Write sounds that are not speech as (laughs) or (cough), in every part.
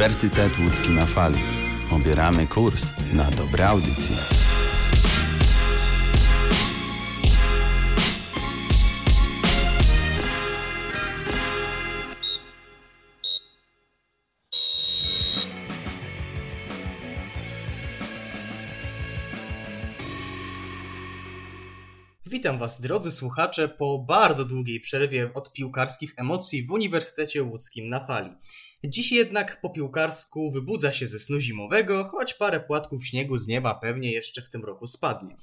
Uniwersytet Łódzki na fali. Obieramy kurs na dobre audycje. Witam Was, drodzy słuchacze, po bardzo długiej przerwie od piłkarskich emocji w Uniwersytecie Łódzkim na fali. Dziś jednak po piłkarsku wybudza się ze snu zimowego, choć parę płatków śniegu z nieba pewnie jeszcze w tym roku spadnie.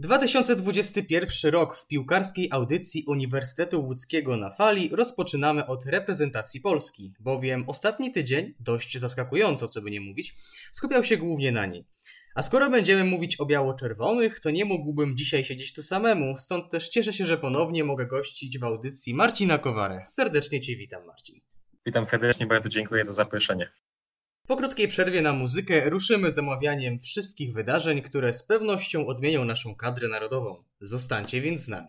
2021 rok w piłkarskiej audycji Uniwersytetu Łódzkiego na fali rozpoczynamy od reprezentacji Polski, bowiem ostatni tydzień, dość zaskakująco co by nie mówić, skupiał się głównie na niej. A skoro będziemy mówić o biało-czerwonych, to nie mógłbym dzisiaj siedzieć tu samemu, stąd też cieszę się, że ponownie mogę gościć w audycji Marcina Kowarę. Serdecznie Cię witam, Marcin. Witam serdecznie, bardzo dziękuję za zaproszenie. Po krótkiej przerwie na muzykę ruszymy z omawianiem wszystkich wydarzeń, które z pewnością odmienią naszą kadrę narodową. Zostańcie więc z nami.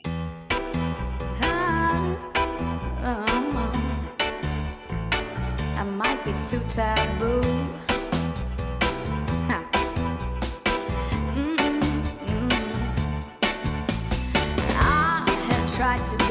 I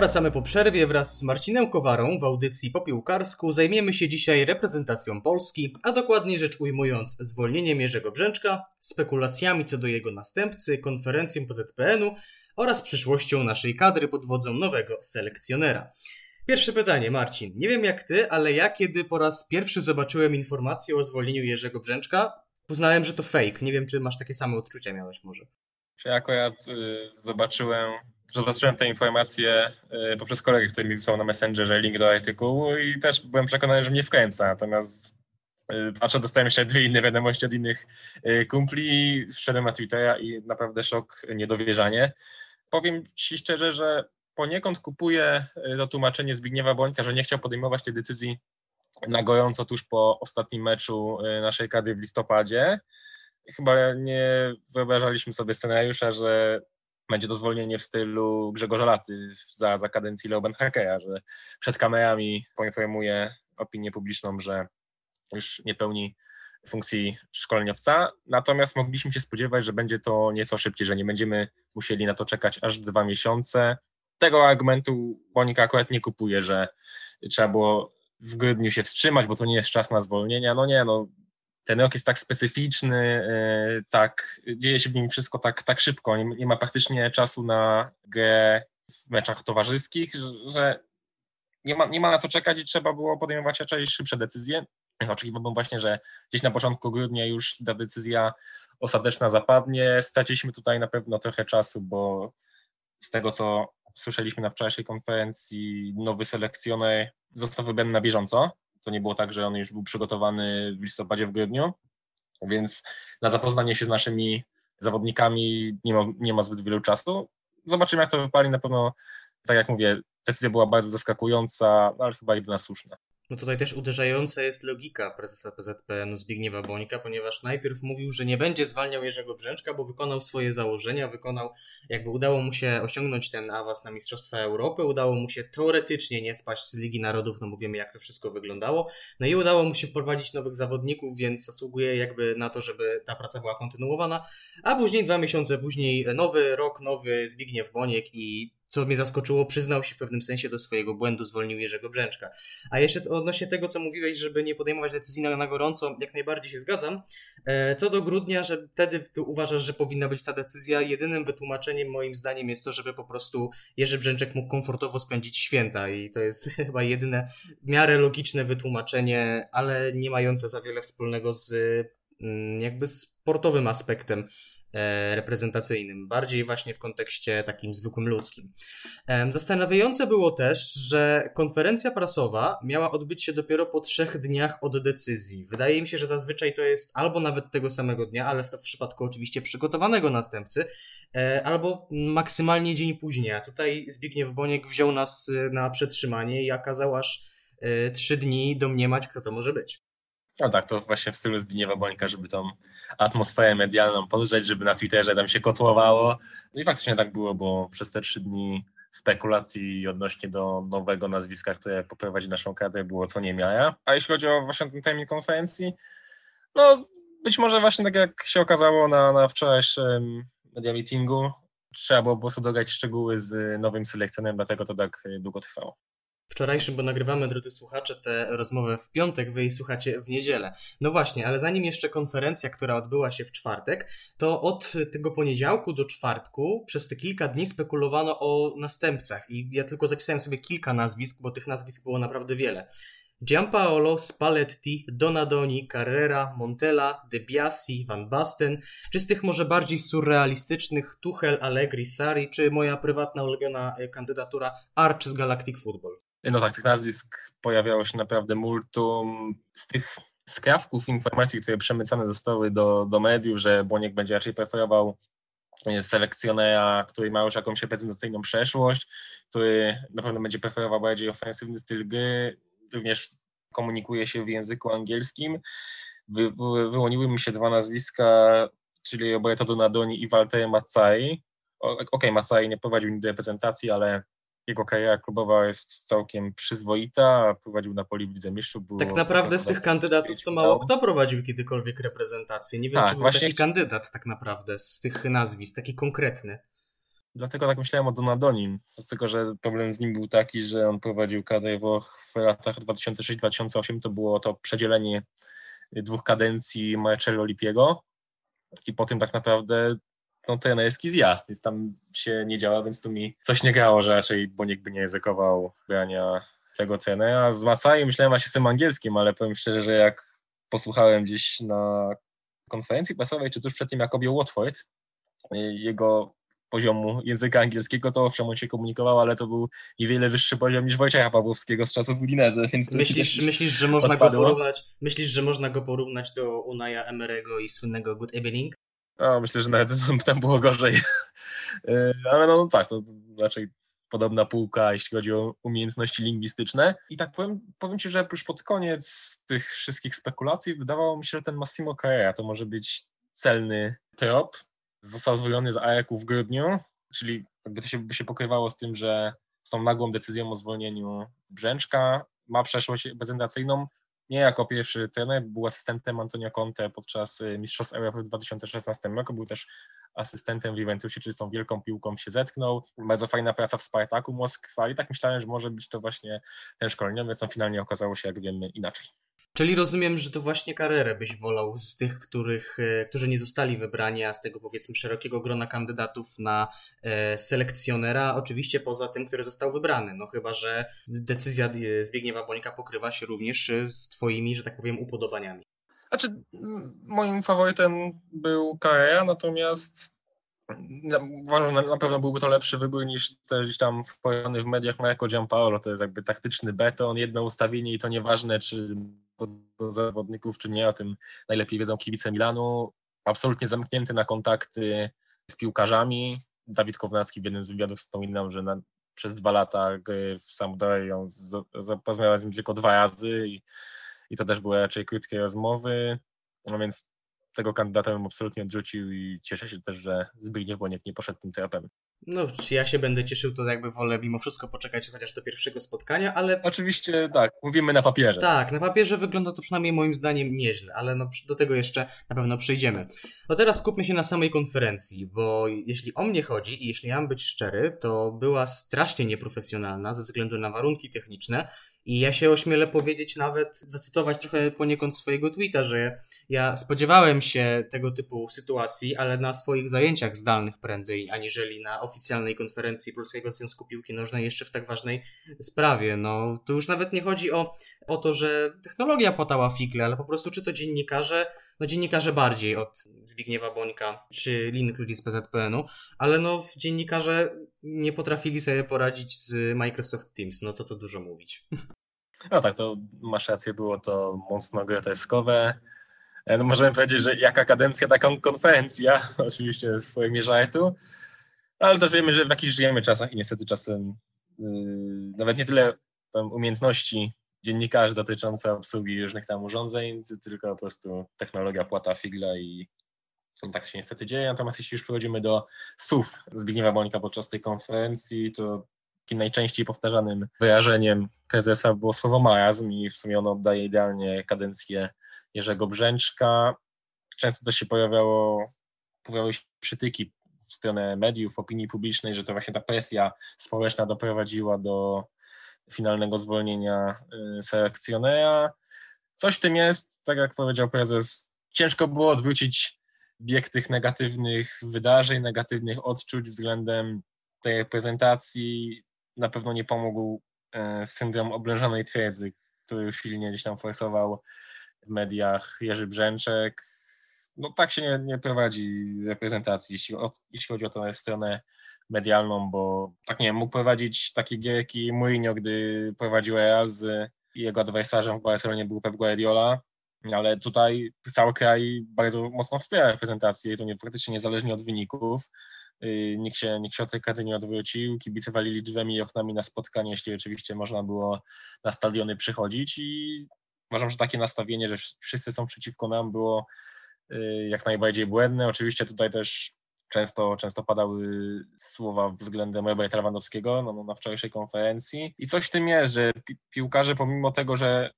Powracamy po przerwie wraz z Marcinem Kowarą w audycji po piłkarsku. Zajmiemy się dzisiaj reprezentacją Polski, a dokładniej rzecz ujmując zwolnieniem Jerzego Brzęczka, spekulacjami co do jego następcy, konferencją PZPN-u oraz przyszłością naszej kadry pod wodzą nowego selekcjonera. Pierwsze pytanie, Marcin. Nie wiem jak ty, ale ja kiedy po raz pierwszy zobaczyłem informację o zwolnieniu Jerzego Brzęczka, uznałem, że to fake. Nie wiem, czy masz takie same odczucia miałeś może. Czy ja y, zobaczyłem, zobaczyłem te informacje y, poprzez kolegę, który mi wysłał na Messengerze link do artykułu i też byłem przekonany, że mnie wkręca. Natomiast y, patrzę, dostałem jeszcze dwie inne wiadomości od innych y, kumpli, wszedłem na Twittera i naprawdę szok, niedowierzanie. powiem Ci szczerze, że poniekąd kupuję to tłumaczenie Zbigniewa Bońka, że nie chciał podejmować tej decyzji na gorąco tuż po ostatnim meczu naszej kadry w listopadzie. Chyba nie wyobrażaliśmy sobie scenariusza, że będzie to zwolnienie w stylu Grzegorza Laty za, za kadencji Leo Benhakera, że przed kamerami poinformuje opinię publiczną, że już nie pełni funkcji szkoleniowca, natomiast mogliśmy się spodziewać, że będzie to nieco szybciej, że nie będziemy musieli na to czekać aż dwa miesiące. Tego argumentu Bonika akurat nie kupuje, że trzeba było w grudniu się wstrzymać, bo to nie jest czas na zwolnienia. No nie, no ten rok jest tak specyficzny, yy, tak, dzieje się w nim wszystko tak, tak szybko, nie, nie ma praktycznie czasu na grę w meczach towarzyskich, że nie ma, nie ma na co czekać i trzeba było podejmować raczej szybsze decyzje. Oczekiwałbym właśnie, że gdzieś na początku grudnia już ta decyzja ostateczna zapadnie. Straciliśmy tutaj na pewno trochę czasu, bo z tego co słyszeliśmy na wczorajszej konferencji, nowy selekcjoner został wybrany na bieżąco. To nie było tak, że on już był przygotowany w listopadzie, w grudniu, więc na zapoznanie się z naszymi zawodnikami nie ma, nie ma zbyt wielu czasu. Zobaczymy, jak to wypali. Na pewno, tak jak mówię, decyzja była bardzo zaskakująca, ale chyba jedyna słuszna. No tutaj też uderzająca jest logika prezesa PZPN Zbigniewa Bońka, ponieważ najpierw mówił, że nie będzie zwalniał Jerzego Brzęczka, bo wykonał swoje założenia, wykonał, jakby udało mu się osiągnąć ten awans na Mistrzostwa Europy, udało mu się teoretycznie nie spaść z Ligi Narodów, no bo wiemy jak to wszystko wyglądało, no i udało mu się wprowadzić nowych zawodników, więc zasługuje jakby na to, żeby ta praca była kontynuowana, a później, dwa miesiące później, nowy rok, nowy Zbigniew Boniek i co mnie zaskoczyło, przyznał się w pewnym sensie do swojego błędu, zwolnił Jerzego Brzęczka. A jeszcze odnośnie tego, co mówiłeś, żeby nie podejmować decyzji na, na gorąco, jak najbardziej się zgadzam. E, Co do grudnia, że wtedy ty uważasz, że powinna być ta decyzja, jedynym wytłumaczeniem moim zdaniem jest to, żeby po prostu Jerzy Brzęczek mógł komfortowo spędzić święta i to jest (laughs) chyba jedyne w miarę logiczne wytłumaczenie, ale nie mające za wiele wspólnego z mm, jakby sportowym aspektem reprezentacyjnym, bardziej właśnie w kontekście takim zwykłym ludzkim. Zastanawiające było też, że konferencja prasowa miała odbyć się dopiero po trzech dniach od decyzji. Wydaje mi się, że zazwyczaj to jest albo nawet tego samego dnia, ale w, w przypadku oczywiście przygotowanego następcy, e, albo maksymalnie dzień później. A tutaj Zbigniew Boniek wziął nas e, na przetrzymanie i kazał aż e, trzy dni domniemać, kto to może być. No tak, to właśnie w stylu Zbigniewa Bońka, żeby tą atmosferę medialną podrzeć, żeby na Twitterze tam się kotłowało. No i faktycznie tak było, bo przez te trzy dni spekulacji odnośnie do nowego nazwiska, które poprowadzi naszą kadrę, było co nie miara. A jeśli chodzi o właśnie ten termin konferencji, no być może właśnie tak jak się okazało na, na wczorajszym media meetingu, trzeba było po prostu dograć szczegóły z nowym selekcjonerem, dlatego to tak długo trwało. Wczorajszym, bo nagrywamy, drodzy słuchacze, tę rozmowę w piątek, wy jej słuchacie w niedzielę. No właśnie, ale zanim jeszcze konferencja, która odbyła się w czwartek, to od tego poniedziałku do czwartku przez te kilka dni spekulowano o następcach i ja tylko zapisałem sobie kilka nazwisk, bo tych nazwisk było naprawdę wiele. Giampaolo, Spalletti, Donadoni, Carrera, Montella, De Biasi, Van Basten, czy z tych może bardziej surrealistycznych Tuchel, Allegri, Sari, czy moja prywatna ulubiona e, kandydatura Arch z Galactic Football. No tak, tych nazwisk pojawiało się naprawdę multum. Z tych skrawków informacji, które przemycane zostały do, do mediów, że Boniek będzie raczej preferował e, selekcjonera, który ma już jakąś reprezentacyjną przeszłość, który na pewno będzie preferował bardziej ofensywny styl gry, również komunikuje się w języku angielskim. Wy, wy, wyłoniły mi się dwa nazwiska, czyli Roberto Donadoni i Walter Mazzai. Okej, okay, Mazzai nie prowadził nigdy reprezentacji, ale jego kariera klubowa jest całkiem przyzwoita, prowadził Napoli w Lidze Mistrzów. Tak naprawdę z tych kandydatów to mało kto prowadził kiedykolwiek reprezentację. Nie wiem, Tak, czy był właśnie taki kandydat tak naprawdę z tych nazwisk, taki konkretny. Dlatego tak myślałem o Donadonim, z tego, że problem z nim był taki, że on prowadził kadrę Włoch w latach 2006-2008, to było to przedzielenie dwóch kadencji Marcello Lipiego i po tym tak naprawdę no, trenerski zjazd, nic tam się nie działa, więc tu mi coś nie grało, że raczej Boniek by nie ryzykował brania tego trenera. Z Macai myślałem właśnie system angielskim, ale powiem szczerze, że jak posłuchałem gdzieś na konferencji prasowej, czy tuż przed tym, jak objął Watford, jego poziomu języka angielskiego, to owszem, on się komunikował, ale to był niewiele wyższy poziom niż Wojciecha Pawłowskiego z czasów Udinese, więc Myślisz, myślisz, że można go porównać? Myślisz, że można go porównać do Unaya Emerego i słynnego Good Evening? No, myślę, że nawet (laughs) tam było gorzej. (laughs) E, Ale no, no tak, to raczej podobna półka, jeśli chodzi o umiejętności lingwistyczne. I tak powiem, powiem Ci, że już pod koniec tych wszystkich spekulacji wydawało mi się, że ten Massimo Carrera to może być celny trop. Został zwolniony z AEK-u w grudniu, czyli jakby to się, by się pokrywało z tym, że z tą nagłą decyzją o zwolnieniu Brzęczka ma przeszłość reprezentacyjną. Nie jako pierwszy trener, był asystentem Antonio Conte podczas y, Mistrzostw Europy w 2016 roku, był też asystentem w Juventusie, czyli z tą wielką piłką się zetknął. Bardzo fajna praca w Spartaku Moskwa i tak myślałem, że może być to właśnie ten szkoleniowiec, no finalnie okazało się, jak wiemy, inaczej. Czyli rozumiem, że to właśnie karierę byś wolał z tych, których, e, którzy nie zostali wybrani, a z tego powiedzmy szerokiego grona kandydatów na e, selekcjonera, oczywiście poza tym, który został wybrany. No chyba, że decyzja e, Zbigniewa Bońka pokrywa się również z twoimi, że tak powiem, upodobaniami. Znaczy, moim faworytem był Carrera, natomiast na- uważam, na, na pewno byłby to lepszy wybór niż też gdzieś tam wpojony w mediach Marco Giampaolo. To jest jakby taktyczny beton, jedno ustawienie i to nieważne, czy do zawodników, czy nie, o tym najlepiej wiedzą kibice Milanu. Absolutnie zamknięty na kontakty z piłkarzami. Dawid Kownacki w jednym z wywiadów wspominał, że na, przez dwa lata w Sampdorii on z- z- porozmawiał z nim tylko dwa razy i, i to też były raczej krótkie rozmowy. No więc tego kandydata bym absolutnie odrzucił i cieszę się też, że Zbigniew Boniek nie poszedł tym tropem. No, czy ja się będę cieszył, to jakby wolę mimo wszystko poczekać chociaż do pierwszego spotkania, ale Oczywiście tak, mówimy na papierze. Tak, na papierze wygląda to przynajmniej moim zdaniem nieźle, ale no, do tego jeszcze na pewno przyjdziemy. No teraz skupmy się na samej konferencji, bo jeśli o mnie chodzi i jeśli ja mam być szczery, to była strasznie nieprofesjonalna ze względu na warunki techniczne i ja się ośmielę powiedzieć nawet, zacytować trochę poniekąd swojego tweeta, że ja spodziewałem się tego typu sytuacji, ale na swoich zajęciach zdalnych prędzej, aniżeli na oficjalnej konferencji Polskiego Związku Piłki Nożnej jeszcze w tak ważnej sprawie. No, tu już nawet nie chodzi o, o to, że technologia płatała figle, ale po prostu czy to dziennikarze, no dziennikarze bardziej od Zbigniewa Bońka, czy innych ludzi z PZPN-u, ale no dziennikarze nie potrafili sobie poradzić z Microsoft Teams, no co to dużo mówić. No tak, to masz rację, było to mocno groteskowe. E, No możemy powiedzieć, że jaka kadencja, taką konferencja, (laughs) oczywiście w formie żartu, ale też wiemy, że w jakichś żyjemy czasach i niestety czasem yy, nawet nie tyle umiejętności dziennikarzy dotyczące obsługi różnych tam urządzeń, tylko po prostu technologia płata figla i tak się niestety dzieje. Natomiast jeśli już przechodzimy do słów Zbigniewa Bońka podczas tej konferencji, to takim najczęściej powtarzanym wyrażeniem prezesa było słowo marazm i w sumie ono oddaje idealnie kadencję Jerzego Brzęczka. Często też się pojawiało, pojawiały się przytyki w stronę mediów, opinii publicznej, że to właśnie ta presja społeczna doprowadziła do finalnego zwolnienia y, selekcjonera. Coś w tym jest, tak jak powiedział prezes, ciężko było odwrócić bieg tych negatywnych wydarzeń, negatywnych odczuć względem tej reprezentacji. Na pewno nie pomógł e, syndrom oblężonej twierdzy, który silnie gdzieś tam forsował w mediach Jerzy Brzęczek. No tak się nie, nie prowadzi reprezentacji, jeśli, o, jeśli chodzi o tę stronę medialną, bo tak nie wiem, mógł prowadzić takie gierki Mourinho, gdy prowadził Real z jego adwersarzem w Barcelonie był Pep Guardiola, ale tutaj cały kraj bardzo mocno wspiera reprezentację i to nie, faktycznie niezależnie od wyników. Yy, Nikt się, nikt się od tej karty nie odwrócił, kibice walili drzwiami i oknami na spotkanie, jeśli oczywiście można było na stadiony przychodzić i uważam, że takie nastawienie, że wszyscy są przeciwko nam było jak najbardziej błędne. Oczywiście tutaj też często, często padały słowa względem Roberta Lewandowskiego no, na wczorajszej konferencji i coś w tym jest, że pi- piłkarze pomimo tego, że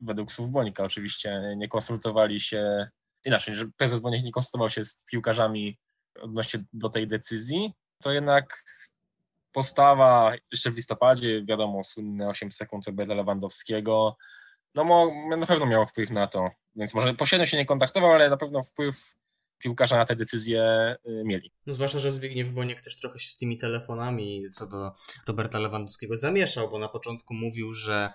według słów Bonika oczywiście nie konsultowali się, inaczej, że prezes Bonik nie konsultował się z piłkarzami odnośnie do tej decyzji, to jednak postawa jeszcze w listopadzie, wiadomo, słynne 8 sekund Roberta Lewandowskiego, no mo, na pewno miało wpływ na to, więc może pośrednio się nie kontaktował, ale na pewno wpływ piłkarza na te decyzje y, mieli. No zwłaszcza, że Zbigniew Boniek też trochę się z tymi telefonami co do Roberta Lewandowskiego zamieszał, bo na początku mówił, że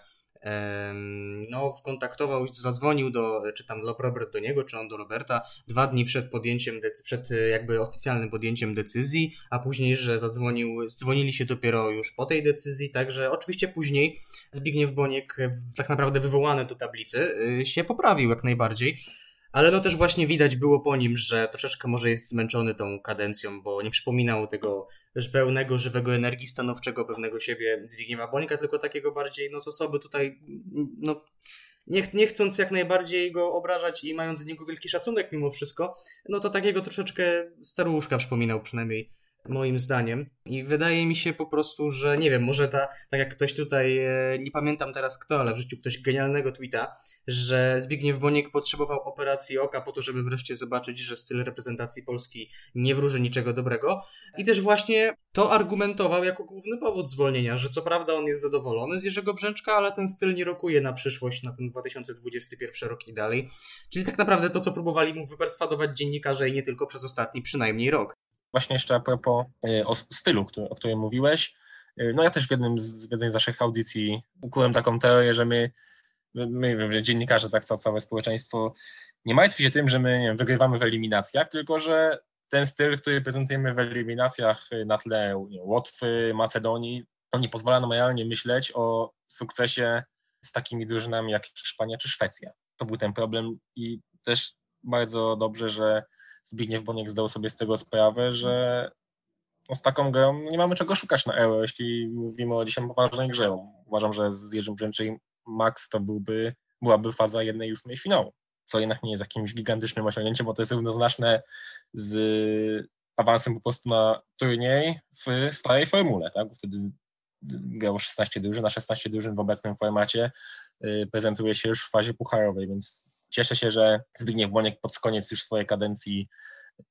no, kontaktował, zadzwonił do, czy tam Robert do niego, czy on do Roberta, dwa dni przed podjęciem, przed e, jakby oficjalnym podjęciem decyzji, a później, że zadzwonił, dzwonili się dopiero już po tej decyzji, także oczywiście później Zbigniew Boniek, tak naprawdę wywołany do tablicy, e, się poprawił jak najbardziej. Ale no też właśnie widać było po nim, że troszeczkę może jest zmęczony tą kadencją, bo nie przypominał tego pełnego, żywego energii stanowczego pewnego siebie Zbigniewa Bonika, tylko takiego bardziej, no co, co by tutaj, no nie, nie chcąc jak najbardziej go obrażać i mając do niego wielki szacunek mimo wszystko, no to takiego troszeczkę staruszka przypominał przynajmniej moim zdaniem. I wydaje mi się po prostu, że nie wiem, może ta, tak jak ktoś tutaj, e, nie pamiętam teraz kto, ale w życiu ktoś genialnego tweeta, że Zbigniew Boniek potrzebował operacji oka po to, żeby wreszcie zobaczyć, że styl reprezentacji Polski nie wróży niczego dobrego. I też właśnie to argumentował jako główny powód zwolnienia, że co prawda on jest zadowolony z Jerzego Brzęczka, ale ten styl nie rokuje na przyszłość, na ten 2021 rok i dalej. Czyli tak naprawdę to, co próbowali mu wyperswadować dziennikarze i nie tylko przez ostatni przynajmniej rok. Właśnie jeszcze a propos y, o stylu, który, o którym mówiłeś. Y, No ja też w jednym z, jednej z naszych audycji ukułem taką teorię, że my, my, my dziennikarze, tak co całe społeczeństwo, nie martwi się tym, że my wiem, wygrywamy w eliminacjach, tylko że ten styl, który prezentujemy w eliminacjach y, na tle nie, Łotwy, Macedonii, on nie pozwala nam realnie myśleć o sukcesie z takimi drużynami jak Hiszpania czy Szwecja. To był ten problem i też bardzo dobrze, że Zbigniew Boniek zdał sobie z tego sprawę, że no z taką grą nie mamy czego szukać na Euro, jeśli mówimy o dzisiaj poważnej grze. Uważam, że z Jerzym Brzęczej max to byłby, byłaby faza 1-8 finału, co jednak nie jest jakimś gigantycznym osiągnięciem, bo to jest równoznaczne z awansem po prostu na turniej w starej formule, tak? Wtedy grało 16 drużyn, a 16 drużyn w obecnym formacie y, prezentuje się już w fazie pucharowej, więc cieszę się, że Zbigniew Boniek pod koniec już swojej kadencji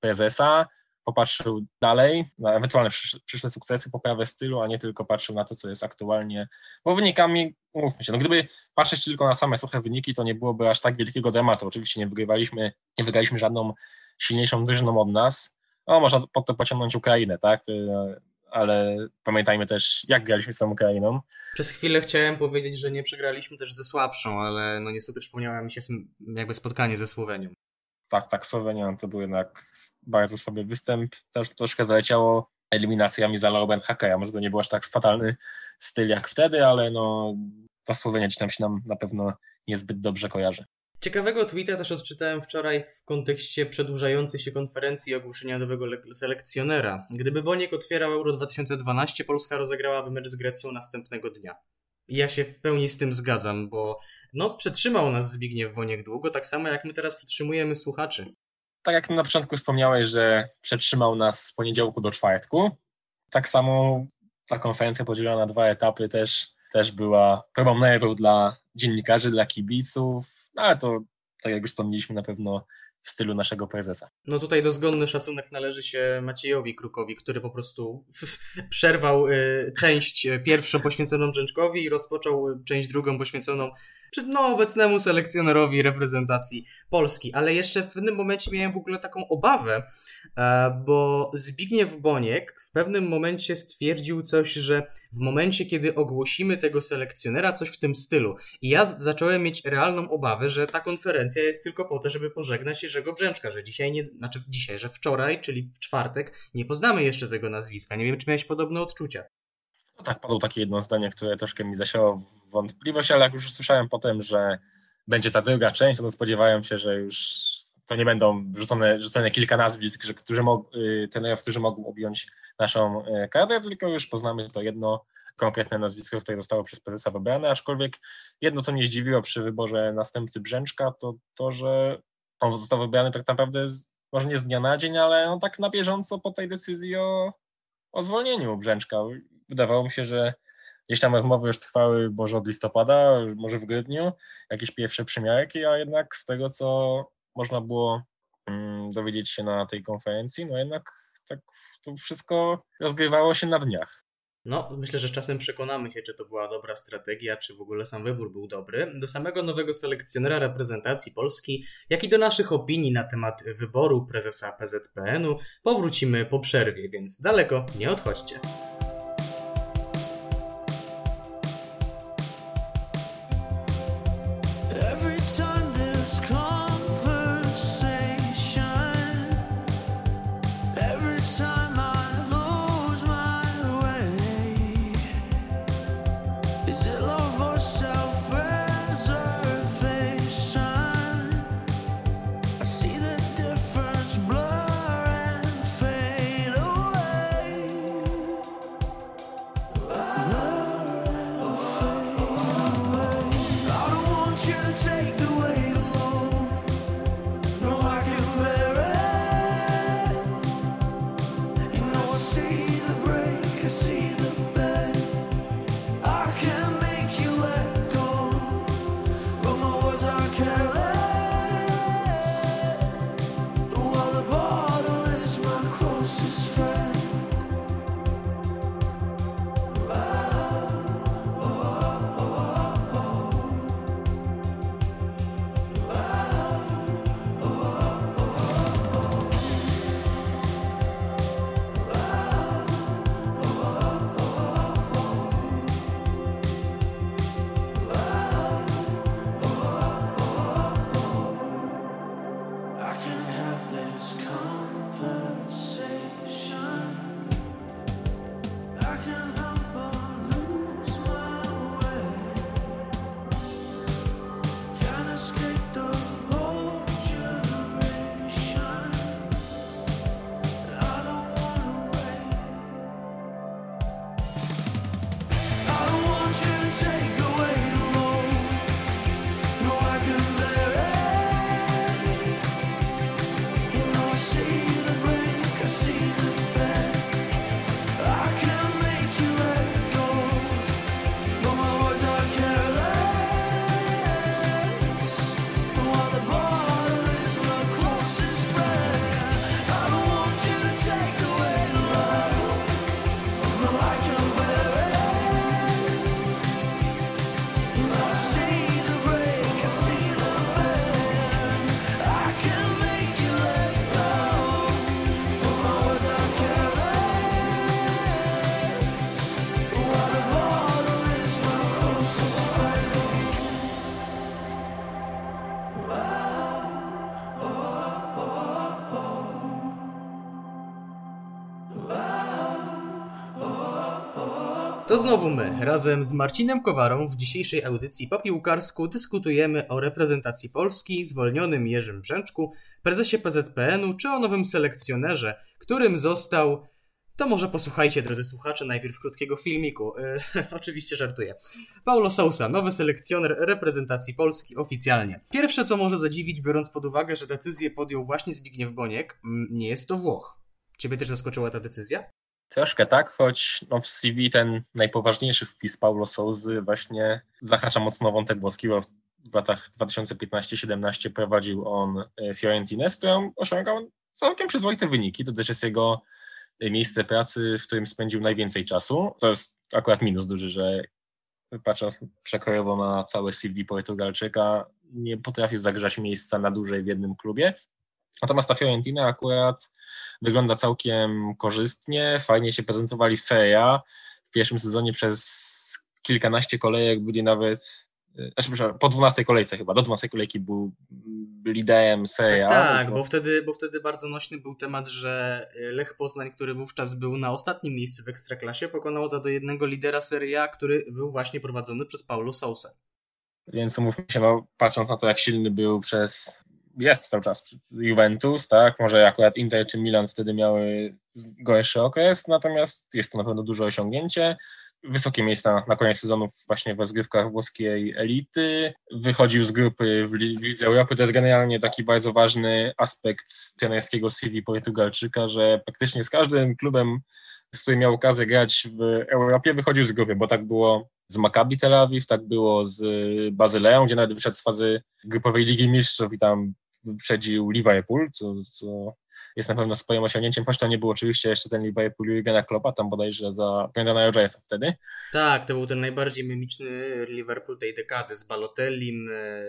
prezesa popatrzył dalej na ewentualne przysz- przyszłe sukcesy, poprawę stylu, a nie tylko patrzył na to, co jest aktualnie. Bo wynikami, umówmy się, no gdyby patrzeć tylko na same suche wyniki, to nie byłoby aż tak wielkiego dramatu. Oczywiście nie wygrywaliśmy, nie wygraliśmy żadną silniejszą drużyną od nas. No, można pod to pociągnąć Ukrainę, tak? Ale pamiętajmy też, jak graliśmy z tą Ukrainą. Przez chwilę chciałem powiedzieć, że nie przegraliśmy też ze słabszą, ale no niestety przypomniała mi się jakby spotkanie ze Słowenią. tak, tak, Słowenia to był jednak bardzo słaby występ. Też troszkę zaleciało eliminacjami za Lauben Hakera. Może to nie był aż tak fatalny styl jak wtedy, ale no ta Słowenia gdzieś tam się nam na pewno niezbyt dobrze kojarzy. Ciekawego tweeta też odczytałem wczoraj w kontekście przedłużającej się konferencji ogłoszenia nowego le- selekcjonera. Gdyby Boniek otwierał Euro 2012, Polska rozegrałaby mecz z Grecją następnego dnia. I ja się w pełni z tym zgadzam, bo no, przetrzymał nas Zbigniew Boniek długo, tak samo jak my teraz przetrzymujemy słuchaczy. Tak jak na początku wspomniałeś, że przetrzymał nas z poniedziałku do czwartku, tak samo ta konferencja podzielona na dwa etapy też, też była próbą nerwów dla dziennikarzy, dla kibiców, no ale to, tak jak już wspomnieliśmy, na pewno w stylu naszego prezesa. No tutaj dozgonny szacunek należy się Maciejowi Krukowi, który po prostu (laughs) przerwał y, część y, pierwszą poświęconą Brzęczkowi i rozpoczął y, część drugą poświęconą no, obecnemu selekcjonerowi reprezentacji Polski. Ale jeszcze w pewnym momencie miałem w ogóle taką obawę, e, bo Zbigniew Boniek w pewnym momencie stwierdził coś, że w momencie, kiedy ogłosimy tego selekcjonera, coś w tym stylu. I ja zacząłem mieć realną obawę, że ta konferencja jest tylko po to, żeby pożegnać Jerzego Brzęczka, że dzisiaj nie, znaczy dzisiaj, że wczoraj, czyli w czwartek, nie poznamy jeszcze tego nazwiska. Nie wiem, czy miałeś podobne odczucia. No tak, padło takie jedno zdanie, które troszkę mi zasiało wątpliwość, ale jak już usłyszałem potem, że będzie ta druga część, to spodziewałem się, że już to nie będą rzucone, rzucone kilka nazwisk, że, którzy mog, y, trenerów, którzy mogą objąć naszą y, kadrę, tylko już poznamy to jedno konkretne nazwisko, które zostało przez prezesa wybrane, aczkolwiek jedno, co mnie zdziwiło przy wyborze następcy Brzęczka, to to, że on został wybrany tak naprawdę z, może nie z dnia na dzień, ale on tak na bieżąco po tej decyzji o, o zwolnieniu Brzęczka. Wydawało mi się, że gdzieś tam rozmowy już trwały może od listopada, może w grudniu, jakieś pierwsze przymiarki, a jednak z tego, co można było mm, dowiedzieć się na tej konferencji, no jednak tak to wszystko rozgrywało się na dniach. No, myślę, że czasem przekonamy się, czy to była dobra strategia, czy w ogóle sam wybór był dobry. Do samego nowego selekcjonera reprezentacji Polski, jak i do naszych opinii na temat wyboru prezesa PZPN-u powrócimy po przerwie, więc daleko nie odchodźcie. Razem z Marcinem Kowarą w dzisiejszej audycji po piłkarsku dyskutujemy o reprezentacji Polski, zwolnionym Jerzym Brzęczku, prezesie PZPN-u czy o nowym selekcjonerze, którym został... To może posłuchajcie, drodzy słuchacze, najpierw krótkiego filmiku. E, (laughs) oczywiście żartuję. Paulo Sousa, nowy selekcjoner reprezentacji Polski oficjalnie. Pierwsze, co może zadziwić, biorąc pod uwagę, że decyzję podjął właśnie Zbigniew Boniek, mm, nie jest to Włoch. Ciebie też zaskoczyła ta decyzja? Troszkę tak, choć no, w CV ten najpoważniejszy wpis Paulo Souzy właśnie zahacza mocno wątek włoski, bo w latach 2015-17 prowadził on e, Fiorentinę, z którą osiągał całkiem przyzwoite wyniki. To też jest jego e, miejsce pracy, w którym spędził najwięcej czasu. To jest akurat minus duży, że patrząc przekrojowo na całe CV Portugalczyka, nie potrafił zagrzać miejsca na dłużej w jednym klubie. Natomiast ta Fiorentina akurat wygląda całkiem korzystnie, fajnie się prezentowali w Serie A. W pierwszym sezonie przez kilkanaście kolejek byli nawet, e, znaczy, po 12 kolejce chyba, do 12 kolejki był liderem Serie A. Tak, więc no, bo wtedy, bo wtedy bardzo nośny był temat, że Lech Poznań, który wówczas był na ostatnim miejscu w Ekstraklasie, pokonał to do jednego lidera Serie A, który był właśnie prowadzony przez Paulo Sousa. Więc umówmy się, no, patrząc na to, jak silny był przez, jest cały czas Juventus, tak, może akurat Inter czy Milan wtedy miały gorszy okres, natomiast jest to na pewno duże osiągnięcie. Wysokie miejsca na koniec sezonu właśnie w rozgrywkach włoskiej elity. Wychodził z grupy w Li- Lidze Europy. To jest generalnie taki bardzo ważny aspekt trenerskiego CV Portugalczyka, że praktycznie z każdym klubem, z którym miał okazję grać w Europie, wychodził z grupy, bo tak było z Maccabi Tel Awiw, tak było z Bazyleą, gdzie nawet wyszedł z fazy grupowej Ligi Mistrzów i tam wyprzedził Liverpool, co, co jest na pewno swoim osiągnięciem, choć to nie był oczywiście jeszcze ten Liverpool Jurgena Kloppa, tam bodajże za Brendana Rodgersa wtedy. Tak, to był ten najbardziej mimiczny Liverpool tej dekady z Balotellim, e,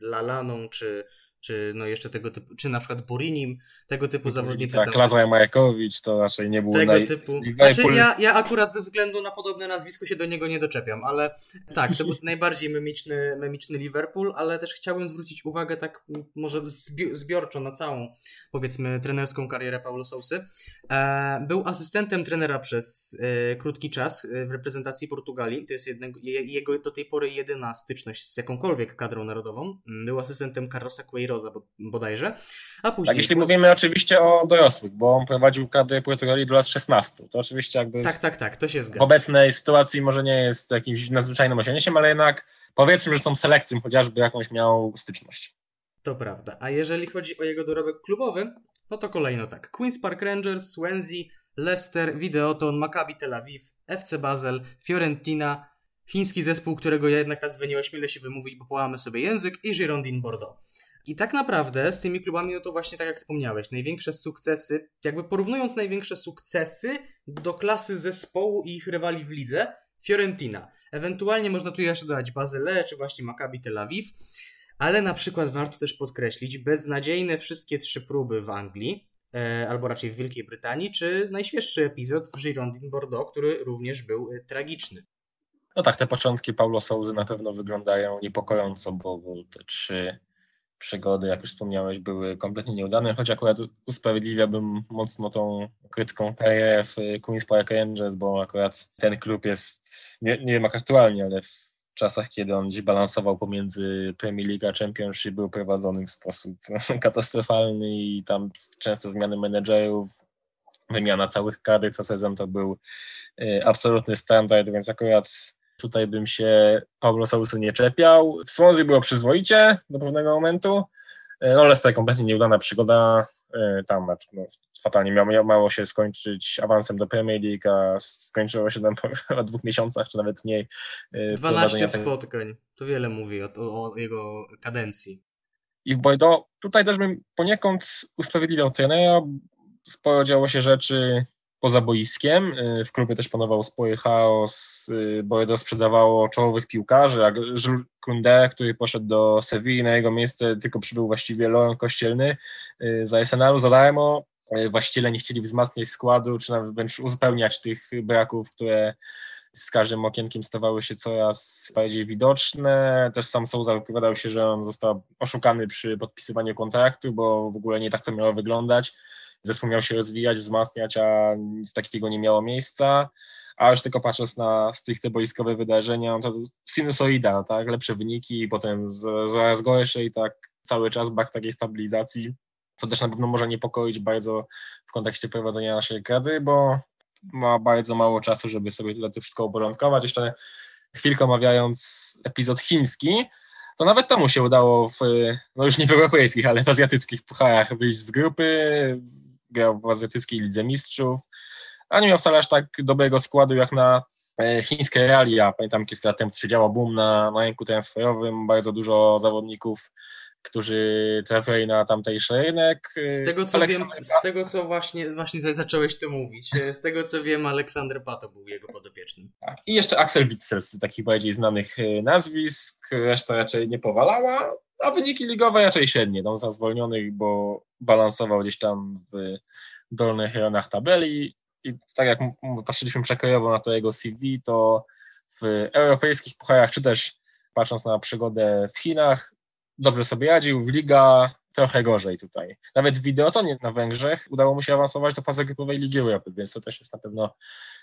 Lalaną, czy, czy no jeszcze tego typu, czy na przykład Burinim, tego typu zawodnicy. Tak, Lazar Majakowicz to raczej nie był tego naj... typu. Znaczy, ja, ja akurat ze względu na podobne nazwisko się do niego nie doczepiam, ale tak, to był (laughs) najbardziej memiczny, memiczny Liverpool, ale też chciałbym zwrócić uwagę tak może zbi- zbiorczo na całą, powiedzmy, trenerską karierę Paulo Sousy. E, był asystentem trenera przez e, krótki czas e, w reprezentacji Portugalii. To jest jednego, je, jego do tej pory jedyna styczność z jakąkolwiek kadrą narodową. Mm, Był asystentem Carlosa Queiroza bo, bodajże, a później... Tak, jeśli mówimy oczywiście o dorosłych, bo on prowadził kadrę Portugalii do lat 16, to oczywiście jakby Tak, tak, tak, to się w zgadza. obecnej sytuacji może nie jest jakimś nadzwyczajnym osiągnięciem, ale jednak powiedzmy, że tą selekcją chociażby jakąś miał styczność. To prawda. A jeżeli chodzi o jego dorobek klubowy, no to kolejno tak. Queen's Park Rangers, Swansea, Leicester, Videoton, Maccabi Tel Awiw, FC Basel, Fiorentina, chiński zespół, którego ja jednak nazwę nie ośmielę się wymówić, bo połamy sobie język, i Girondin Bordeaux. I tak naprawdę z tymi klubami, no to właśnie tak jak wspomniałeś, największe sukcesy, jakby porównując największe sukcesy do klasy zespołu i ich rywali w lidze, Fiorentina. Ewentualnie można tu jeszcze dodać Bazyle, czy właśnie Maccabi Tel Awiw, ale na przykład warto też podkreślić beznadziejne wszystkie trzy próby w Anglii, e, albo raczej w Wielkiej Brytanii, czy najświeższy epizod w Girondin Bordeaux, który również był e, tragiczny. No tak, te początki Paulo Souzy na pewno wyglądają niepokojąco, bo, bo te trzy, przygody, jak już wspomniałeś, były kompletnie nieudane, choć akurat usprawiedliwiałbym mocno tą krytyką karierę w Queen's Park Rangers, bo akurat ten klub jest, nie, nie wiem jak aktualnie, ale w czasach, kiedy on gdzieś balansował pomiędzy Premier League a Championship, był prowadzony w sposób (laughs) katastrofalny i tam często zmiany menedżerów, wymiana całych kadr co sezon to był y, absolutny standard, więc akurat tutaj bym się Paulo Sousa nie czepiał. W Swansea było przyzwoicie do pewnego momentu, y, no Leicester kompletnie nieudana przygoda, y, tam no, fatalnie miało, się skończyć awansem do Premier League, a skończyło się tam (laughs) po dwóch miesiącach, czy nawet mniej. y, 12 wprowadzenia tego- spotkań. To wiele mówi o, o, o jego kadencji. i w Bordeaux. Tutaj też bym poniekąd usprawiedliwiał trenera. Sporo działo się rzeczy poza boiskiem. Y, W klubie też panował spory chaos. Y, Bordeaux sprzedawało czołowych piłkarzy, jak Jules Koundé, który poszedł do Sewilli, na jego miejsce tylko przybył właściwie Laurent Kościelny y, za Arsenalu za darmo. Właściciele nie chcieli wzmacniać składu, czy nawet wręcz uzupełniać tych braków, które z każdym okienkiem stawały się coraz bardziej widoczne. Też sam Souza wypowiadał się, że on został oszukany przy podpisywaniu kontraktu, bo w ogóle nie tak to miało wyglądać. Zespół miał się rozwijać, wzmacniać, a nic takiego nie miało miejsca. A już tylko patrząc na stricte boiskowe wydarzenia, no to sinusoida, tak? lepsze wyniki, potem z- zaraz gorsze i tak cały czas brak takiej stabilizacji, co też na pewno może niepokoić bardzo w kontekście prowadzenia naszej kadry, bo ma bardzo mało czasu, żeby sobie tutaj to wszystko uporządkować. Jeszcze chwilkę omawiając epizod chiński, to nawet temu się udało w, no już nie w europejskich, ale w azjatyckich pucharach wyjść z grupy, grał w azjatyckiej Lidze Mistrzów, a nie miał wcale aż tak dobrego składu jak na e, chińskie realia. Pamiętam kilka lat temu, co się działo boom na, na rynku transferowym, bardzo dużo zawodników, którzy trafili na tamtejszy rynek. Z tego co wiem, Aleksander z tego co właśnie, właśnie za- zacząłeś to mówić, e, z tego co wiem, Aleksander Pato był jego podopiecznym. Tak. I jeszcze Axel Witsel z takich bardziej znanych e, nazwisk, reszta raczej nie powalała, a wyniki ligowe raczej średnie, tam za zwolnionych, bo balansował gdzieś tam w dolnych rejonach tabeli i tak jak patrzyliśmy przekrojowo na to jego CV, to w europejskich pucharach, czy też patrząc na przygodę w Chinach, dobrze sobie radził, w Liga trochę gorzej tutaj. Nawet w Videotonie na Węgrzech udało mu się awansować do fazy grupowej Ligi Europy, więc to też jest na pewno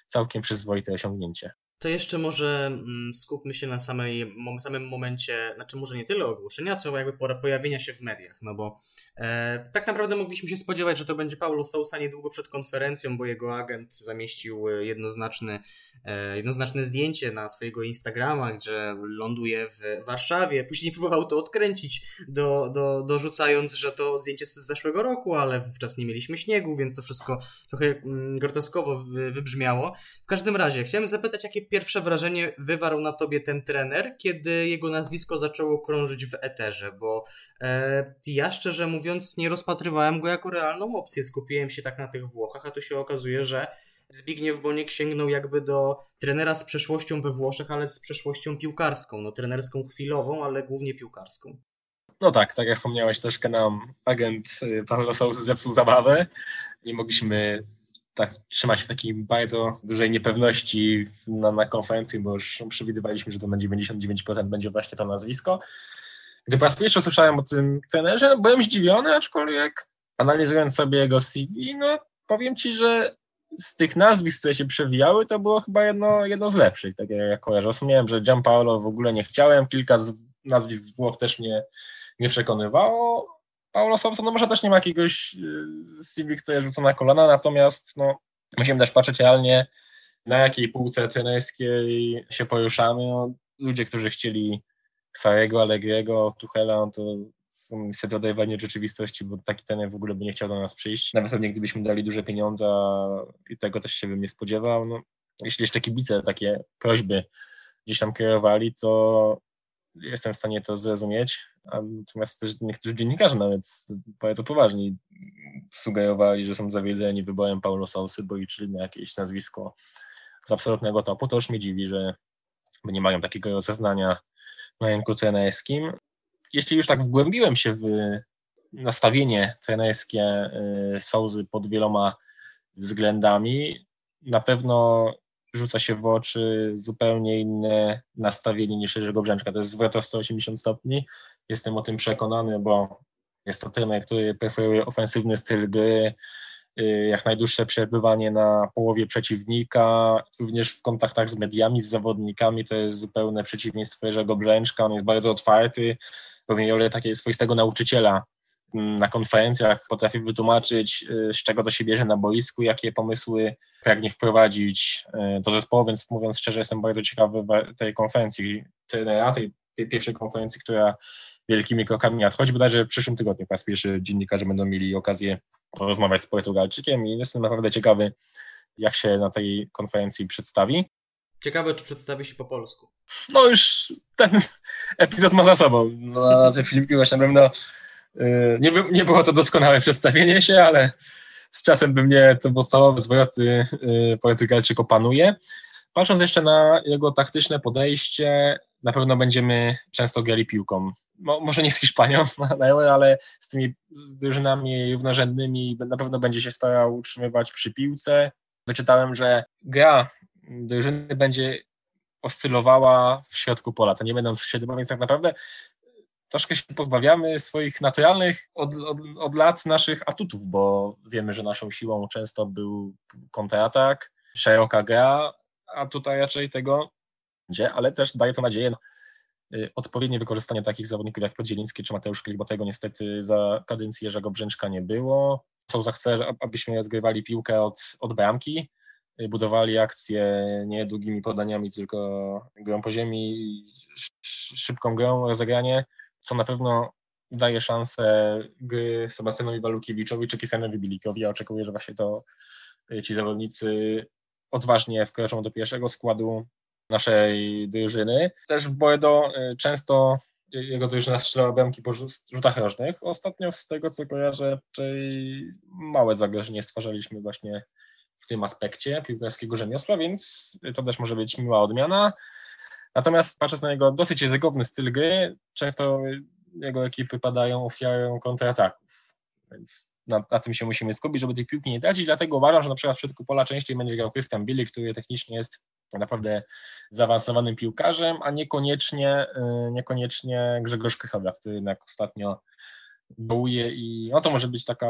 całkiem przyzwoite osiągnięcie. To jeszcze może mm, skupmy się na samej, samym momencie, znaczy może nie tyle ogłoszenia, co jakby pojawienia się w mediach, no bo e, tak naprawdę mogliśmy się spodziewać, że to będzie Paulo Sousa niedługo przed konferencją, bo jego agent zamieścił e, jednoznaczny, e, jednoznaczne zdjęcie na swojego Instagrama, gdzie ląduje w Warszawie, później próbował to odkręcić, do, do, dorzucając, że to zdjęcie z zeszłego roku, ale wówczas nie mieliśmy śniegu, więc to wszystko trochę mm, groteskowo wy- wybrzmiało. W każdym razie, chciałem zapytać, jakie pierwsze wrażenie wywarł na tobie ten trener, kiedy jego nazwisko zaczęło krążyć w eterze, bo e, ja szczerze mówiąc nie rozpatrywałem go jako realną opcję, skupiłem się tak na tych Włochach, a tu się okazuje, że Zbigniew Boniek sięgnął jakby do trenera z przeszłością we Włoszech, ale z przeszłością piłkarską, no trenerską chwilową, ale głównie piłkarską. No tak, tak jak wspomniałeś, troszkę nam agent y, Paulo Sousa zepsuł zabawę. Nie mogliśmy tak trzymać w takiej bardzo dużej niepewności na, na konferencji, bo już przewidywaliśmy, że to na 99% będzie właśnie to nazwisko. Gdy po raz pierwszy słyszałem o tym trenerze, byłem zdziwiony, aczkolwiek analizując sobie jego CV, no powiem Ci, że z tych nazwisk, które się przewijały, to było chyba jedno, jedno z lepszych, tak jak ja kojarzę. Rozumiałem, że Gianpaolo w ogóle nie chciałem, kilka z nazwisk z Włoch też mnie nie przekonywało. Paulo Sousa, no może też nie ma jakiegoś y, CV, które rzuca na kolana, natomiast no, musimy też patrzeć realnie, na jakiej półce trenerskiej się poruszamy. No, ludzie, którzy chcieli Sarego, Allegriego, Tuchela, no to są niestety oderwani od rzeczywistości, bo taki trener w ogóle by nie chciał do nas przyjść. Nawet pewnie gdybyśmy dali duże pieniądze i tego też się bym nie spodziewał. No, jeśli jeszcze kibice takie prośby gdzieś tam kierowali, to jestem w stanie to zrozumieć. Natomiast też niektórzy dziennikarze nawet bardzo poważni sugerowali, że są zawiedzeni wyborem Paulo Sousy, bo liczyli na jakieś nazwisko z absolutnego topu. To już mnie dziwi, że nie mają takiego rozeznania na rynku trenerskim. Jeśli już tak wgłębiłem się w nastawienie trenerskie y, Sousy pod wieloma względami, na pewno rzuca się w oczy zupełnie inne nastawienie niż Jerzego Brzęczka. To jest zwrot o 180 stopni Jestem o tym przekonany, bo jest to trener, który preferuje ofensywny styl gry, y, jak najdłuższe przebywanie na połowie przeciwnika, również w kontaktach z mediami, z zawodnikami, to jest zupełne przeciwieństwo Jerzego Brzęczka, on jest bardzo otwarty, pełni rolę takiego swoistego nauczyciela mm, na konferencjach, potrafi wytłumaczyć, y, z czego to się bierze na boisku, jakie pomysły pragnie wprowadzić y, do zespołu, więc mówiąc szczerze, jestem bardzo ciekawy tej konferencji trenera, tej pi- pierwszej konferencji, która wielkimi krokami nadchodzi. Bodajże w przyszłym tygodniu po raz pierwszy dziennikarze będą mieli okazję porozmawiać z Portugalczykiem i jestem naprawdę ciekawy, jak się na tej konferencji przedstawi. Ciekawe, czy przedstawi się po polsku. No już ten epizod ma za sobą. No, na te filmiki właśnie na pewno y, nie, by, nie było to doskonałe przedstawienie się, ale z czasem by mnie te podstawowe zwroty y, Portugalczyk opanuje. Patrząc jeszcze na jego taktyczne podejście, na pewno będziemy często grali piłką. Mo, może nie z Hiszpanią (laughs) ale z tymi drużynami równorzędnymi na pewno będzie się starał utrzymywać przy piłce. Wyczytałem, że gra drużyny będzie oscylowała w środku pola. To nie będą skrzydła, więc tak naprawdę troszkę się pozbawiamy swoich naturalnych od, od, od lat naszych atutów, bo wiemy, że naszą siłą często był kontratak, szeroka gra, a tutaj raczej tego będzie, ale też daje to nadzieję na odpowiednie wykorzystanie takich zawodników jak Piotr Zieliński czy Mateusz Klich, bo tego niestety za kadencji Jerzego Brzęczka nie było. Souza chce, abyśmy rozgrywali piłkę od, od bramki, y, budowali akcje nie długimi podaniami, tylko grą po ziemi, sz- sz- szybką grą, rozegranie, co na pewno daje szansę gry Sebastianowi Walukiewiczowi czy Kisanowi Bilikowi. Ja oczekuję, że właśnie to y, ci zawodnicy odważnie wkroczą do pierwszego składu naszej drużyny. Też w Boedo y, często jego drużyna strzelała bramki po rzu- rzutach rożnych. Ostatnio z tego co kojarzę, raczej małe zagrożenie stwarzaliśmy właśnie w tym aspekcie piłkarskiego rzemiosła, więc to też może być miła odmiana. Natomiast patrząc na jego dosyć ryzykowny styl gry, często jego ekipy padają ofiarą kontrataków. Więc na, na tym się musimy skupić, żeby tej piłki nie tracić. Dlatego uważam, że na przykład w środku pola częściej będzie grał Christian Billy, który technicznie jest naprawdę zaawansowanym piłkarzem, a niekoniecznie, y, niekoniecznie Grzegorz Krychowa, który jednak ostatnio dołuje i no to może być taka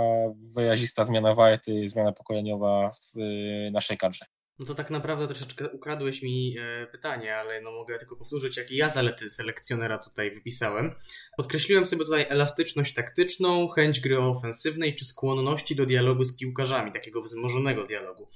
wyrazista zmiana warty, zmiana pokoleniowa w y, naszej kadrze. No to tak naprawdę troszeczkę ukradłeś mi e, pytanie, ale no mogę tylko powtórzyć, jakie ja zalety selekcjonera tutaj wypisałem. Podkreśliłem sobie tutaj elastyczność taktyczną, chęć gry ofensywnej czy skłonności do dialogu z piłkarzami, takiego wzmożonego dialogu.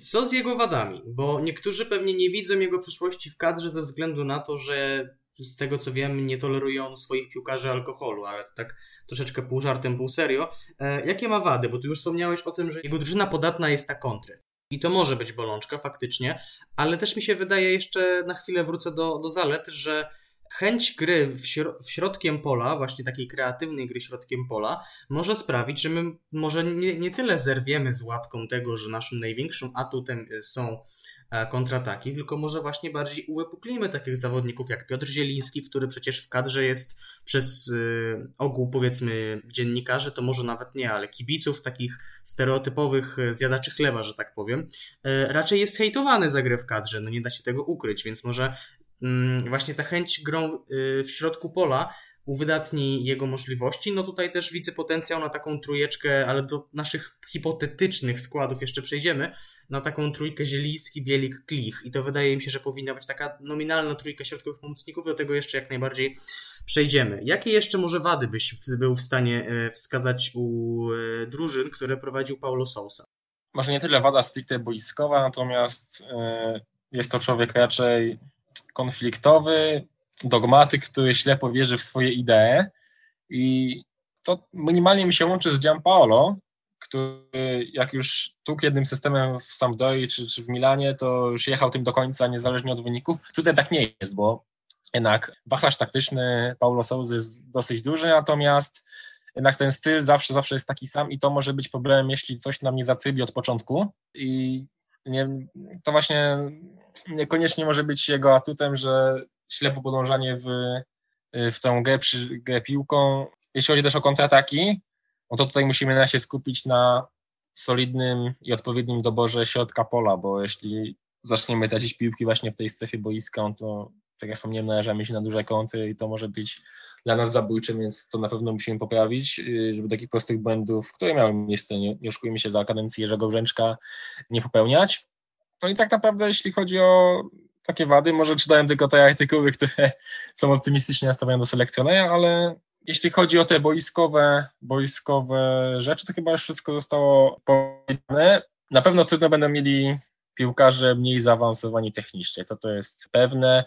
Co z jego wadami? Bo niektórzy pewnie nie widzą jego przyszłości w kadrze ze względu na to, że z tego co wiem, nie toleruje on swoich piłkarzy alkoholu, ale to tak troszeczkę pół żartem, pół serio. E, jakie ma wady? Bo tu już wspomniałeś o tym, że jego drużyna podatna jest na kontry. I to może być bolączka faktycznie, ale też mi się wydaje, jeszcze na chwilę wrócę do, do zalet, że chęć gry w, śro- w środkiem pola, właśnie takiej kreatywnej gry środkiem pola, może sprawić, że my może nie, nie tyle zerwiemy z łatką tego, że naszym największym atutem y, są e, kontrataki, tylko może właśnie bardziej uwypuklimy takich zawodników jak Piotr Zieliński, który przecież w kadrze jest przez y, ogół powiedzmy dziennikarzy, to może nawet nie, ale kibiców takich stereotypowych zjadaczy chleba, że tak powiem, raczej jest hejtowany za grę w kadrze, no nie da się tego ukryć, więc może właśnie ta chęć grą y, w środku pola uwydatni jego możliwości. No tutaj też widzę potencjał na taką trójeczkę, ale do naszych hipotetycznych składów jeszcze przejdziemy, na taką trójkę Zieliński, Bielik, Klich i to wydaje mi się, że powinna być taka nominalna trójka środkowych pomocników, do tego jeszcze jak najbardziej przejdziemy. Jakie jeszcze może wady byś był w stanie e, wskazać u e, drużyn, które prowadził Paulo Sousa? Może nie tyle wada stricte boiskowa, natomiast y, jest to człowiek raczej konfliktowy, dogmatyk, który ślepo wierzy w swoje idee i to minimalnie mi się łączy z Gianpaolo, który jak już tuk jednym systemem w Sampdori czy, czy w Milanie, to już jechał tym do końca, niezależnie od wyników. Tutaj tak nie jest, bo jednak wachlarz taktyczny Paulo Sousa jest dosyć duży, natomiast jednak ten styl zawsze, zawsze jest taki sam i to może być problemem, jeśli coś nam nie zatrybi od początku i nie, to właśnie niekoniecznie może być jego atutem, że ślepo podążanie w, w tą grę, przy, grę piłką. Jeśli chodzi też o kontrataki, no to tutaj musimy na się skupić na solidnym i odpowiednim doborze środka pola, bo jeśli zaczniemy tracić piłki właśnie w tej strefie boiska, no to tak jak wspomniałem, narażamy się na duże kąty i to może być dla nas zabójcze, więc to na pewno musimy poprawić, y, żeby takich prostych błędów, które miały miejsce, nie, nie oszukujmy się, za kadencji Jerzego Brzęczka nie popełniać. No i tak naprawdę, jeśli chodzi o takie wady, może czytałem tylko te artykuły, które (laughs) są optymistycznie nastawione do selekcjonera, ale jeśli chodzi o te boiskowe, boiskowe rzeczy, to chyba już wszystko zostało powiedziane. Na pewno trudno będą mieli piłkarze mniej zaawansowani technicznie, to to jest pewne.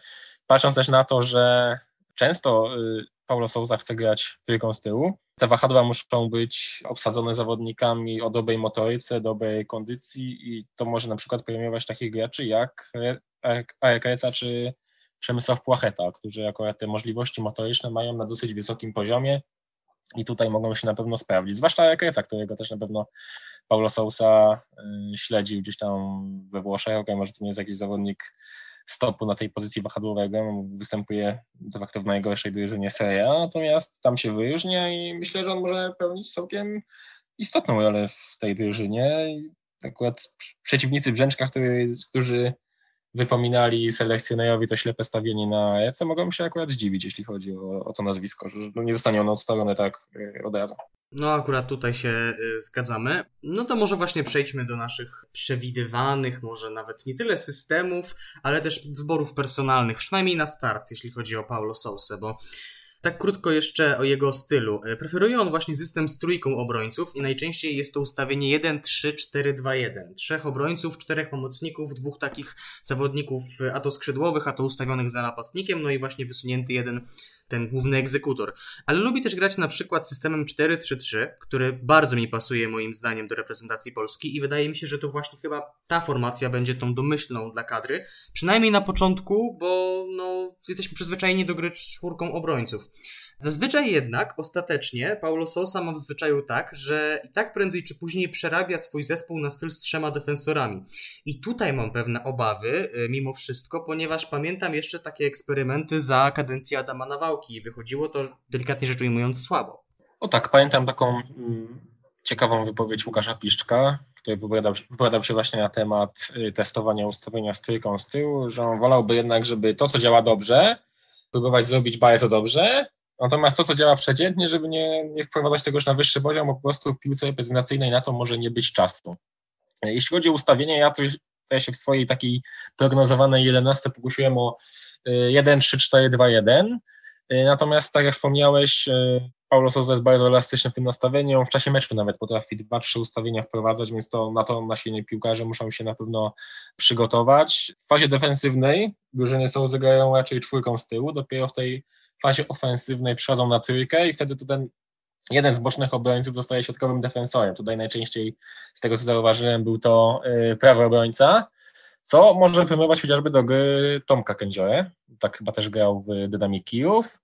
Patrząc też na to, że często y, Paulo Souza chce grać trójką z tyłu, te wahadła muszą być obsadzone zawodnikami o dobrej motoryce, dobrej kondycji i to może na przykład premiować takich graczy jak Arek Reca czy Przemysław Płacheta, którzy akurat te możliwości motoryczne mają na dosyć wysokim poziomie i tutaj mogą się na pewno sprawdzić. Zwłaszcza Arek Reca, którego też na pewno Paulo Sousa y, śledził gdzieś tam we Włoszech. Okay, może to nie jest jakiś zawodnik stopu na tej pozycji wahadłowego, występuje de facto w najgorszej drużynie Serie A, natomiast tam się wyróżnia i myślę, że on może pełnić całkiem istotną rolę w tej drużynie. Akurat przeciwnicy Brzęczka, który, którzy wypominali selekcjonerowi to ślepe stawienie na Ece, mogą się akurat zdziwić, jeśli chodzi o, o to nazwisko, że nie zostanie ono odstawione tak y, od razu. No, akurat tutaj się y, zgadzamy. No to może właśnie przejdźmy do naszych przewidywanych, może nawet nie tyle systemów, ale też wyborów personalnych, przynajmniej na start, jeśli chodzi o Paulo Sousę, bo tak krótko jeszcze o jego stylu. Y, Preferuje on właśnie system z trójką obrońców i najczęściej jest to ustawienie 1-3-4-2-1. Trzech obrońców, czterech pomocników, dwóch takich zawodników, y, a to skrzydłowych, a to ustawionych za napastnikiem, no i właśnie wysunięty jeden ten główny egzekutor. Ale lubi też grać na przykład systemem 4-3-3, który bardzo mi pasuje moim zdaniem do reprezentacji Polski i wydaje mi się, że to właśnie chyba ta formacja będzie tą domyślną dla kadry. Przynajmniej na początku, bo no, jesteśmy przyzwyczajeni do gry czwórką obrońców. Zazwyczaj jednak, ostatecznie, Paulo Sousa ma w zwyczaju tak, że i tak prędzej czy później przerabia swój zespół na styl z trzema defensorami. I tutaj mam pewne obawy, y, mimo wszystko, ponieważ pamiętam jeszcze takie eksperymenty za kadencji Adama Nawałki i wychodziło to, delikatnie rzecz ujmując, słabo. O tak, pamiętam taką mm, ciekawą wypowiedź Łukasza Piszczka, który wypowiadał, wypowiadał się właśnie na temat y, testowania ustawienia trójką z tyłu, że on wolałby jednak, żeby to, co działa dobrze, próbować zrobić bardzo dobrze, natomiast to, co działa przeciętnie, żeby nie, nie wprowadzać tego już na wyższy poziom, po prostu w piłce reprezentacyjnej na to może nie być czasu. Y, Jeśli chodzi o ustawienie, ja tu ja się w swojej takiej prognozowanej 11 pokusiłem o y, 1-3-4-2-1, Y, Natomiast tak jak wspomniałeś, y, Paulo Sousa jest bardzo elastyczny w tym nastawieniu. W czasie meczu nawet potrafi dwa, trzy ustawienia wprowadzać, więc to na to nasi piłkarze muszą się na pewno przygotować. W fazie defensywnej drużyny są grają raczej czwórką z tyłu, dopiero w tej fazie ofensywnej przychodzą na trójkę i wtedy to ten jeden z bocznych obrońców zostaje środkowym defensorem. Tutaj najczęściej, z tego co zauważyłem, był to y, prawy obrońca, co może premiować chociażby do gry Tomka Kędziorę. Tak chyba też grał w Dynamik Kijów.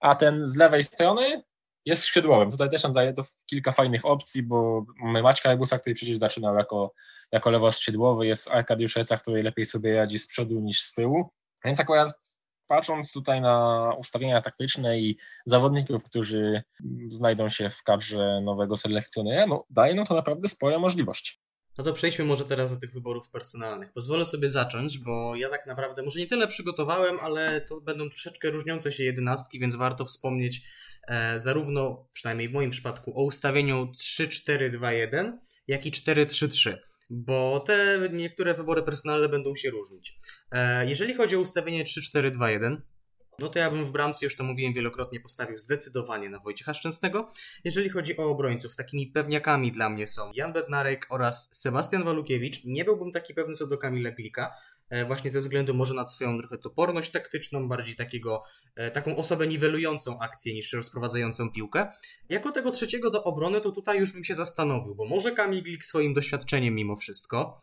A ten z lewej strony jest skrzydłowym. Tutaj też nam daje to kilka fajnych opcji, bo mamy Maćka Ebusa, który przecież zaczynał jako, jako lewoskrzydłowy, jest Arkadiusz Reca, który lepiej sobie radzi z przodu niż z tyłu. Więc akurat patrząc tutaj na ustawienia taktyczne i zawodników, którzy znajdą się w kadrze nowego selekcjonera, no daje nam to naprawdę spore możliwości. No to przejdźmy może teraz do tych wyborów personalnych. Pozwolę sobie zacząć, bo ja tak naprawdę może nie tyle przygotowałem, ale to będą troszeczkę różniące się jedenastki, więc warto wspomnieć e, zarówno, przynajmniej w moim przypadku, o ustawieniu 3-4-2-1, jak i 4-3-3. Bo te niektóre wybory personalne będą się różnić. E, jeżeli chodzi o ustawienie 3-4-2-1, no to ja bym w bramce, już to mówiłem wielokrotnie, postawił zdecydowanie na Wojciecha Szczęsnego. Jeżeli chodzi o obrońców, takimi pewniakami dla mnie są Jan Bednarek oraz Sebastian Walukiewicz. Nie byłbym taki pewny co do Kamila Glika, właśnie ze względu może na swoją trochę toporność taktyczną, bardziej takiego, e, taką osobę niwelującą akcję niż rozprowadzającą piłkę. Jako tego trzeciego do obrony, to tutaj już bym się zastanowił, bo może Kamil swoim doświadczeniem mimo wszystko,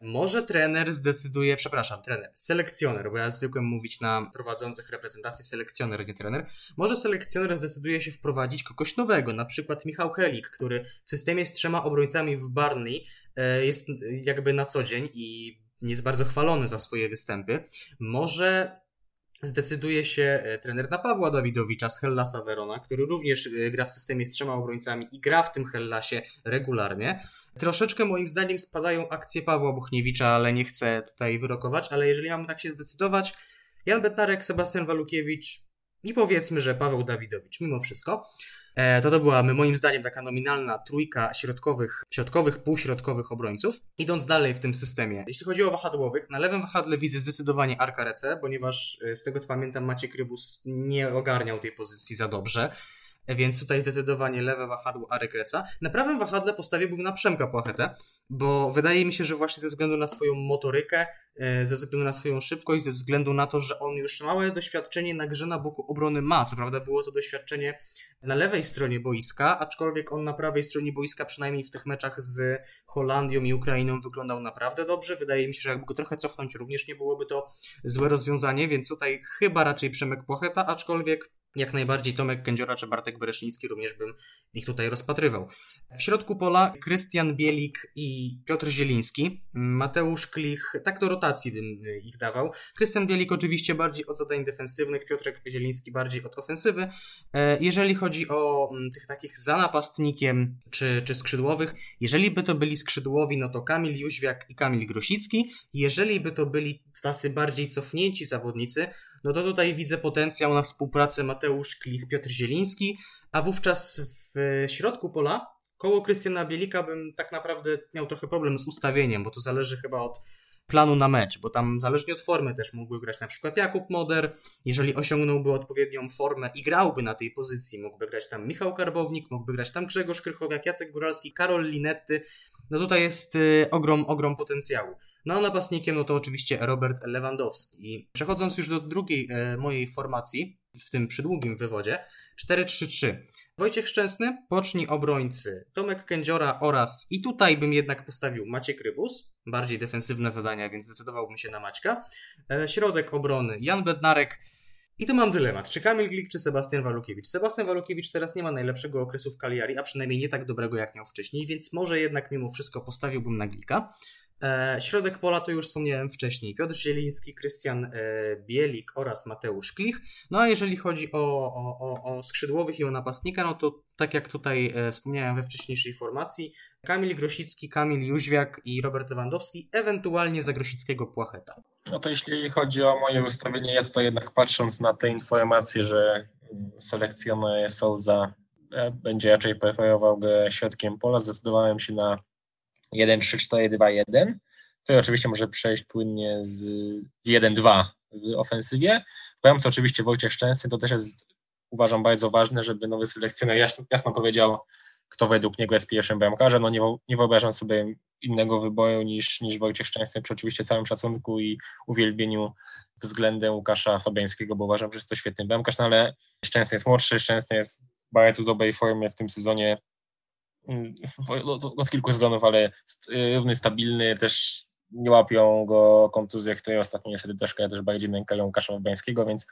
może trener zdecyduje, przepraszam, trener, selekcjoner, bo ja zwykłem mówić na prowadzących reprezentacji selekcjoner, nie trener. Może selekcjoner zdecyduje się wprowadzić kogoś nowego, na przykład Michał Helik, który w systemie z trzema obrońcami w Barney e, jest jakby na co dzień i jest bardzo chwalony za swoje występy. Może zdecyduje się e, trener na Pawła Dawidowicza z Hellasa Verona, który również e, gra w systemie z trzema obrońcami i gra w tym Hellasie regularnie. Troszeczkę moim zdaniem spadają akcje Pawła Buchniewicza, ale nie chcę tutaj wyrokować, ale jeżeli mamy tak się zdecydować, Jan Bednarek, Sebastian Walukiewicz, i powiedzmy, że Paweł Dawidowicz mimo wszystko. E, To to była moim zdaniem taka nominalna trójka środkowych, środkowych, półśrodkowych obrońców. Idąc dalej w tym systemie, jeśli chodzi o wahadłowych, na lewym wahadle widzę zdecydowanie Arka Rece, ponieważ e, z tego co pamiętam Maciek Rybus nie ogarniał tej pozycji za dobrze. Więc tutaj zdecydowanie lewe wahadło Arek Reca. Na prawym wahadle postawiłbym na Przemka Płachetę, bo wydaje mi się, że właśnie ze względu na swoją motorykę, e, ze względu na swoją szybkość, ze względu na to, że on już małe doświadczenie na grze na boku obrony ma. Co prawda było to doświadczenie na lewej stronie boiska, aczkolwiek on na prawej stronie boiska, przynajmniej w tych meczach z Holandią i Ukrainą, wyglądał naprawdę dobrze. Wydaje mi się, że jakby go trochę cofnąć, również nie byłoby to złe rozwiązanie, więc tutaj chyba raczej Przemek Płacheta, aczkolwiek jak najbardziej Tomek Kędziora czy Bartek Bereszyński również bym ich tutaj rozpatrywał. W środku pola Krystian Bielik i Piotr Zieliński. Mateusz Klich, tak do rotacji bym y, ich dawał. Krystian Bielik oczywiście bardziej od zadań defensywnych, Piotrek Zieliński bardziej od ofensywy. E, Jeżeli chodzi o mm, tych takich za napastnikiem czy, czy skrzydłowych, jeżeli by to byli skrzydłowi, no to Kamil Jóźwiak i Kamil Grosicki. Jeżeli by to byli tacy bardziej cofnięci zawodnicy, no to tutaj widzę potencjał na współpracę Mateusz Klich, Piotr Zieliński, a wówczas w środku pola koło Krystiana Bielika bym tak naprawdę miał trochę problem z ustawieniem, bo to zależy chyba od planu na mecz, bo tam zależnie od formy też mógłby grać na przykład Jakub Moder, jeżeli osiągnąłby odpowiednią formę i grałby na tej pozycji, mógłby grać tam Michał Karbownik, mógłby grać tam Grzegorz Krychowiak, Jacek Góralski, Karol Linetty, no tutaj jest y, ogrom, ogrom potencjału. No a napastnikiem no to oczywiście Robert Lewandowski. I przechodząc już do drugiej e, mojej formacji, w tym przydługim wywodzie, 4-3-3. Wojciech Szczęsny, poczni obrońcy, Tomek Kędziora oraz, i tutaj bym jednak postawił Maciek Rybus, bardziej defensywne zadania, więc zdecydowałbym się na Maćka. E, środek obrony, Jan Bednarek, i tu mam dylemat, czy Kamil Glik, czy Sebastian Walukiewicz. Sebastian Walukiewicz teraz nie ma najlepszego okresu w Cagliari, a przynajmniej nie tak dobrego jak miał wcześniej, więc może jednak mimo wszystko postawiłbym na Glika. E, Środek pola to już wspomniałem wcześniej. Piotr Zieliński, Krystian e, Bielik oraz Mateusz Klich. No a jeżeli chodzi o, o, o, skrzydłowych i o napastnika, no to tak jak tutaj e, wspomniałem we wcześniejszej formacji, Kamil Grosicki, Kamil Jóźwiak i Robert Lewandowski, ewentualnie za Grosickiego Płacheta. No to jeśli chodzi o moje ustawienie, ja tutaj jednak patrząc na te informacje, że selekcjoner Souza będzie raczej preferował środkiem pola, zdecydowałem się na 1-3-4-2-1. To oczywiście może przejść płynnie z 1-2 w ofensywie. W oczywiście Wojciech Szczęsny, to też jest uważam bardzo ważne, żeby nowy selekcjoner jasno, jasno powiedział, kto według niego jest pierwszym bramkarzem. No nie, nie wyobrażam sobie innego wyboru niż, niż Wojciech Szczęsny przy oczywiście całym szacunku i uwielbieniu względem Łukasza Fabiańskiego, bo uważam, że jest to świetny bramkarz, no ale Szczęsny jest młodszy, Szczęsny jest w bardzo dobrej formie w tym sezonie, od, od kilku sezonów, ale st- równy, stabilny, też nie łapią go kontuzje, które ostatnio niestety troszkę też bardziej nękają Łukasza Fabiańskiego, więc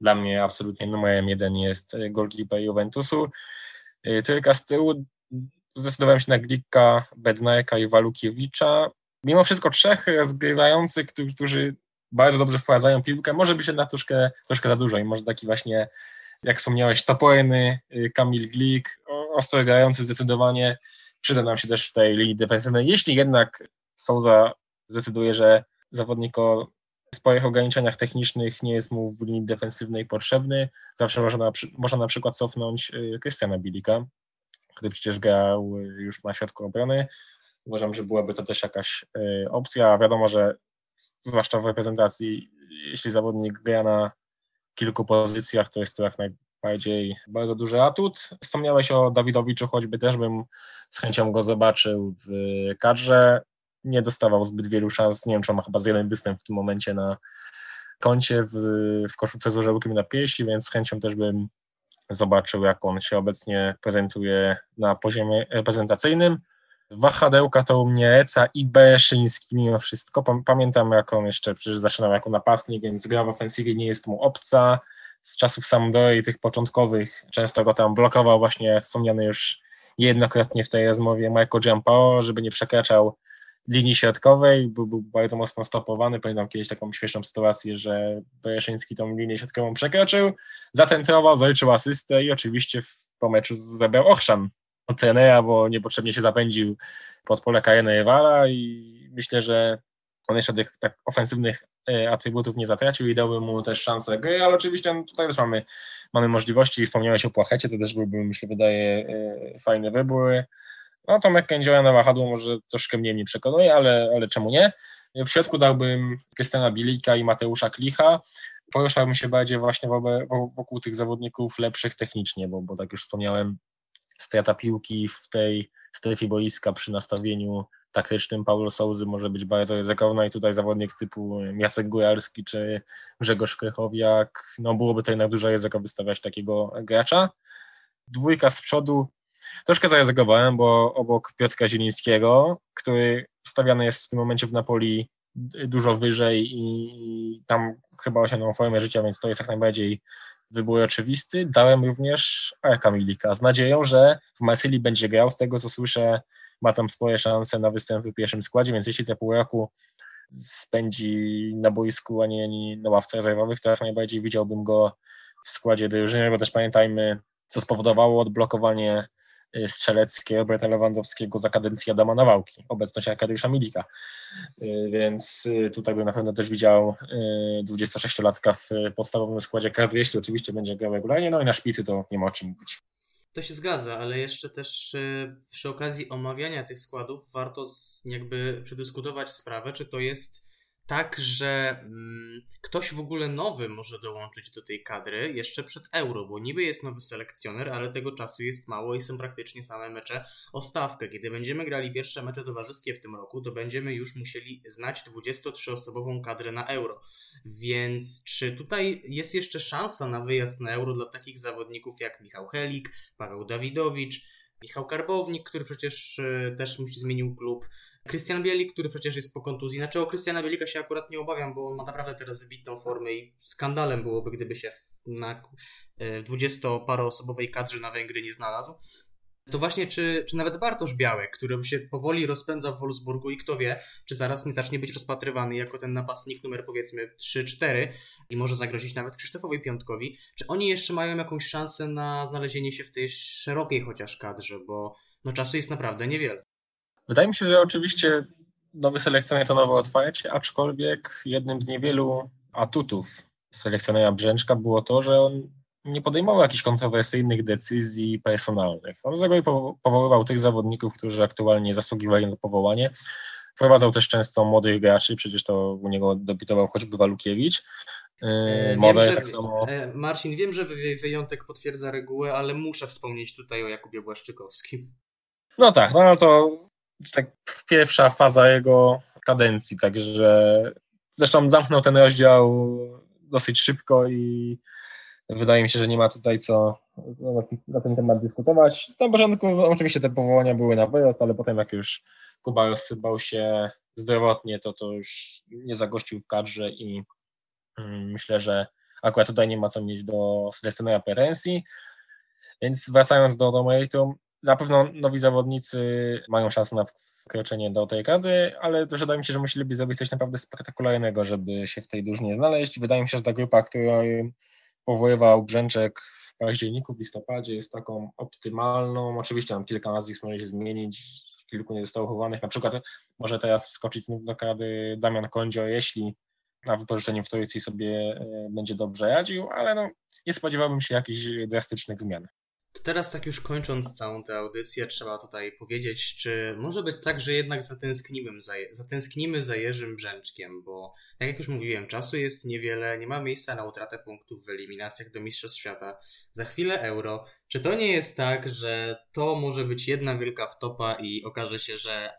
dla mnie absolutnie numerem jeden jest y, goalkeeper Juventusu. Y, Trójka z tyłu zdecydowałem się na Glika, Bednarka i Walukiewicza. Mimo wszystko trzech rozgrywających, którzy, bardzo dobrze wprowadzają piłkę, może być jednak troszkę, troszkę za dużo i może taki właśnie, jak wspomniałeś, toporny y, Kamil Glik, o- ostro grający zdecydowanie, przyda nam się też w tej linii defensywnej. Jeśli jednak Souza zdecyduje, że zawodnik o sporych ograniczeniach technicznych nie jest mu w linii defensywnej potrzebny, zawsze można, można na przykład cofnąć y, Krystiana Bilika, który przecież grał y, już na środku obrony. Uważam, że byłaby to też jakaś opcja. Wiadomo, że zwłaszcza w reprezentacji, jeśli zawodnik gra na kilku pozycjach, to jest to jak najbardziej bardzo duży atut. Wspomniałeś o Dawidowiczu, choćby też bym z chęcią go zobaczył w kadrze. Nie dostawał zbyt wielu szans. Nie wiem, czy on ma chyba z jeden występ w tym momencie na koncie w, w koszulce z orzełkiem na piersi, więc z chęcią też bym zobaczył, jak on się obecnie prezentuje na poziomie reprezentacyjnym. Wahadełka to u mnie Eca i Bereszyński mimo wszystko. Pam- Pamiętam, jak on jeszcze przecież zaczynał jako napastnik, więc gra w ofensywie nie jest mu obca. Z czasów Sampdory tych początkowych często go tam blokował właśnie wspomniany już niejednokrotnie w tej rozmowie Michael Giampaolo, żeby nie przekraczał linii środkowej, był, był bardzo mocno stopowany. Pamiętam kiedyś taką śmieszną sytuację, że Bereszyński tą linię środkową przekroczył, zacentrował, zaliczył asystę i oczywiście w, po meczu zebrał ochrzan trenera, bo niepotrzebnie się zapędził pod pole karne rywala i myślę, że on jeszcze tych tak ofensywnych e, atrybutów nie zatracił i dałby mu też szansę gry, ale oczywiście no, tutaj też mamy, mamy możliwości. Wspomniałeś o Płachecie, to też byłby, myślę, wydaje e, fajny wybór. No Tomek Kędzioła na wahadło może troszkę mniej mnie przekonuje, ale, ale czemu nie? W środku dałbym Krystiana Bilika i Mateusza Klicha. Poruszałbym się bardziej właśnie wokół tych zawodników lepszych technicznie, bo, bo tak już wspomniałem, strata piłki w tej strefie boiska przy nastawieniu taktycznym Paulo Souzy może być bardzo ryzykowna i tutaj zawodnik typu Jacek Góralski czy Grzegorz Krychowiak, no byłoby to jednak duże ryzyko wystawiać takiego gracza. Dwójka z przodu, troszkę zaryzykowałem, bo obok Piotra Zielińskiego, który stawiany jest w tym momencie w Napoli dużo wyżej i tam chyba osiągnął formę życia, więc to jest jak najbardziej wybór oczywisty. Dałem również Arka Milika z nadzieją, że w Marsylii będzie grał. Z tego co słyszę, ma tam spore szanse na występy w pierwszym składzie, więc jeśli te pół roku spędzi na boisku, a nie, na ławce rezerwowych, to jak najbardziej widziałbym go w składzie drużyny, bo też pamiętajmy, co spowodowało odblokowanie strzeleckie Roberta Lewandowskiego za kadencji Adama Nawałki, obecność Arkadiusza Milika. Y, Więc y, tutaj bym na pewno też widział y, 26-latka w podstawowym składzie kadry, jeśli oczywiście będzie grał regularnie, no i na szpicy to nie ma o czym mówić. To się zgadza, ale jeszcze też y, przy okazji omawiania tych składów warto jakby przedyskutować sprawę, czy to jest tak, że mm, ktoś w ogóle nowy może dołączyć do tej kadry jeszcze przed Euro, bo niby jest nowy selekcjoner, ale tego czasu jest mało i są praktycznie same mecze o stawkę. Kiedy będziemy grali pierwsze mecze towarzyskie w tym roku, to będziemy już musieli znać 23-osobową kadrę na Euro. Więc czy tutaj jest jeszcze szansa na wyjazd na Euro dla takich zawodników jak Michał Helik, Paweł Dawidowicz, Michał Karbownik, który przecież e, też musi zmienił klub, Krystian Bielik, który przecież jest po kontuzji. Znaczy o Krystiana Bielika się akurat nie obawiam, bo on ma naprawdę teraz wybitną formę i skandalem byłoby, gdyby się na e, 20-paroosobowej kadrze na Węgry nie znalazł. To właśnie, czy, czy nawet Bartosz Białek, który się powoli rozpędza w Wolfsburgu i kto wie, czy zaraz nie zacznie być rozpatrywany jako ten napastnik numer powiedzmy 3-4 i może zagrozić nawet Krzysztofowi Piątkowi, czy oni jeszcze mają jakąś szansę na znalezienie się w tej szerokiej chociaż kadrze, bo no czasu jest naprawdę niewiele. Wydaje mi się, że oczywiście nowy selekcjoner to nowe otwarcie, aczkolwiek jednym z niewielu atutów selekcjonera Brzęczka było to, że on nie podejmował jakichś kontrowersyjnych decyzji personalnych. On z reguły powo- powoływał tych zawodników, którzy aktualnie zasługiwali na powołanie. Wprowadzał też często młodych graczy, przecież to u niego debiutował choćby Walukiewicz. Yy, E, Model wiem, tak samo. e, Marcin, wiem, że wy- wyjątek potwierdza regułę, ale muszę wspomnieć tutaj o Jakubie Błaszczykowskim. No tak, no to tak pierwsza faza jego kadencji, także zresztą zamknął ten rozdział dosyć szybko i wydaje mi się, że nie ma tutaj co na, ten temat dyskutować. Na początku no, oczywiście te powołania były na wyrost, ale potem jak już Kuba rozsypał się zdrowotnie, to to już nie zagościł w kadrze i mm, myślę, że akurat tutaj nie ma co mieć do selekcjonera pretensji. Więc wracając do, do meritum, na pewno nowi zawodnicy mają szansę na wkroczenie do tej kadry, ale też wydaje mi się, że musieliby zrobić coś naprawdę spektakularnego, żeby się w tej drużynie znaleźć. Wydaje mi się, że ta grupa, którą powoływał Brzęczek w październiku, w listopadzie jest taką optymalną. Oczywiście tam kilka nazwisk może się zmienić, kilku nie zostało chowanych. Na przykład może teraz wskoczyć znów do kadry Damian Kondzio, jeśli na wypożyczeniu w Trójcy sobie e, będzie dobrze radził, ale no, nie spodziewałbym się jakichś drastycznych zmian. To teraz tak już kończąc całą tę audycję, trzeba tutaj powiedzieć, czy może być tak, że jednak zatęsknimy za, zatęsknimy za Jerzym Brzęczkiem, bo tak jak już mówiłem, czasu jest niewiele, nie ma miejsca na utratę punktów w eliminacjach do Mistrzostw Świata. Za chwilę euro. Czy to nie jest tak, że to może być jedna wielka wtopa i okaże się, że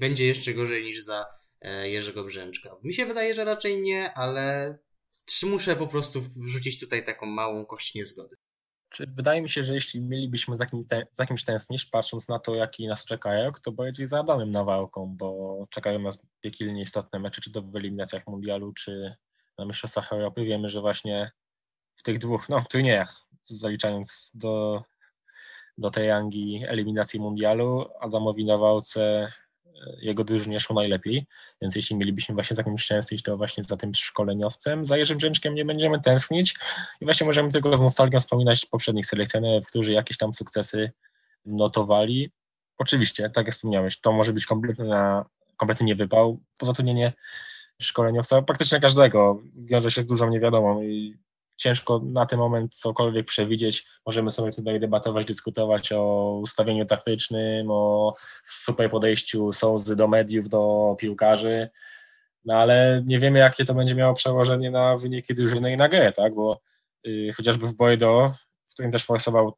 będzie jeszcze gorzej niż za e, Jerzego Brzęczka? Mi się wydaje, że raczej nie, ale czy muszę po prostu wrzucić tutaj taką małą kość niezgody? Czy wydaje mi się, że jeśli mielibyśmy za, kim te, za kimś tęsknić, patrząc na to, jaki nas czekają, to bardziej za Adamem Nawałką, bo czekają nas piekielnie istotne mecze, czy to w eliminacjach mundialu, czy na Mistrzostwach Europy. Wiemy, że właśnie w tych dwóch no, turniejach, zaliczając do, do tej rangi eliminacji mundialu, Adamowi Nawałce jego drużynie szło najlepiej, więc jeśli mielibyśmy właśnie za kimś tęsknić, to właśnie za tym szkoleniowcem. Za Jerzym Brzęczkiem nie będziemy tęsknić i właśnie możemy tylko z nostalgią wspominać poprzednich selekcjonerów, którzy jakieś tam sukcesy notowali. Oczywiście, tak jak wspomniałeś, to może być kompletny, kompletny niewypał. Pozatrudnienie szkoleniowca, praktycznie każdego, wiąże się z dużą niewiadomą i ciężko na ten moment cokolwiek przewidzieć. Możemy sobie tutaj debatować, dyskutować o ustawieniu taktycznym, o super podejściu Sołzy do mediów, do piłkarzy, no ale nie wiemy, jakie to będzie miało przełożenie na wyniki drużyny i na grę, tak, bo y, chociażby w Bordeaux, w którym też forsował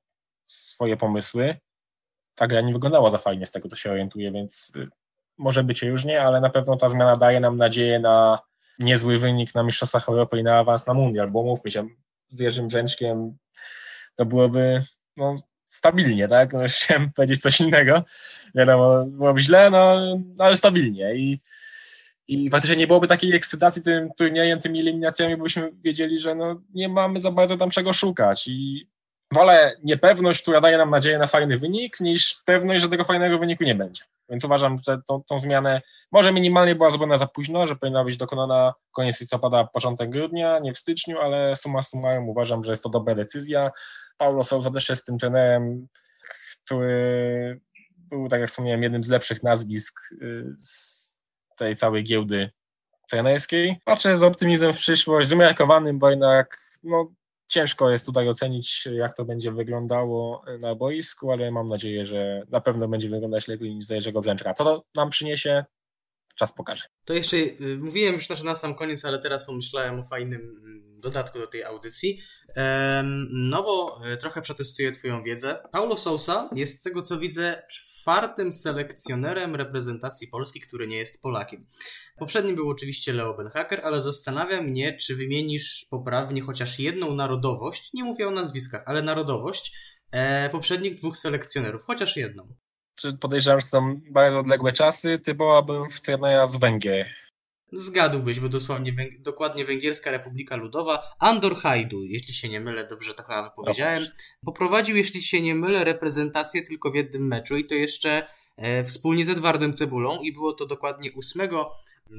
swoje pomysły, ta gra nie wyglądała za fajnie z tego, co się orientuje, więc y, może być różnie, ale na pewno ta zmiana daje nam nadzieję na niezły wynik na Mistrzostwach Europy i na awans na Mundial, bo mówmy się, z Jerzym Brzęczkiem to byłoby no, stabilnie, tak? No, (laughs) chciałem powiedzieć coś innego, wiadomo, byłoby źle, no, ale stabilnie. I, i faktycznie nie byłoby takiej ekscytacji tym turniejem, tymi eliminacjami, bo byśmy wiedzieli, że no, nie mamy za bardzo tam czego szukać. I wolę niepewność, która daje nam nadzieję na fajny wynik, niż pewność, że tego fajnego wyniku nie będzie. Więc uważam, że tą, tą zmianę może minimalnie była zrobiona za późno, że powinna być dokonana koniec listopada, początek grudnia, nie w styczniu, ale summa summarum uważam, że jest to dobra decyzja. Paulo Sousa też jest tym trenerem, który był, tak jak wspomniałem, jednym z lepszych nazwisk y, z tej całej giełdy trenerskiej. Patrzę z optymizmem w przyszłość, zmiarkowanym, bo jednak no, ciężko jest tutaj ocenić, jak to będzie wyglądało na boisku, ale mam nadzieję, że na pewno będzie wyglądać lepiej niż za Jerzego Brzęczka. Co to nam przyniesie, czas pokaże. To jeszcze y, mówiłem już na sam koniec, ale teraz pomyślałem o fajnym mm, dodatku do tej audycji. No bo y, trochę przetestuję Twoją wiedzę. Paulo Sousa jest z tego co widzę czwartym selekcjonerem reprezentacji Polski, który nie jest Polakiem. Poprzednim był oczywiście Leo Benhaker, ale zastanawia mnie, czy wymienisz poprawnie chociaż jedną narodowość, nie mówię o nazwiskach, ale narodowość e, poprzednich dwóch selekcjonerów, chociaż jedną. Podejrzewam, że są bardzo odległe czasy, typowałbym w trenera z Węgier. Zgadłbyś, bo dosłownie węg- dokładnie Węgierska Republika Ludowa, Andor Hajdu, jeśli się nie mylę, dobrze to chyba wypowiedziałem, poprowadził, jeśli się nie mylę, reprezentację tylko w jednym meczu i to jeszcze wspólnie z Edwardem Cebulą i było to dokładnie 8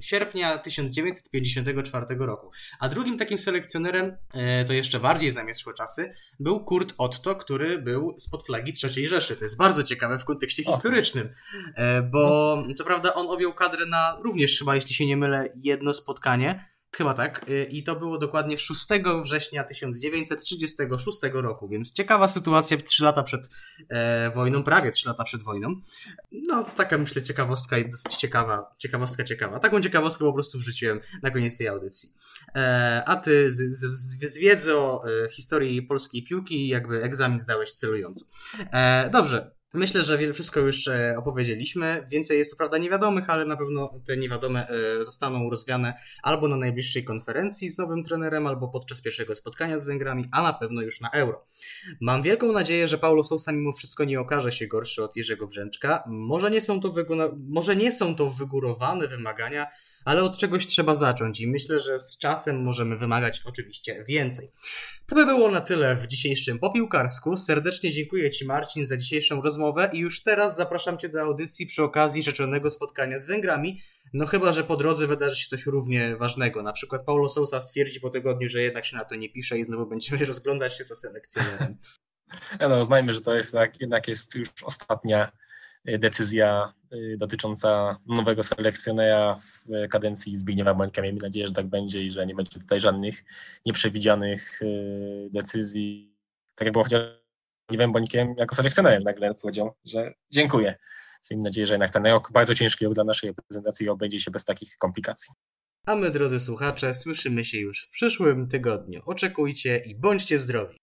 sierpnia 1954 roku. A drugim takim selekcjonerem, e, to jeszcze bardziej zamieszłe czasy, był Kurt Otto, który był spod flagi III Rzeszy. To jest bardzo ciekawe w kontekście historycznym, e, bo co prawda on objął kadrę na również chyba, jeśli się nie mylę, jedno spotkanie, Chyba tak. Y, I to było dokładnie 6 września 1936 roku, więc ciekawa sytuacja 3 lata przed e, wojną, prawie 3 lata przed wojną. No, taka myślę ciekawostka i dosyć ciekawa, ciekawostka ciekawa. Taką ciekawostkę po prostu wrzuciłem na koniec tej audycji. E, a ty z, z, z, e, historii polskiej piłki jakby egzamin zdałeś celująco. E, dobrze. Myślę, że wszystko już e, opowiedzieliśmy. Więcej jest co prawda niewiadomych, ale na pewno te niewiadome e, zostaną rozwiane albo na najbliższej konferencji z nowym trenerem, albo podczas pierwszego spotkania z Węgrami, a na pewno już na Euro. Mam wielką nadzieję, że Paulo Sousa mimo wszystko nie okaże się gorszy od Jerzego Brzęczka. Może nie są to, może nie są to wygórowane wymagania, ale od czegoś trzeba zacząć i myślę, że z czasem możemy wymagać oczywiście więcej. To by było na tyle w dzisiejszym popiłkarsku. Serdecznie dziękuję Ci Marcin za dzisiejszą rozmowę i już teraz zapraszam Cię do audycji przy okazji rzeczonego spotkania z Węgrami. No chyba, że po drodze wydarzy się coś równie ważnego. Na przykład Paulo Sousa stwierdzi po tygodniu, że jednak się na to nie pisze i znowu będziemy (laughs) rozglądać się za selekcjonerem. (laughs) No, uznajmy, że to jest jednak, jednak jest już ostatnia decyzja y, dotycząca nowego selekcjonera w kadencji Zbigniewa Bońka. Miejmy nadzieję, że tak będzie i że nie będzie tutaj żadnych nieprzewidzianych y, decyzji. Tak jak było chociaż Zbigniewem Bońkiem jako selekcjonerem nagle powiedział, że dziękuję. Miejmy nadzieję, że jednak ten rok bardzo ciężki dla naszej reprezentacji obędzie się bez takich komplikacji. A my, drodzy słuchacze, słyszymy się już w przyszłym tygodniu. Oczekujcie i bądźcie zdrowi.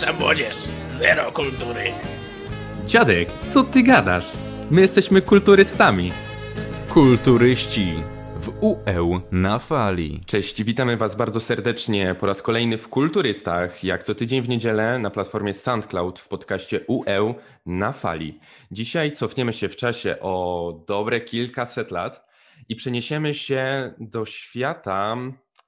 Dzisiejsza młodzież. Zero kultury. Dziadek, co ty gadasz? My jesteśmy kulturystami. Kulturyści w UE na fali. Cześć, witamy Was bardzo serdecznie po raz kolejny w Kulturystach, jak co tydzień w niedzielę na platformie SoundCloud w podcaście UE na fali. Dzisiaj cofniemy się w czasie o dobre kilkaset lat i przeniesiemy się do świata,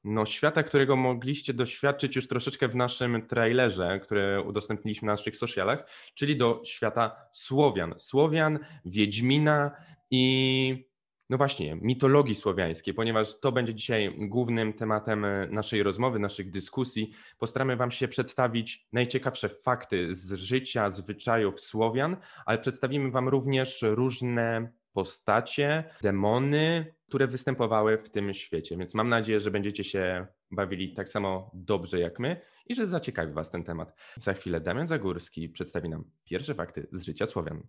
no świata, którego mogliście doświadczyć już troszeczkę w naszym trailerze, który udostępniliśmy na naszych socialach, czyli do świata Słowian. Słowian, Wiedźmina i no właśnie, mitologii słowiańskiej, ponieważ to będzie dzisiaj głównym tematem naszej rozmowy, naszych dyskusji. Postaramy Wam się przedstawić najciekawsze fakty z życia, zwyczajów Słowian, ale przedstawimy Wam również różne postacie, demony, które występowały w tym świecie. Więc mam nadzieję, że będziecie się bawili tak samo dobrze jak my i że zaciekawi Was ten temat. Za chwilę Damian Zagórski przedstawi nam pierwsze fakty z życia Słowian.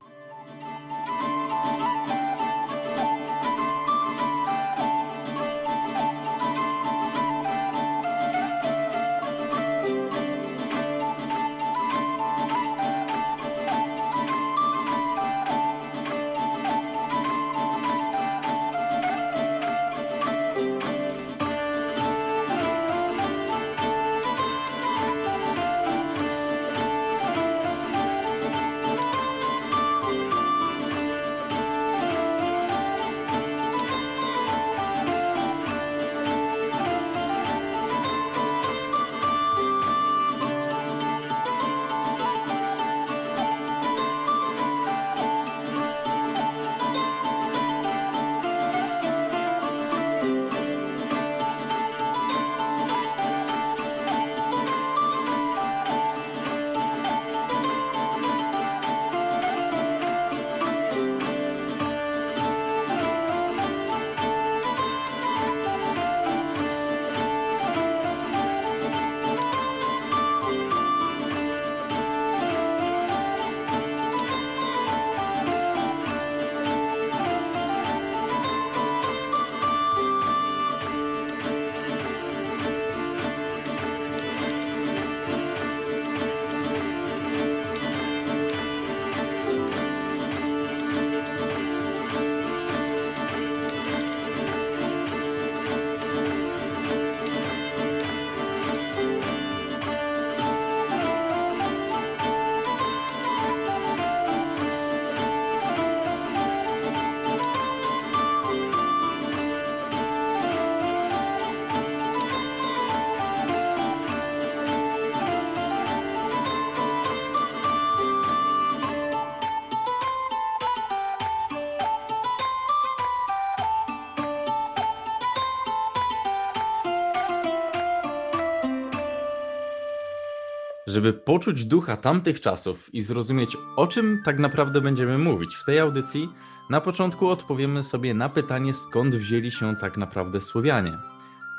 Żeby poczuć ducha tamtych czasów i zrozumieć, o czym tak naprawdę będziemy mówić w tej audycji, na początku odpowiemy sobie na pytanie, skąd wzięli się tak naprawdę Słowianie.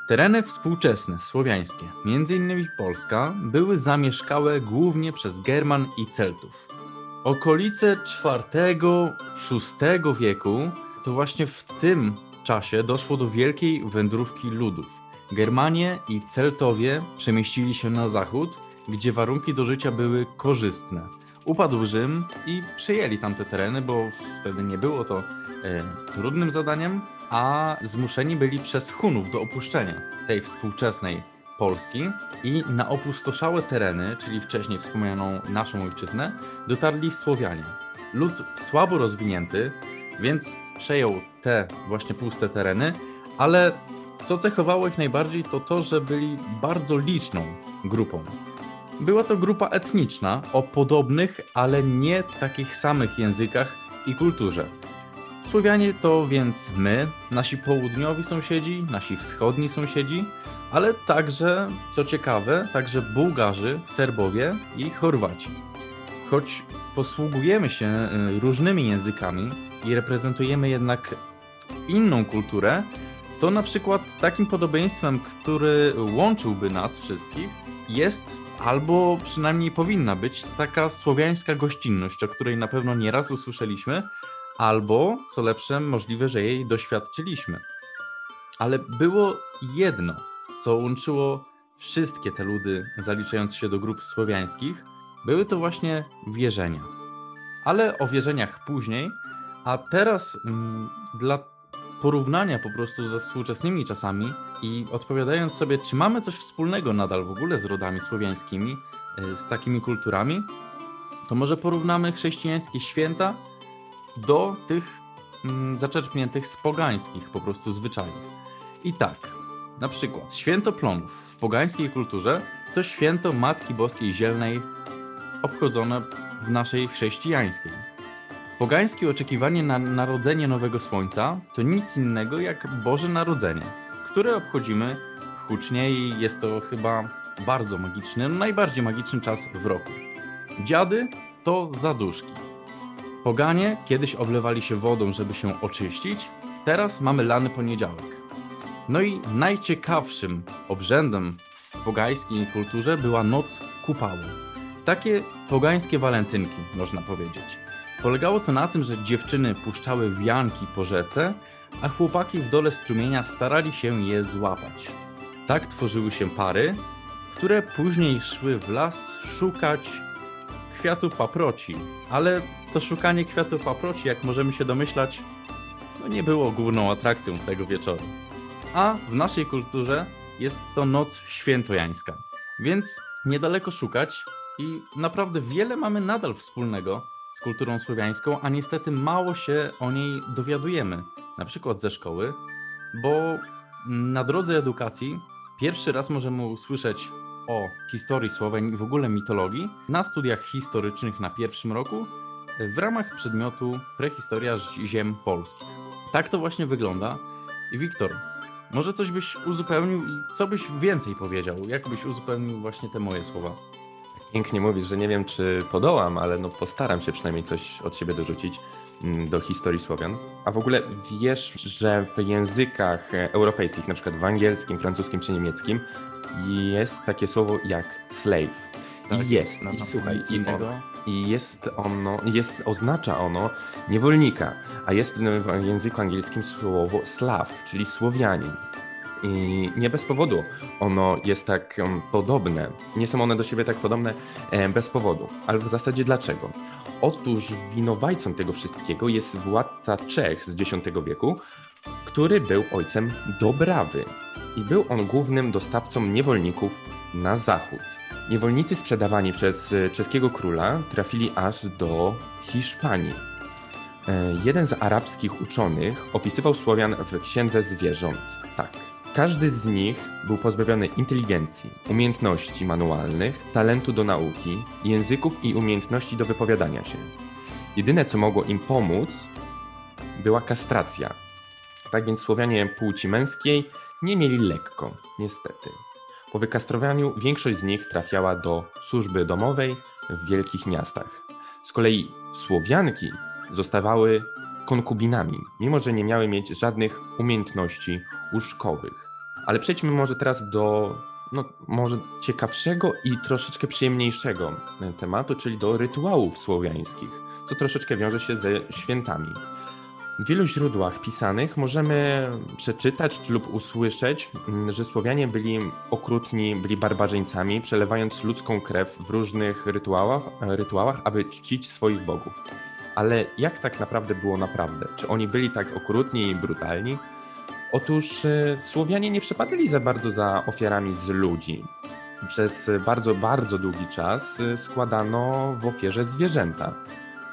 Tereny współczesne, słowiańskie, m.in. Polska, były zamieszkałe głównie przez German i Celtów. Okolice IV-VI wieku to właśnie w tym czasie doszło do wielkiej wędrówki ludów. Germanie i Celtowie przemieścili się na zachód, gdzie warunki do życia były korzystne. Upadł Rzym i przejęli tamte tereny, bo wtedy nie było to e, trudnym zadaniem, a zmuszeni byli przez Hunów do opuszczenia tej współczesnej Polski i na opustoszałe tereny, czyli wcześniej wspomnianą naszą ojczyznę, dotarli Słowianie. Lud słabo rozwinięty, więc przejął te właśnie puste tereny, ale co cechowało ich najbardziej to to, że byli bardzo liczną grupą. Była to grupa etniczna o podobnych, ale nie takich samych językach i kulturze. Słowianie to więc my, nasi południowi sąsiedzi, nasi wschodni sąsiedzi, ale także, co ciekawe, także Bułgarzy, Serbowie i Chorwaci. Choć posługujemy się y, różnymi językami i reprezentujemy jednak inną kulturę, to na przykład takim podobieństwem, który łączyłby nas wszystkich, jest albo przynajmniej powinna być taka słowiańska gościnność, o której na pewno nieraz usłyszeliśmy, albo, co lepsze, możliwe, że jej doświadczyliśmy. Ale było jedno, co łączyło wszystkie te ludy, zaliczając się do grup słowiańskich, były to właśnie wierzenia. Ale o wierzeniach później, a teraz mm, dla porównania po prostu ze współczesnymi czasami i odpowiadając sobie, czy mamy coś wspólnego nadal w ogóle z rodami słowiańskimi, y, z takimi kulturami, to może porównamy chrześcijańskie święta do tych mm, zaczerpniętych z pogańskich po prostu zwyczajów. I tak, na przykład święto plonów w pogańskiej kulturze to święto Matki Boskiej Zielnej obchodzone w naszej chrześcijańskiej. Pogańskie oczekiwanie na narodzenie nowego słońca to nic innego jak Boże Narodzenie, które obchodzimy hucznie i jest to chyba bardzo magiczny, najbardziej magiczny czas w roku. Dziady to zaduszki. Poganie kiedyś oblewali się wodą, żeby się oczyścić, teraz mamy lany poniedziałek. No i najciekawszym obrzędem w pogańskiej kulturze była noc kupały. Takie pogańskie walentynki, można powiedzieć. Polegało to na tym, że dziewczyny puszczały wianki po rzece, a chłopaki w dole strumienia starali się je złapać. Tak tworzyły się pary, które później szły w las szukać kwiatu paproci. Ale to szukanie kwiatu paproci, jak możemy się domyślać, no nie było główną atrakcją tego wieczoru. A w naszej kulturze jest to noc świętojańska. Więc niedaleko szukać i naprawdę wiele mamy nadal wspólnego z kulturą słowiańską, a niestety mało się o niej dowiadujemy, na przykład ze szkoły, bo na drodze edukacji pierwszy raz możemy usłyszeć o historii Słowenii i w ogóle mitologii na studiach historycznych na pierwszym roku w ramach przedmiotu Prehistoria ziem polskich. Tak to właśnie wygląda. I Wiktor, może coś byś uzupełnił i co byś więcej powiedział? Jak byś uzupełnił właśnie te moje słowa? Pięknie mówisz, że nie wiem, czy podołam, ale no postaram się przynajmniej coś od siebie dorzucić mm, do historii Słowian. A w ogóle wiesz, że w językach europejskich, na przykład w angielskim, francuskim czy niemieckim, jest takie słowo jak slave. Tak, I jest, i słuchaj, i, on, i jest ono, jest, oznacza ono niewolnika, a jest w języku angielskim słowo slav, czyli Słowianin. I nie bez powodu ono jest tak podobne. Nie są one do siebie tak podobne bez powodu. Ale w zasadzie dlaczego? Otóż winowajcą tego wszystkiego jest władca Czech z X wieku, który był ojcem Dobrawy. I był on głównym dostawcą niewolników na zachód. Niewolnicy sprzedawani przez e, czeskiego króla trafili aż do Hiszpanii. E, Jeden z arabskich uczonych opisywał Słowian w Księdze Zwierząt. Tak. Każdy z nich był pozbawiony inteligencji, umiejętności manualnych, talentu do nauki, języków i umiejętności do wypowiadania się. Jedyne, co mogło im pomóc, była kastracja. Tak więc Słowianie płci męskiej nie mieli lekko, niestety. Po wykastrowaniu większość z nich trafiała do służby domowej w wielkich miastach. Z kolei Słowianki zostawały konkubinami, mimo że nie miały mieć żadnych umiejętności łóżkowych. Ale przejdźmy może teraz do no, może ciekawszego i troszeczkę przyjemniejszego e, tematu, czyli do rytuałów słowiańskich, co troszeczkę wiąże się ze świętami. W wielu źródłach pisanych możemy przeczytać lub usłyszeć, mm, że Słowianie byli okrutni, byli barbarzyńcami, przelewając ludzką krew w różnych rytuałach, e, rytuałach, aby czcić swoich bogów. Ale jak tak naprawdę było naprawdę? Czy oni byli tak okrutni i brutalni? Otóż e, Słowianie nie przepadali za bardzo za ofiarami z ludzi. Przez bardzo, bardzo długi czas e, składano w ofierze zwierzęta.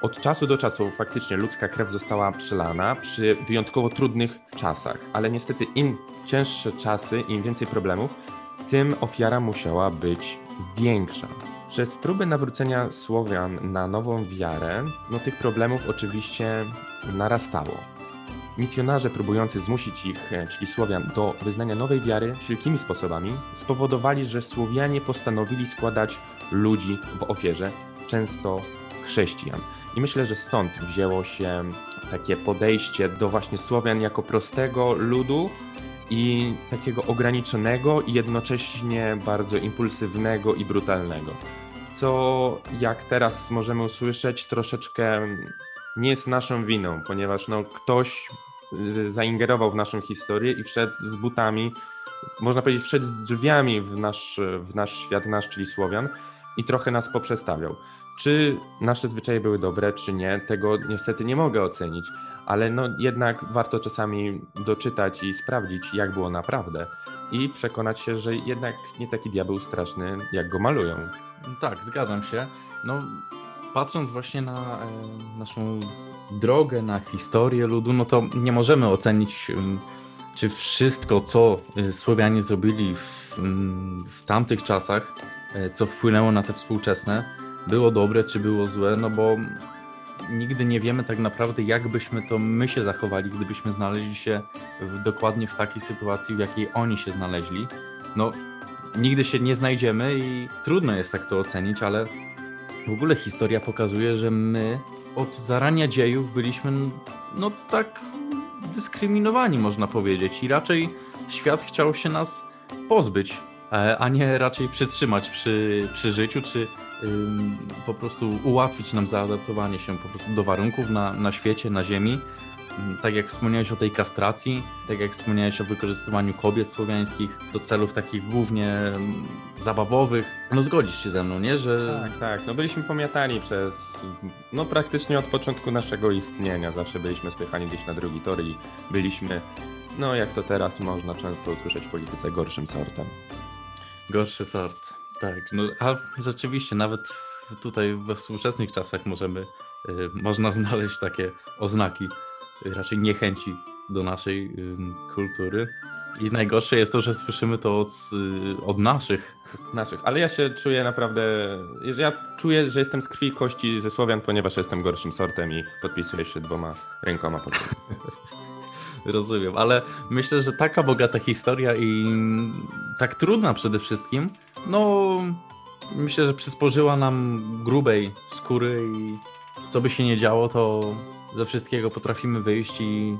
Od czasu do czasu faktycznie ludzka krew została przelana przy wyjątkowo trudnych czasach, ale niestety im cięższe czasy, im więcej problemów, tym ofiara musiała być większa. Przez próby nawrócenia Słowian na nową wiarę, no tych problemów oczywiście narastało. Misjonarze próbujący zmusić ich, e, czyli Słowian, do wyznania nowej wiary wszelkimi sposobami, spowodowali, że Słowianie postanowili składać ludzi w ofierze, często chrześcijan. I myślę, że stąd wzięło się takie podejście do właśnie Słowian jako prostego ludu i takiego ograniczonego i jednocześnie bardzo impulsywnego i brutalnego. Co, jak teraz możemy usłyszeć, troszeczkę nie jest naszą winą, ponieważ no, ktoś y, zaingerował w naszą historię i wszedł z butami, można powiedzieć, wszedł z drzwiami w nasz, w nasz świat, nasz, czyli Słowian, i trochę nas poprzestawiał. Czy nasze zwyczaje były dobre, czy nie, tego niestety nie mogę ocenić, ale no jednak warto czasami doczytać i sprawdzić, jak było naprawdę i przekonać się, że jednak nie taki diabeł straszny, jak go malują. Tak, zgadzam się. No, patrząc właśnie na e, naszą drogę, na historię ludu, no to nie możemy ocenić, czy wszystko, co y, Słowianie zrobili w, w tamtych czasach, e, co wpłynęło na te współczesne, było dobre, czy było złe, no bo nigdy nie wiemy tak naprawdę, jak byśmy to my się zachowali, gdybyśmy znaleźli się w, dokładnie w takiej sytuacji, w jakiej oni się znaleźli. No, nigdy się nie znajdziemy i trudno jest tak to ocenić, ale w ogóle historia pokazuje, że my od zarania dziejów byliśmy, no tak, dyskryminowani, można powiedzieć, i raczej świat chciał się nas pozbyć, e, a nie raczej przytrzymać przy, przy życiu, czy ym, po prostu ułatwić nam zaadaptowanie się po prostu do warunków na, na świecie, na ziemi. Ym, Tak jak wspomniałeś o tej kastracji, tak jak wspomniałeś o wykorzystywaniu kobiet słowiańskich do celów takich głównie ym, zabawowych, no zgodzisz się ze mną, nie? Że Tak, tak. No byliśmy pomiatani przez, no praktycznie od początku naszego istnienia. Zawsze byliśmy spychani gdzieś na drugi tor i byliśmy, no jak to teraz można często usłyszeć w polityce, gorszym sortem. Gorszy sort. Tak, no a rzeczywiście nawet tutaj we współczesnych czasach możemy, y, można znaleźć takie oznaki raczej niechęci do naszej kultury. I najgorsze jest to, że słyszymy to od, y, od naszych. Naszych. Ale ja się czuję naprawdę, ja czuję, że jestem z krwi i kości ze Słowian, ponieważ jestem gorszym sortem i podpisuję się dwoma rękoma pod. (laughs) Rozumiem, ale myślę, że taka bogata historia i tak trudna przede wszystkim, no myślę, że przysporzyła nam grubej skóry i co by się nie działo, to ze wszystkiego potrafimy wyjść i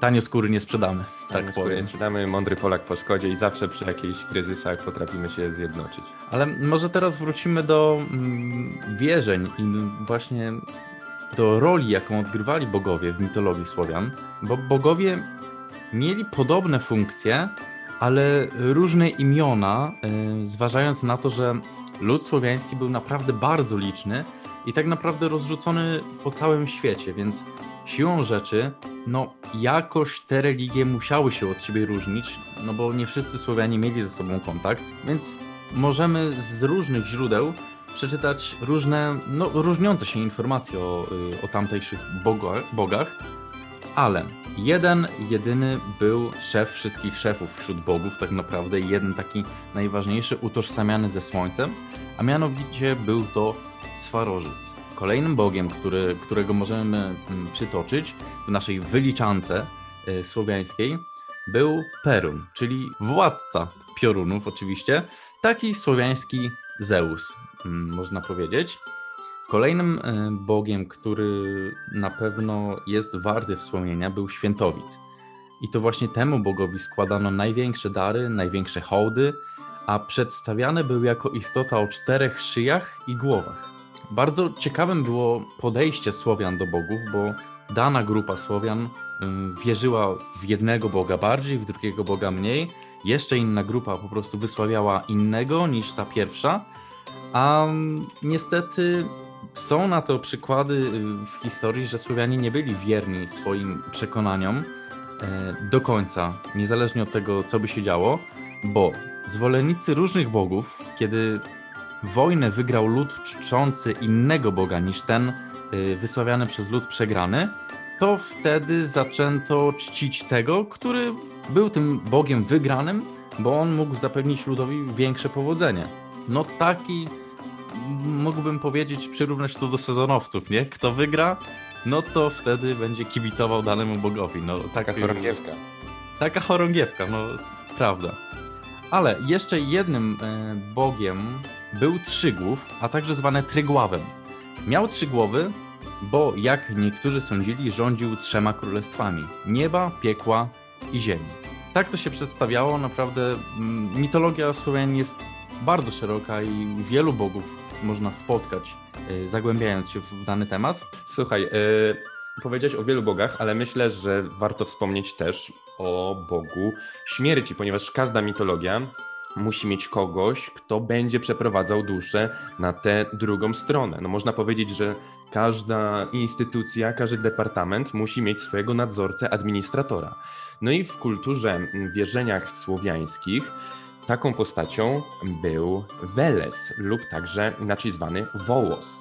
tanio skóry nie sprzedamy, tak Tak powiem. Sprzedamy mądry Polak po szkodzie i zawsze przy jakichś kryzysach potrafimy się zjednoczyć. Ale może teraz wrócimy do mm, wierzeń i właśnie do roli, jaką odgrywali bogowie w mitologii Słowian, bo bogowie mieli podobne funkcje, ale różne imiona, y, zważając na to, że lud słowiański był naprawdę bardzo liczny i tak naprawdę rozrzucony po całym świecie, więc siłą rzeczy, no jakoś te religie musiały się od siebie różnić, no bo nie wszyscy Słowianie mieli ze sobą kontakt, więc możemy z różnych źródeł przeczytać różne, no różniące się informacje o, y, o tamtejszych boga, bogach, ale jeden, jedyny był szef wszystkich szefów wśród bogów, tak naprawdę jeden taki najważniejszy, utożsamiany ze słońcem, a mianowicie był to Kolejnym bogiem, który, którego możemy mm, przytoczyć w naszej wyliczance y, słowiańskiej był Perun, czyli władca piorunów oczywiście, taki słowiański Zeus, mm, można powiedzieć. Kolejnym e, bogiem, który na pewno jest warty wspomnienia, był Świętowit. I to właśnie temu bogowi składano największe dary, największe hołdy, a przedstawiany był jako istota o czterech szyjach i głowach. Bardzo ciekawym było podejście Słowian do bogów, bo dana grupa Słowian wierzyła w jednego boga bardziej, w drugiego boga mniej. Jeszcze inna grupa po prostu wysławiała innego niż ta pierwsza. A niestety są na to przykłady y, w historii, że Słowianie nie byli wierni swoim przekonaniom e, do końca, niezależnie od tego, co by się działo, bo zwolennicy różnych bogów, kiedy wojnę wygrał lud czczący innego boga niż ten y, wysławiany przez lud przegrany, to wtedy zaczęto czcić tego, który był tym bogiem wygranym, bo on mógł zapewnić ludowi większe powodzenie. No taki mógłbym powiedzieć, przyrównać to do sezonowców, nie? Kto wygra, no to wtedy będzie kibicował danemu bogowi. No, tak, Taka chorągiewka. Taka chorągiewka, no prawda. Ale jeszcze jednym e, bogiem był Trzygłów, a także zwany Trygławem. Miał trzy głowy, bo jak niektórzy sądzili, rządził trzema królestwami: nieba, piekła i ziemi. Tak to się przedstawiało, naprawdę mm, mitologia Słowian jest bardzo szeroka i wielu bogów można spotkać, e, zagłębiając się w dany temat. Słuchaj, yy, powiedziałeś o wielu bogach, ale myślę, że warto wspomnieć też o Bogu śmierci, ponieważ każda mitologia musi mieć kogoś, kto będzie przeprowadzał duszę na tę drugą stronę. No można powiedzieć, że każda instytucja, każdy departament musi mieć swojego nadzorcę, administratora. No i w kulturze, m, wierzeniach słowiańskich taką postacią był Weles lub także inaczej zwany Wołos.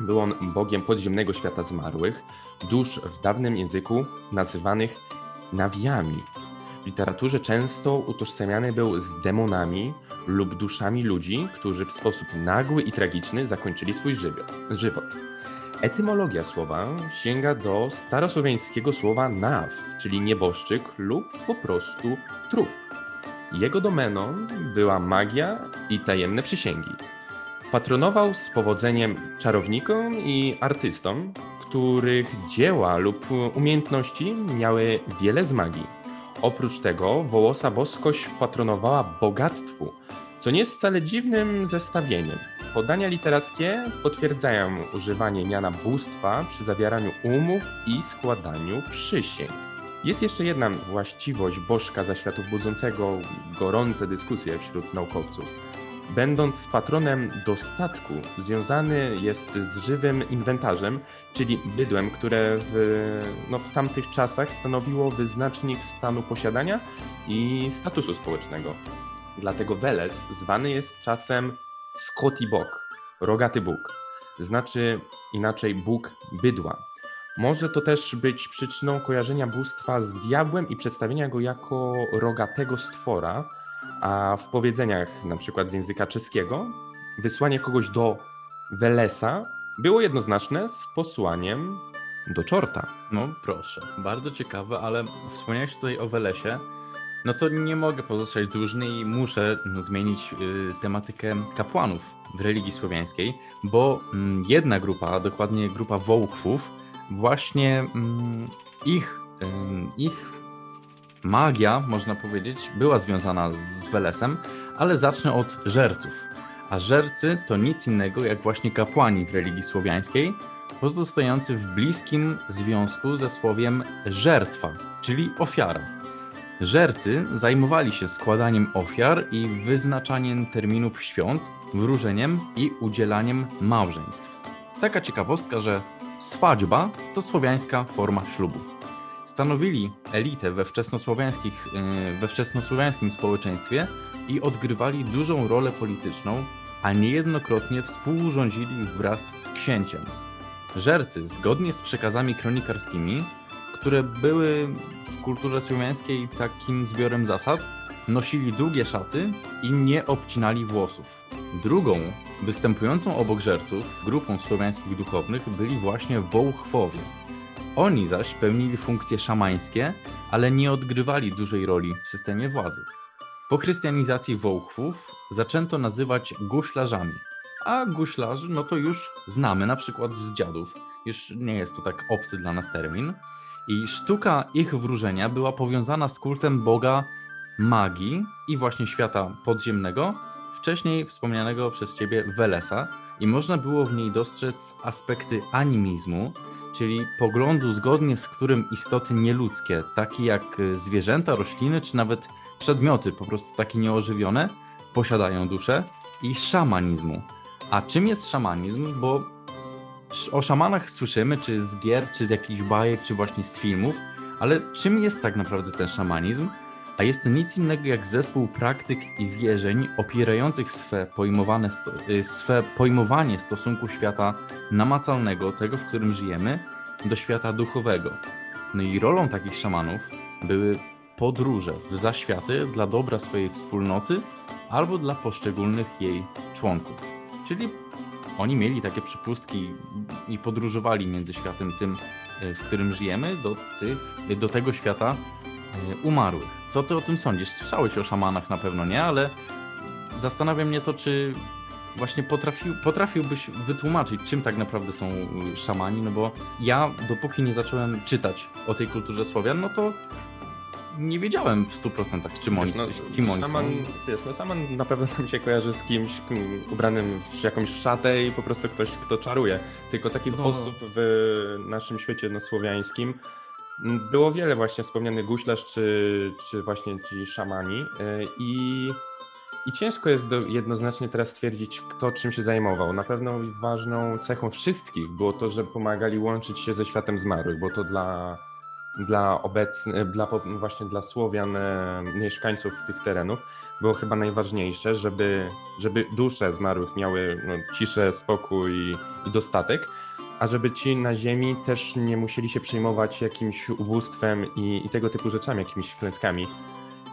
Był on bogiem podziemnego świata zmarłych, dusz w dawnym języku nazywanych nawiami. W literaturze często utożsamiany był z demonami lub duszami ludzi, którzy w sposób nagły i tragiczny zakończyli swój żywot. Etymologia słowa sięga do starosłowiańskiego słowa naw, czyli nieboszczyk lub po prostu trup. Jego domeną była magia i tajemne przysięgi. Patronował z powodzeniem czarownikom i artystom, których dzieła lub umiejętności miały wiele z magii. Oprócz tego Wołosa boskość patronowała bogactwu, co nie jest wcale dziwnym zestawieniem. Podania literackie potwierdzają używanie miana bóstwa przy zawieraniu umów i składaniu przysięg. Jest jeszcze jedna właściwość bożka zaświatów budzącego gorące dyskusje wśród naukowców. Będąc patronem dostatku, związany jest z żywym inwentarzem, czyli bydłem, które w, no, w tamtych czasach stanowiło wyznacznik stanu posiadania i statusu społecznego. Dlatego Weles zwany jest czasem Scotty Bog, rogaty Bóg. Znaczy inaczej Bóg bydła. Może to też być przyczyną kojarzenia bóstwa z diabłem i przedstawienia go jako rogatego stwora, a w powiedzeniach na przykład z języka czeskiego wysłanie kogoś do Welesa było jednoznaczne z posłaniem do czorta. No proszę, bardzo ciekawe, ale wspomniałeś tutaj o Welesie. No to nie mogę pozostać dłużny i muszę odmienić y, tematykę kapłanów w religii słowiańskiej, bo mm, jedna grupa, dokładnie grupa Wołkwów, właśnie mm, ich, ym, ich magia, można powiedzieć, była związana z Welesem, ale zacznę od żerców. A żercy to nic innego jak właśnie kapłani w religii słowiańskiej, pozostający w bliskim związku ze słowiem żertwa, czyli ofiara. Żercy zajmowali się składaniem ofiar i wyznaczaniem terminów świąt, wróżeniem i udzielaniem małżeństw. Taka ciekawostka, że swadźba to słowiańska forma ślubu. Stanowili elitę we, wczesnosłowiańskich, yy, we wczesnosłowiańskim społeczeństwie i odgrywali dużą rolę polityczną, a niejednokrotnie współrządzili wraz z księciem. Żercy, zgodnie z przekazami kronikarskimi, które były w kulturze słowiańskiej takim zbiorem zasad, nosili długie szaty i nie obcinali włosów. Drugą, występującą obok żerców, grupą słowiańskich duchownych byli właśnie wołchwowie. Oni zaś pełnili funkcje szamańskie, ale nie odgrywali dużej roli w systemie władzy. Po chrystianizacji Wołchwów zaczęto nazywać guślarzami, a guślarzy no to już znamy na przykład z dziadów, już nie jest to tak obcy dla nas termin. I sztuka ich wróżenia była powiązana z kultem boga magii i właśnie świata podziemnego, wcześniej wspomnianego przez ciebie Welesa, i można było w niej dostrzec aspekty animizmu, czyli poglądu zgodnie z którym istoty nieludzkie, takie jak y, zwierzęta, rośliny czy nawet przedmioty, po prostu takie nieożywione, posiadają duszę, i szamanizmu. A czym jest szamanizm? Bo o szamanach słyszymy, czy z gier, czy z jakichś bajek, czy właśnie z filmów, ale czym jest tak naprawdę ten szamanizm? A jest to nic innego jak zespół praktyk i wierzeń opierających swe, pojmowane sto, y, swe pojmowanie stosunku świata namacalnego, tego w którym żyjemy, do świata duchowego. No i rolą takich szamanów były podróże w zaświaty dla dobra swojej wspólnoty albo dla poszczególnych jej członków. Czyli oni mieli takie przypustki i podróżowali między światem tym, y, w którym żyjemy, do, tych, do tego świata umarłych. Co ty o tym sądzisz? Słyszałeś o szamanach na pewno nie, ale zastanawia mnie to, czy właśnie potrafił, potrafiłbyś wytłumaczyć, czym tak naprawdę są y, szamani, no bo ja dopóki nie zacząłem czytać o tej kulturze Słowian, no to nie wiedziałem w 100% czym oni, Wiesz, kim oni szaman, są. Wiesz, no szaman na pewno nam się kojarzy z kimś ubranym w jakąś szatę i po prostu ktoś, kto czaruje. Tylko takich No. osób w naszym świecie no, słowiańskim było wiele właśnie wspomniany guślarz czy, czy właśnie ci szamani y, i, i ciężko jest do, jednoznacznie teraz stwierdzić, kto czym się zajmował. Na pewno ważną cechą wszystkich było to, że pomagali łączyć się ze światem zmarłych, bo to dla dla obecnych, dla, po- właśnie dla Słowian, e, mieszkańców tych terenów, było chyba najważniejsze, żeby, żeby dusze zmarłych miały no, ciszę, spokój i, i dostatek, a żeby ci na ziemi też nie musieli się przejmować jakimś ubóstwem i, i tego typu rzeczami, jakimiś klęskami.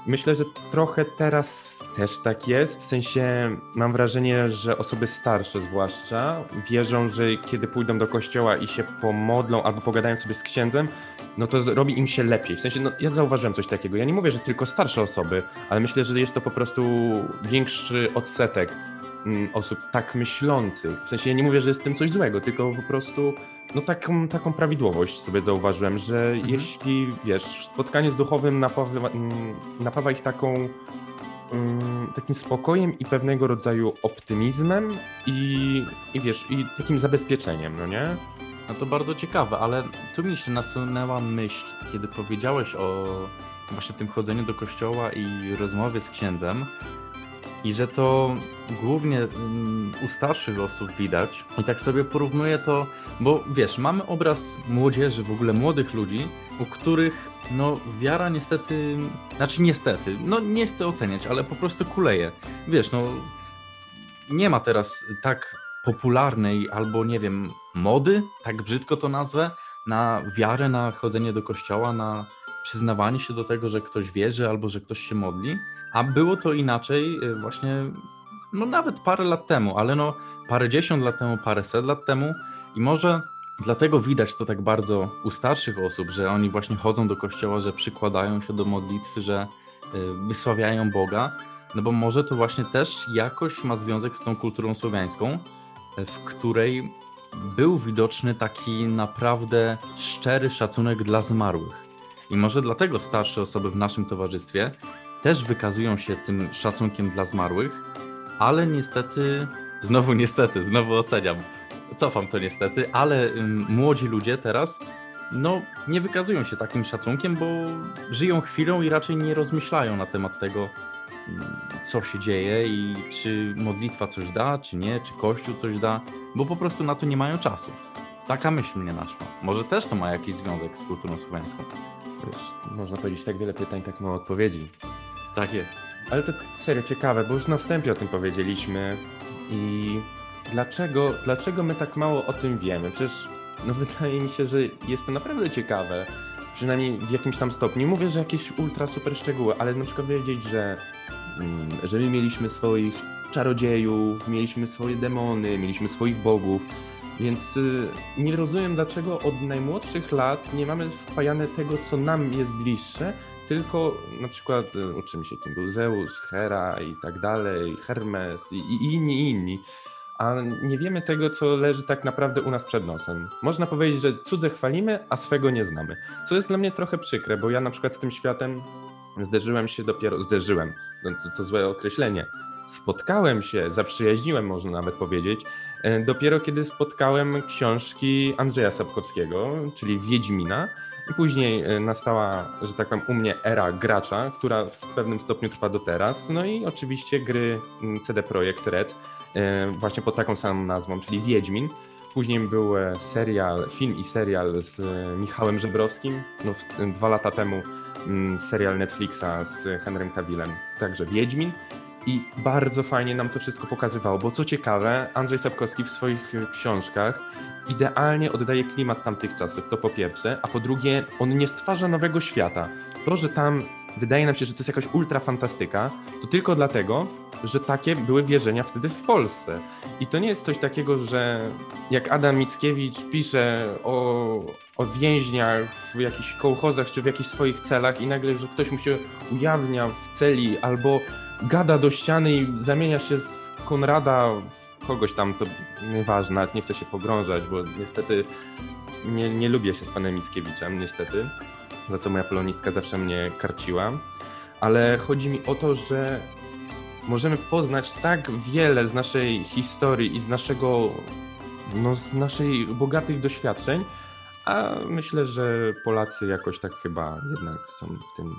Myślę, że trochę teraz też tak jest. W sensie mam wrażenie, że osoby starsze zwłaszcza wierzą, że kiedy pójdą do kościoła i się pomodlą albo pogadają sobie z księdzem, no to robi im się lepiej. W sensie, no ja zauważyłem coś takiego. Ja nie mówię, że tylko starsze osoby, ale myślę, że jest to po prostu większy odsetek osób tak myślących. W sensie ja nie mówię, że jest tym coś złego, tylko po prostu no taką, taką prawidłowość sobie zauważyłem, że jeśli, wiesz, spotkanie z duchowym napawa, mm, napawa ich taką mm, takim spokojem i pewnego rodzaju optymizmem i, i wiesz, i takim zabezpieczeniem, no nie? No to bardzo ciekawe, ale tu mi się nasunęła myśl, kiedy powiedziałeś o właśnie tym chodzeniu do kościoła i rozmowie z księdzem i że to głównie mm, u starszych osób widać i tak sobie porównuję to, bo wiesz, mamy obraz młodzieży, w ogóle młodych ludzi, u których no wiara niestety, znaczy niestety, no nie chcę oceniać, ale po prostu kuleje. Wiesz, no nie ma teraz tak popularnej albo nie wiem, mody, tak brzydko to nazwę, na wiarę, na chodzenie do kościoła, na przyznawanie się do tego, że ktoś wierzy albo że ktoś się modli. A było to inaczej y, właśnie, no nawet parę lat temu, ale no parę dziesiąt lat temu, parę set lat temu i może dlatego widać to tak bardzo u starszych osób, że oni właśnie chodzą do kościoła, że przykładają się do modlitwy, że y, wysławiają Boga, no bo może to właśnie też jakoś ma związek z tą kulturą słowiańską, w której był widoczny taki naprawdę szczery szacunek dla zmarłych. I może dlatego starsze osoby w naszym towarzystwie też wykazują się tym szacunkiem dla zmarłych, ale niestety, znowu niestety, znowu oceniam, cofam to niestety, ale młodzi ludzie teraz no, nie wykazują się takim szacunkiem, bo żyją chwilą i raczej nie rozmyślają na temat tego, co się dzieje i czy modlitwa coś da, czy nie, czy Kościół coś da, bo po prostu na to nie mają czasu. Taka myśl mnie naszła. Może też to ma jakiś związek z kulturą słowiańską. Wiesz, można powiedzieć tak wiele pytań, tak mało odpowiedzi. Tak jest. Ale to serio ciekawe, bo już na wstępie o tym powiedzieliśmy i dlaczego, dlaczego my tak mało o tym wiemy? Przecież no (laughs) wydaje mi się, że jest to naprawdę ciekawe, przynajmniej w jakimś tam stopniu. Mówię, że jakieś ultra super szczegóły, ale na przykład wiedzieć, że, mm, że my mieliśmy swoich czarodziejów, mieliśmy swoje demony, mieliśmy swoich bogów Więc y, nie rozumiem, dlaczego od najmłodszych lat nie mamy wpajane tego, co nam jest bliższe, tylko na przykład y, uczymy się, kim był Zeus, Hera i tak dalej, Hermes i, i inni, inni. A nie wiemy tego, co leży tak naprawdę u nas przed nosem. Można powiedzieć, że cudze chwalimy, a swego nie znamy. Co jest dla mnie trochę przykre, bo ja na przykład z tym światem zderzyłem się dopiero, zderzyłem, no to, to złe określenie, spotkałem się, zaprzyjaźniłem można nawet powiedzieć, e, dopiero kiedy spotkałem książki Andrzeja Sapkowskiego, czyli Wiedźmina. I później e, nastała, że tak powiem, u mnie era gracza, która w pewnym stopniu trwa do teraz. No i oczywiście gry mm, CD Projekt Red, e, właśnie pod taką samą nazwą, czyli Wiedźmin. Później był e, serial, film i serial z Michałem Żebrowskim. No, dwa lata temu mm, serial Netflixa z Henrym Cavillem, także Wiedźmin. I bardzo fajnie nam to wszystko pokazywało, bo co ciekawe, Andrzej Sapkowski w swoich książkach idealnie oddaje klimat tamtych czasów, to po pierwsze, a po drugie, on nie stwarza nowego świata. To, że tam wydaje nam się, że to jest jakaś ultra fantastyka, to tylko dlatego, że takie były wierzenia wtedy w Polsce. I to nie jest coś takiego, że jak Adam Mickiewicz pisze o, o więźniach w jakichś kołchozach czy w jakichś swoich celach i nagle, że ktoś mu się ujawnia w celi albo gada do ściany i zamienia się z Konrada w kogoś tam, to nieważne, nie chcę się pogrążać, bo niestety nie, nie lubię się z panem Mickiewiczem, niestety, za co moja polonistka zawsze mnie karciła, ale chodzi mi o to, że możemy poznać tak wiele z naszej historii i z naszego, no z naszej bogatych doświadczeń, a myślę, że Polacy jakoś tak chyba jednak są w tym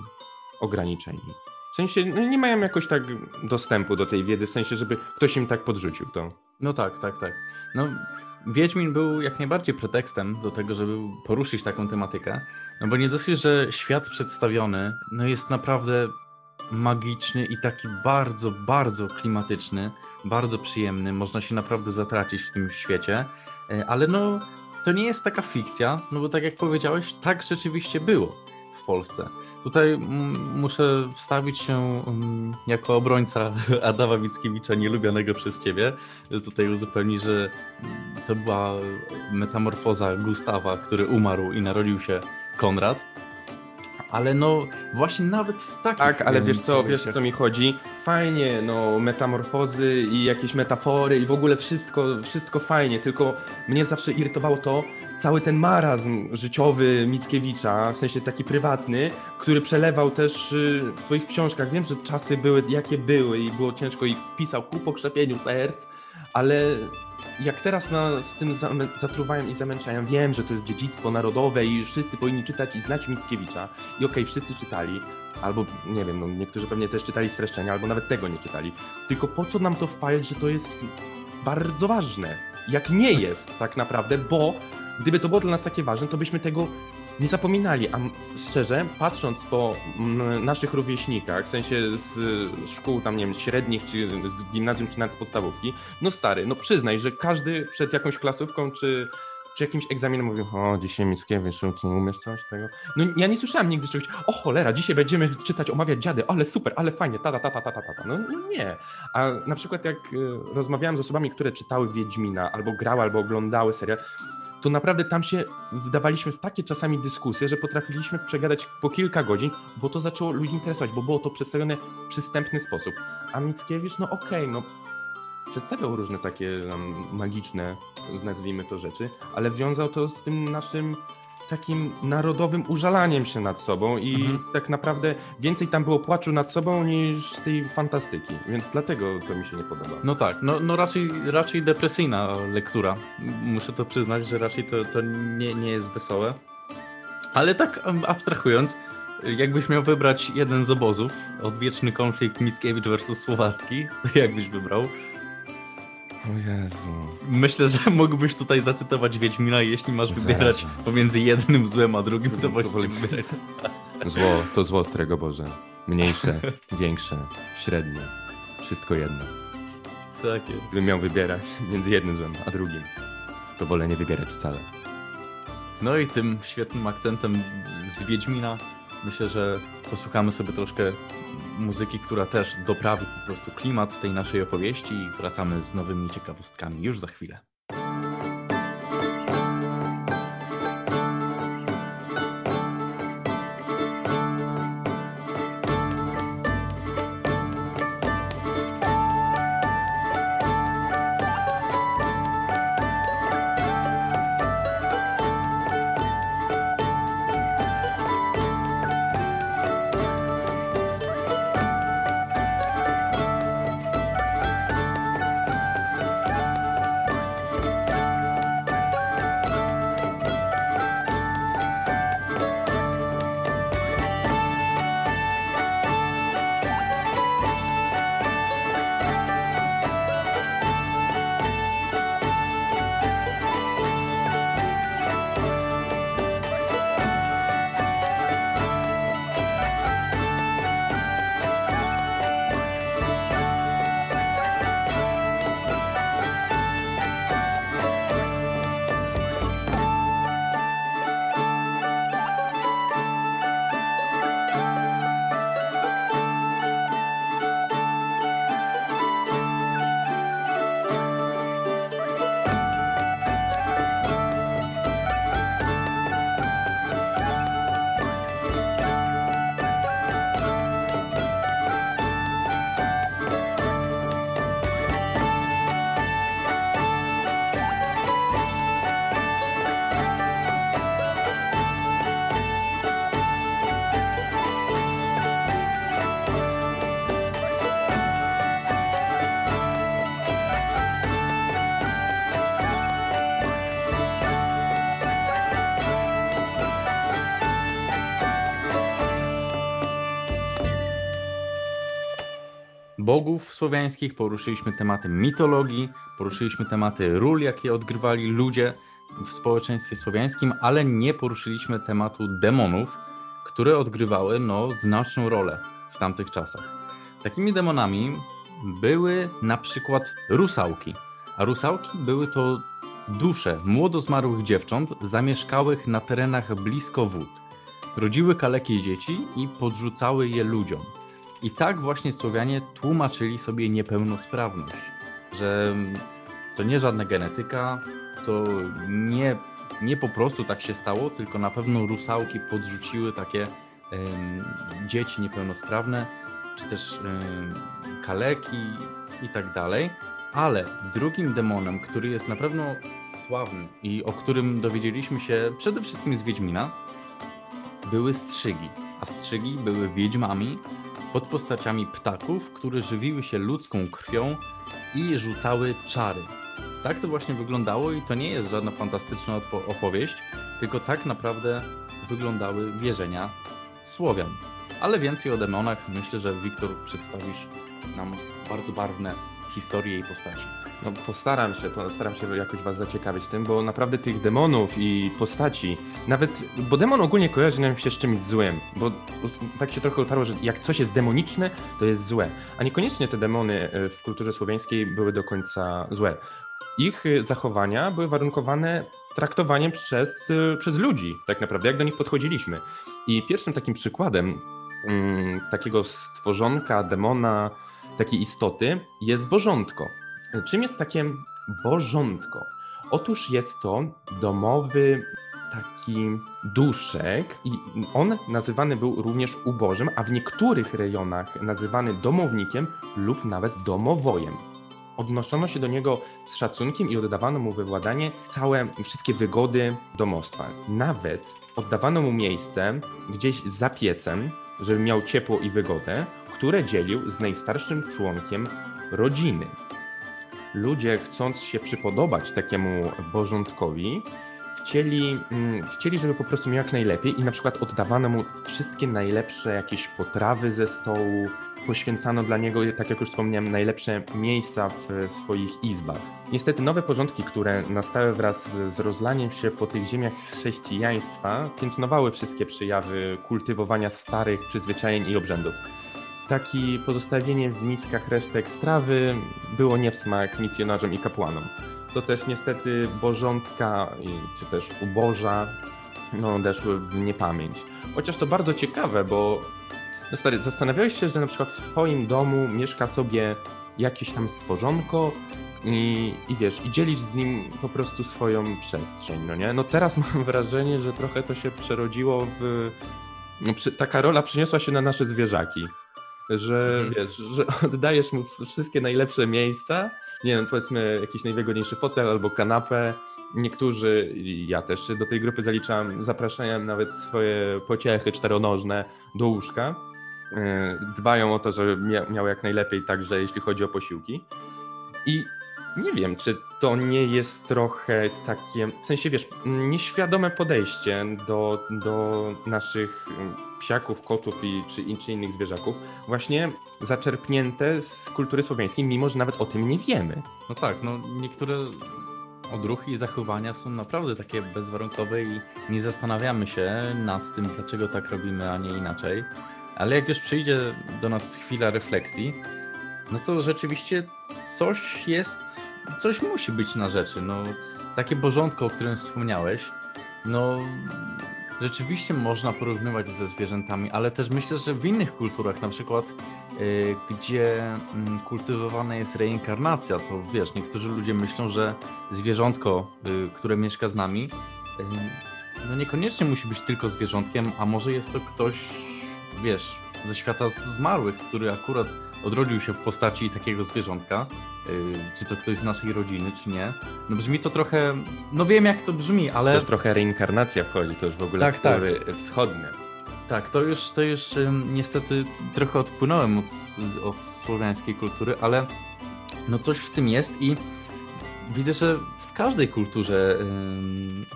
ograniczeni. Sensie no nie mają jakoś tak dostępu do tej wiedzy, w sensie, żeby ktoś im tak podrzucił to. No tak, tak, tak. No, Wiedźmin był jak najbardziej pretekstem do tego, żeby poruszyć taką tematykę. No bo nie dosyć, że świat przedstawiony no jest naprawdę magiczny i taki bardzo, bardzo klimatyczny, bardzo przyjemny. Można się naprawdę zatracić w tym świecie, E, ale no to nie jest taka fikcja, no bo tak jak powiedziałeś, tak rzeczywiście było w Polsce. Tutaj muszę wstawić się jako obrońca (laughs) Adama Mickiewicza, nielubianego przez ciebie. Tutaj uzupełnić, że to była metamorfoza Gustawa, który umarł i narodził się Konrad. Ale no właśnie nawet w takich... Tak, ale wiesz co, wiesz co mi chodzi? Fajnie, no, metamorfozy i jakieś metafory i w ogóle wszystko, wszystko fajnie, tylko mnie zawsze irytowało to, cały ten marazm życiowy Mickiewicza, w sensie taki prywatny, który przelewał też y, w swoich książkach. Wiem, że czasy były jakie były i było ciężko i pisał ku pokrzepieniu serc, ale jak teraz nas z tym zatruwają i zamęczają, wiem, że to jest dziedzictwo narodowe i wszyscy powinni czytać i znać Mickiewicza. I okej, wszyscy czytali, albo nie wiem, no niektórzy pewnie też czytali streszczenia, albo nawet tego nie czytali. Tylko po co nam to wpajać, że to jest bardzo ważne? Jak nie jest tak naprawdę, bo gdyby to było dla nas takie ważne, to byśmy tego nie zapominali, a szczerze, patrząc po naszych rówieśnikach, w sensie z szkół tam, nie wiem, średnich, czy z gimnazjum, czy nawet z podstawówki, no stary, no przyznaj, że każdy przed jakąś klasówką, czy, czy jakimś egzaminem mówił, o, dzisiaj Mickiewicz, nie umiesz coś tego? No ja nie słyszałem nigdy czegoś, o cholera, dzisiaj będziemy czytać, omawiać dziady, ale super, ale fajnie, ta, ta, ta, ta, ta, ta, ta. No, no nie. A na przykład jak y, rozmawiałem z osobami, które czytały Wiedźmina, albo grały, albo oglądały serial, to naprawdę tam się wdawaliśmy w takie czasami dyskusje, że potrafiliśmy przegadać po kilka godzin, bo to zaczęło ludzi interesować, bo było to przedstawione w przystępny sposób. A Mickiewicz, no okej, no przedstawiał różne takie um, magiczne, nazwijmy to rzeczy, ale wiązał to z tym naszym takim narodowym użalaniem się nad sobą i Mhm. tak naprawdę więcej tam było płaczu nad sobą niż tej fantastyki, więc dlatego to mi się nie podoba. No tak, no, no raczej, raczej depresyjna lektura. Muszę to przyznać, że raczej to, to nie, nie jest wesołe. Ale tak abstrahując, jakbyś miał wybrać jeden z obozów, odwieczny konflikt Mickiewicz versus Słowacki, (laughs) to jakbyś wybrał? O Jezu. Myślę, że (laughs) mógłbyś tutaj zacytować Wiedźmina jeśli masz Zaraz. wybierać pomiędzy jednym złem a drugim, to właściwie woli- wybieraj. Zło to zło strego Boże. Mniejsze, (laughs) większe, średnie. Wszystko jedno. Tak jest. Gdybym miał wybierać między jednym złem a drugim, to wolę nie wybierać wcale. No i tym świetnym akcentem z Wiedźmina myślę, że posłuchamy sobie troszkę muzyki, która też doprawi po prostu klimat tej naszej opowieści i wracamy z nowymi ciekawostkami już za chwilę. Bogów słowiańskich, poruszyliśmy tematy mitologii, poruszyliśmy tematy ról, jakie odgrywali ludzie w społeczeństwie słowiańskim, ale nie poruszyliśmy tematu demonów, które odgrywały no, znaczną rolę w tamtych czasach. Takimi demonami były na przykład rusałki, a rusałki były to dusze młodo zmarłych dziewcząt zamieszkałych na terenach blisko wód. Rodziły kalekie dzieci i podrzucały je ludziom. I tak właśnie Słowianie tłumaczyli sobie niepełnosprawność, że to nie żadna genetyka, to nie, nie po prostu tak się stało, tylko na pewno rusałki podrzuciły takie dzieci niepełnosprawne, czy też kaleki i tak dalej. Ale drugim demonem, który jest na pewno sławny i o którym dowiedzieliśmy się przede wszystkim z Wiedźmina, były strzygi. A strzygi były wiedźmami pod postaciami ptaków, które żywiły się ludzką krwią i rzucały czary. Tak to właśnie wyglądało i to nie jest żadna fantastyczna opowieść, tylko tak naprawdę wyglądały wierzenia Słowian. Ale więcej o demonach myślę, że Wiktor przedstawisz nam bardzo barwne historie i postaci. No postaram się, postaram się jakoś was zaciekawić tym, bo naprawdę tych demonów i postaci, nawet, bo demon ogólnie kojarzy nam się z czymś złym, bo tak się trochę utarło, że jak coś jest demoniczne, to jest złe, a niekoniecznie te demony e, w kulturze słowiańskiej były do końca złe. Ich e, zachowania były warunkowane traktowaniem przez, e, przez ludzi, tak naprawdę, jak do nich podchodziliśmy. I pierwszym takim przykładem mm, takiego stworzonka, demona, takiej istoty jest bożątko. Czym jest takie bożątko? Otóż jest to domowy taki duszek i on nazywany był również ubożym, a w niektórych rejonach nazywany domownikiem lub nawet domowojem. Odnoszono się do niego z szacunkiem i oddawano mu we władanie całe, wszystkie wygody domostwa. Nawet oddawano mu miejsce gdzieś za piecem, żeby miał ciepło i wygodę, które dzielił z najstarszym członkiem rodziny. Ludzie, chcąc się przypodobać takiemu bożątkowi, chcieli, mm, chcieli, żeby po prostu miał jak najlepiej i na przykład oddawano mu wszystkie najlepsze jakieś potrawy ze stołu, poświęcano dla niego, tak jak już wspomniałem, najlepsze miejsca w swoich izbach. Niestety nowe porządki, które nastały wraz z- rozlaniem się po tych ziemiach chrześcijaństwa, piętnowały wszystkie przejawy kultywowania starych przyzwyczajeń i obrzędów. Taki pozostawienie w miskach resztek strawy było nie w smak misjonarzom i kapłanom. To też niestety bożątka, czy też uboża, no, odeszły w niepamięć. Chociaż to bardzo ciekawe, bo no stary, zastanawiałeś się, że na przykład w twoim domu mieszka sobie jakieś tam stworzonko i, i wiesz, i dzielisz z nim po prostu swoją przestrzeń, no nie? No teraz (laughs) mam wrażenie, że trochę to się przerodziło w... No, przy, taka rola przeniosła się na nasze zwierzaki. Że Mhm. wiesz, że (laughs) oddajesz mu wszystkie najlepsze miejsca, nie wiem, powiedzmy jakiś najwygodniejszy fotel albo kanapę. Niektórzy, ja też się do tej grupy zaliczam, zapraszają nawet swoje pociechy czteronożne do łóżka. Yy, Dbają o to, żeby mia- miał jak najlepiej także jeśli chodzi o posiłki. I nie wiem, czy to nie jest trochę takie, w sensie wiesz, nieświadome podejście do, do naszych psiaków, kotów i, czy, czy innych zwierzaków, właśnie zaczerpnięte z kultury słowiańskiej, mimo że nawet o tym nie wiemy. No tak, no niektóre odruchy i zachowania są naprawdę takie bezwarunkowe i nie zastanawiamy się nad tym, dlaczego tak robimy, a nie inaczej. Ale jak już przyjdzie do nas chwila refleksji, no to rzeczywiście coś jest, coś musi być na rzeczy. No, takie porządko, o którym wspomniałeś, no rzeczywiście można porównywać ze zwierzętami, ale też myślę, że w innych kulturach, na przykład y, gdzie mm, kultywowana jest reinkarnacja, to wiesz, niektórzy ludzie myślą, że zwierzątko, y, które mieszka z nami, y, no niekoniecznie musi być tylko zwierzątkiem, a może jest to ktoś, wiesz, ze świata zmarłych, który akurat odrodził się w postaci takiego zwierzątka, czy to ktoś z naszej rodziny, czy nie. No brzmi to trochę, no wiem jak to brzmi, ale... Też trochę reinkarnacja wchodzi, to już w ogóle Tak, tak. wschodnie. Tak, to już, to już niestety trochę odpłynąłem od, od słowiańskiej kultury, ale no coś w tym jest i widzę, że w każdej kulturze,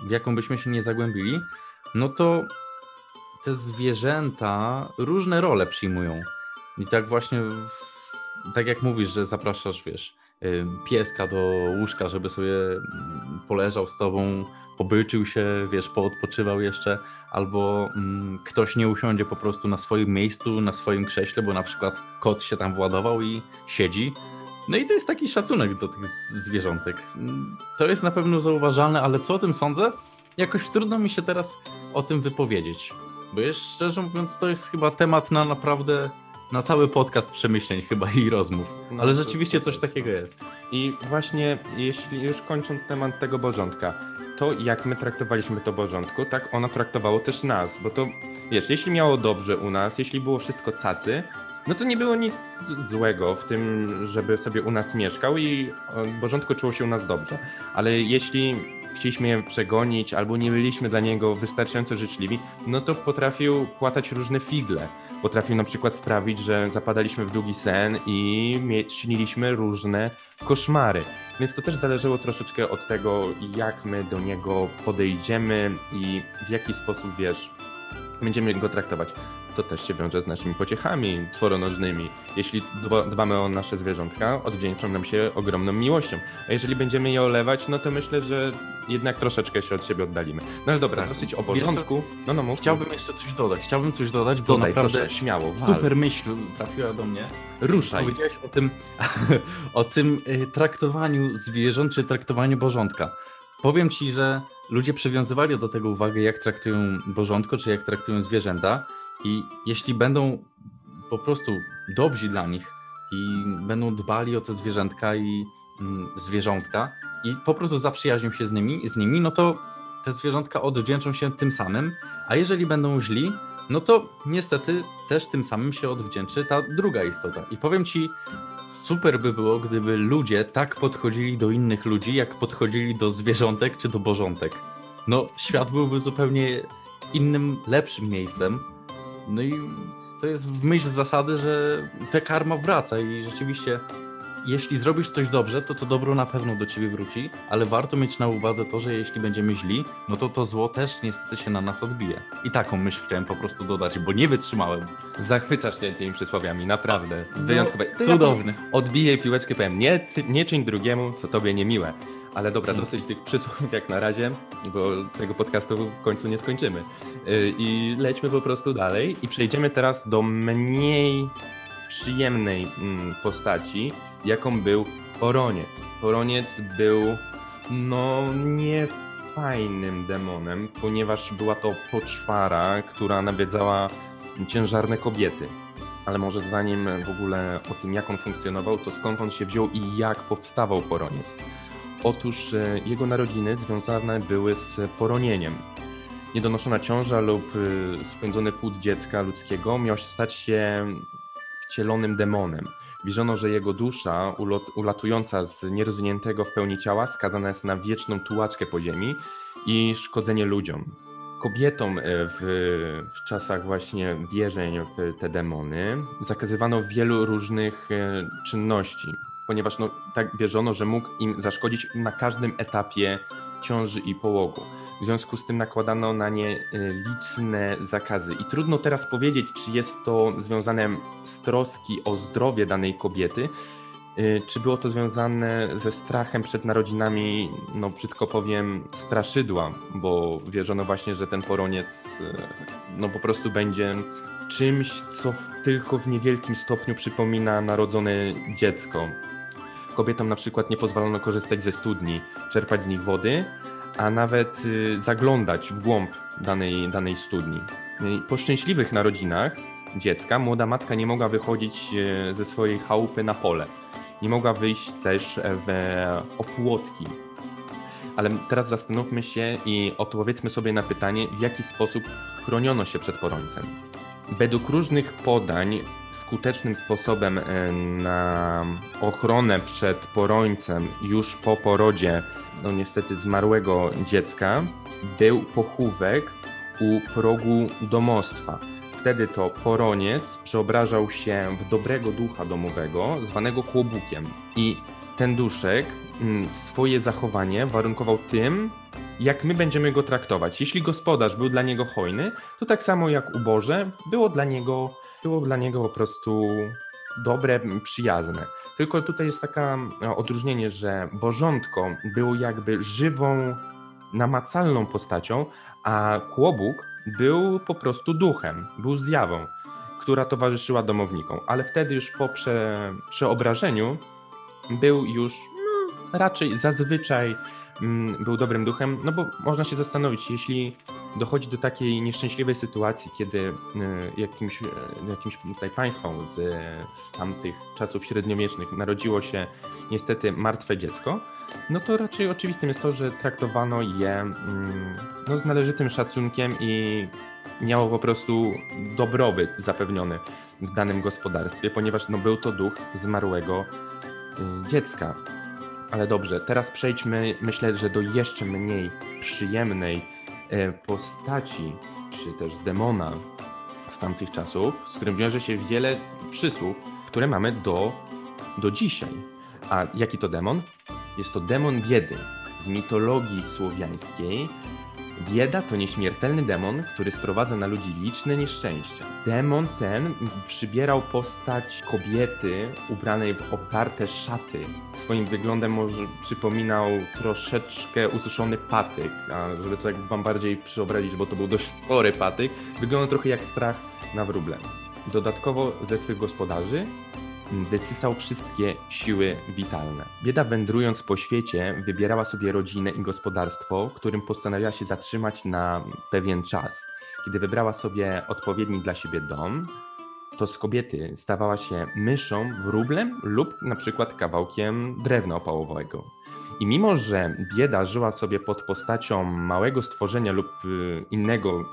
w jaką byśmy się nie zagłębili, no to te zwierzęta różne role przyjmują. I tak właśnie w, tak jak mówisz, że zapraszasz, wiesz, y, pieska do łóżka, żeby sobie mm, poleżał z tobą, pobyczył się, wiesz, poodpoczywał jeszcze, albo mm, ktoś nie usiądzie po prostu na swoim miejscu, na swoim krześle, bo na przykład kot się tam władował i siedzi. No i to jest taki szacunek do tych zwierzątek. Mm, To jest na pewno zauważalne, ale co o tym sądzę? Jakoś trudno mi się teraz o tym wypowiedzieć. Bo jest, szczerze mówiąc, to jest chyba temat na naprawdę na cały podcast przemyśleń chyba i rozmów. No, Ale rzeczywiście coś takiego jest. I właśnie, jeśli już kończąc temat tego bożątka, to jak my traktowaliśmy to bożątko, tak ono traktowało też nas, bo to, wiesz, jeśli miało dobrze u nas, jeśli było wszystko cacy, no to nie było nic złego w tym, żeby sobie u nas mieszkał i bożątko czuło się u nas dobrze. Ale jeśli chcieliśmy je przegonić albo nie byliśmy dla niego wystarczająco życzliwi, no to potrafił płatać różne figle. Potrafił na przykład sprawić, że zapadaliśmy w długi sen i mie- śniliśmy różne koszmary. Więc to też zależało troszeczkę od tego, jak my do niego podejdziemy i w jaki sposób, wiesz, będziemy go traktować. To też się wiąże z naszymi pociechami czworonożnymi. Jeśli dba, dbamy o nasze zwierzątka, odwdzięczą nam się ogromną miłością. A jeżeli będziemy je olewać, no to myślę, że jednak troszeczkę się od siebie oddalimy. No ale dobra, Tak. dosyć o porządku. No, no, mów. Chciałbym jeszcze coś dodać. Chciałbym coś dodać, bo Dodaj, naprawdę proszę, śmiało, wal. super myśl trafiła do mnie. Ruszaj. Powiedziałeś o tym, (laughs) o tym y, traktowaniu zwierząt, czy traktowaniu bożątka. Powiem ci, że ludzie przywiązywali do tego uwagę, jak traktują bożątko, czy jak traktują zwierzęta. I jeśli będą po prostu dobrzy dla nich i będą dbali o te zwierzętka i mm, zwierzątka i po prostu zaprzyjaźnią się z nimi, z nimi, no to te zwierzątka odwdzięczą się tym samym, a jeżeli będą źli, no to niestety też tym samym się odwdzięczy ta druga istota. I powiem ci, super by było, gdyby ludzie tak podchodzili do innych ludzi, jak podchodzili do zwierzątek czy do bożątek. No, świat byłby zupełnie innym, lepszym miejscem. No i to jest w myśl zasady, że ta karma wraca i rzeczywiście jeśli zrobisz coś dobrze, to to dobro na pewno do ciebie wróci, ale warto mieć na uwadze to, że jeśli będziemy źli, no to to zło też niestety się na nas odbije. I taką myśl chciałem po prostu dodać, bo nie wytrzymałem. Zachwycasz się tymi przysłowiami, naprawdę. No, Wyjątkowe. Cudowny. jak Odbijaj piłeczkę, powiem, nie, nie czyń drugiemu, co tobie niemiłe. Ale dobra, Mm. dosyć tych przysłów jak na razie, bo tego podcastu w końcu nie skończymy. Yy, I lećmy po prostu dalej i przejdziemy teraz do mniej przyjemnej mm, postaci, jaką był Poroniec. Poroniec był, no, nie fajnym demonem, ponieważ była to poczwara, która nawiedzała ciężarne kobiety. Ale może zanim w ogóle o tym, jak on funkcjonował, to skąd on się wziął i jak powstawał poroniec. Otóż e, jego narodziny związane były z poronieniem. Niedonoszona ciąża lub e, spędzony płód dziecka ludzkiego miał stać się wcielonym demonem. Wierzono, że jego dusza, ulot, ulatująca z nierozwiniętego w pełni ciała, skazana jest na wieczną tułaczkę po ziemi i szkodzenie ludziom. Kobietom e, w, w czasach właśnie wierzeń w te demony zakazywano wielu różnych e, czynności, ponieważ no, tak wierzono, że mógł im zaszkodzić na każdym etapie ciąży i połogu. W związku z tym nakładano na nie e, liczne zakazy. I trudno teraz powiedzieć, czy jest to związane z troski o zdrowie danej kobiety, y, czy było to związane ze strachem przed narodzinami, no brzydko powiem, straszydła, bo wierzono właśnie, że ten poroniec y, no po prostu będzie czymś, co tylko w niewielkim stopniu przypomina narodzone dziecko. Kobietom na przykład nie pozwolono korzystać ze studni, czerpać z nich wody, a nawet y, zaglądać w głąb danej, danej studni. Y, Po szczęśliwych narodzinach dziecka młoda matka nie mogła wychodzić e, ze swojej chałupy na pole. Nie mogła wyjść też w opłotki. Ale teraz zastanówmy się i odpowiedzmy sobie na pytanie, w jaki sposób chroniono się przed porońcem. Według różnych podań skutecznym sposobem e, na ochronę przed porońcem już po porodzie no niestety zmarłego dziecka był pochówek u progu domostwa. Wtedy to poroniec przeobrażał się w dobrego ducha domowego, zwanego kłobukiem. I ten duszek mm, swoje zachowanie warunkował tym, jak my będziemy go traktować. Jeśli gospodarz był dla niego hojny, to tak samo jak uboże, było dla niego, było dla niego po prostu dobre, przyjazne. Tylko tutaj jest taka e, odróżnienie, że Bożątko był jakby żywą, namacalną postacią, a Kłobuk był po prostu duchem, był zjawą, która towarzyszyła domownikom. Ale wtedy już po prze, przeobrażeniu był już no, raczej zazwyczaj był dobrym duchem, no bo można się zastanowić, jeśli dochodzi do takiej nieszczęśliwej sytuacji, kiedy y, jakimś, y, jakimś tutaj państwom z, z tamtych czasów średniowiecznych narodziło się niestety martwe dziecko, no to raczej oczywistym jest to, że traktowano je mm, no, z należytym szacunkiem i miało po prostu dobrobyt zapewniony w danym gospodarstwie, ponieważ no, był to duch zmarłego y, dziecka. Ale dobrze, teraz przejdźmy, myślę, że do jeszcze mniej przyjemnej e, postaci, czy też demona z tamtych czasów, z którym wiąże się wiele przysłów, które mamy do, do dzisiaj. A jaki to demon? Jest to demon biedy. W mitologii słowiańskiej bieda to nieśmiertelny demon, który sprowadza na ludzi liczne nieszczęścia. Demon ten przybierał postać kobiety ubranej w oparte szaty. Swoim wyglądem może przypominał troszeczkę ususzony patyk, a żeby to wam bardziej przeobrazić, bo to był dość spory patyk, wyglądał trochę jak strach na wróble. Dodatkowo ze swych gospodarzy wysysał wszystkie siły witalne. Bieda wędrując po świecie wybierała sobie rodzinę i gospodarstwo, którym postanowiła się zatrzymać na pewien czas. Kiedy wybrała sobie odpowiedni dla siebie dom, to z kobiety stawała się myszą, wróblem lub na przykład kawałkiem drewna opałowego. I mimo, że bieda żyła sobie pod postacią małego stworzenia lub y, innego,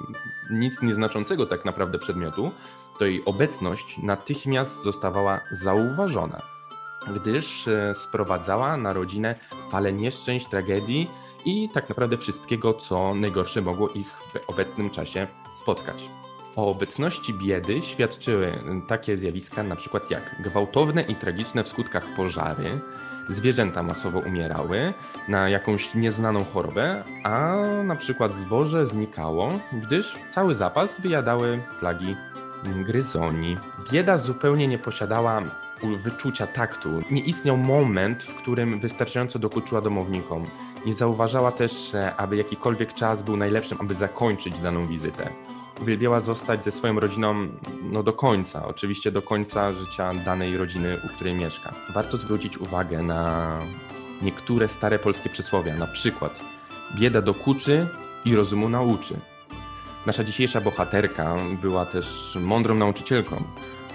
nic nieznaczącego tak naprawdę przedmiotu, to jej obecność natychmiast zostawała zauważona, gdyż e, sprowadzała na rodzinę falę nieszczęść, tragedii i tak naprawdę wszystkiego, co najgorsze mogło ich w obecnym czasie spotkać. O obecności biedy świadczyły takie zjawiska, na przykład jak gwałtowne i tragiczne w skutkach pożary, zwierzęta masowo umierały na jakąś nieznaną chorobę, a na przykład zboże znikało, gdyż cały zapas wyjadały plagi gryzoni. Bieda zupełnie nie posiadała wyczucia taktu. Nie istniał moment, w którym wystarczająco dokuczyła domownikom. Nie zauważała też, e, aby jakikolwiek czas był najlepszym, aby zakończyć daną wizytę. Uwielbiała zostać ze swoją rodziną no, do końca, oczywiście do końca życia danej rodziny, u której mieszka. Warto zwrócić uwagę na niektóre stare polskie przysłowia, na przykład bieda dokuczy i rozumu nauczy. Nasza dzisiejsza bohaterka była też mądrą nauczycielką,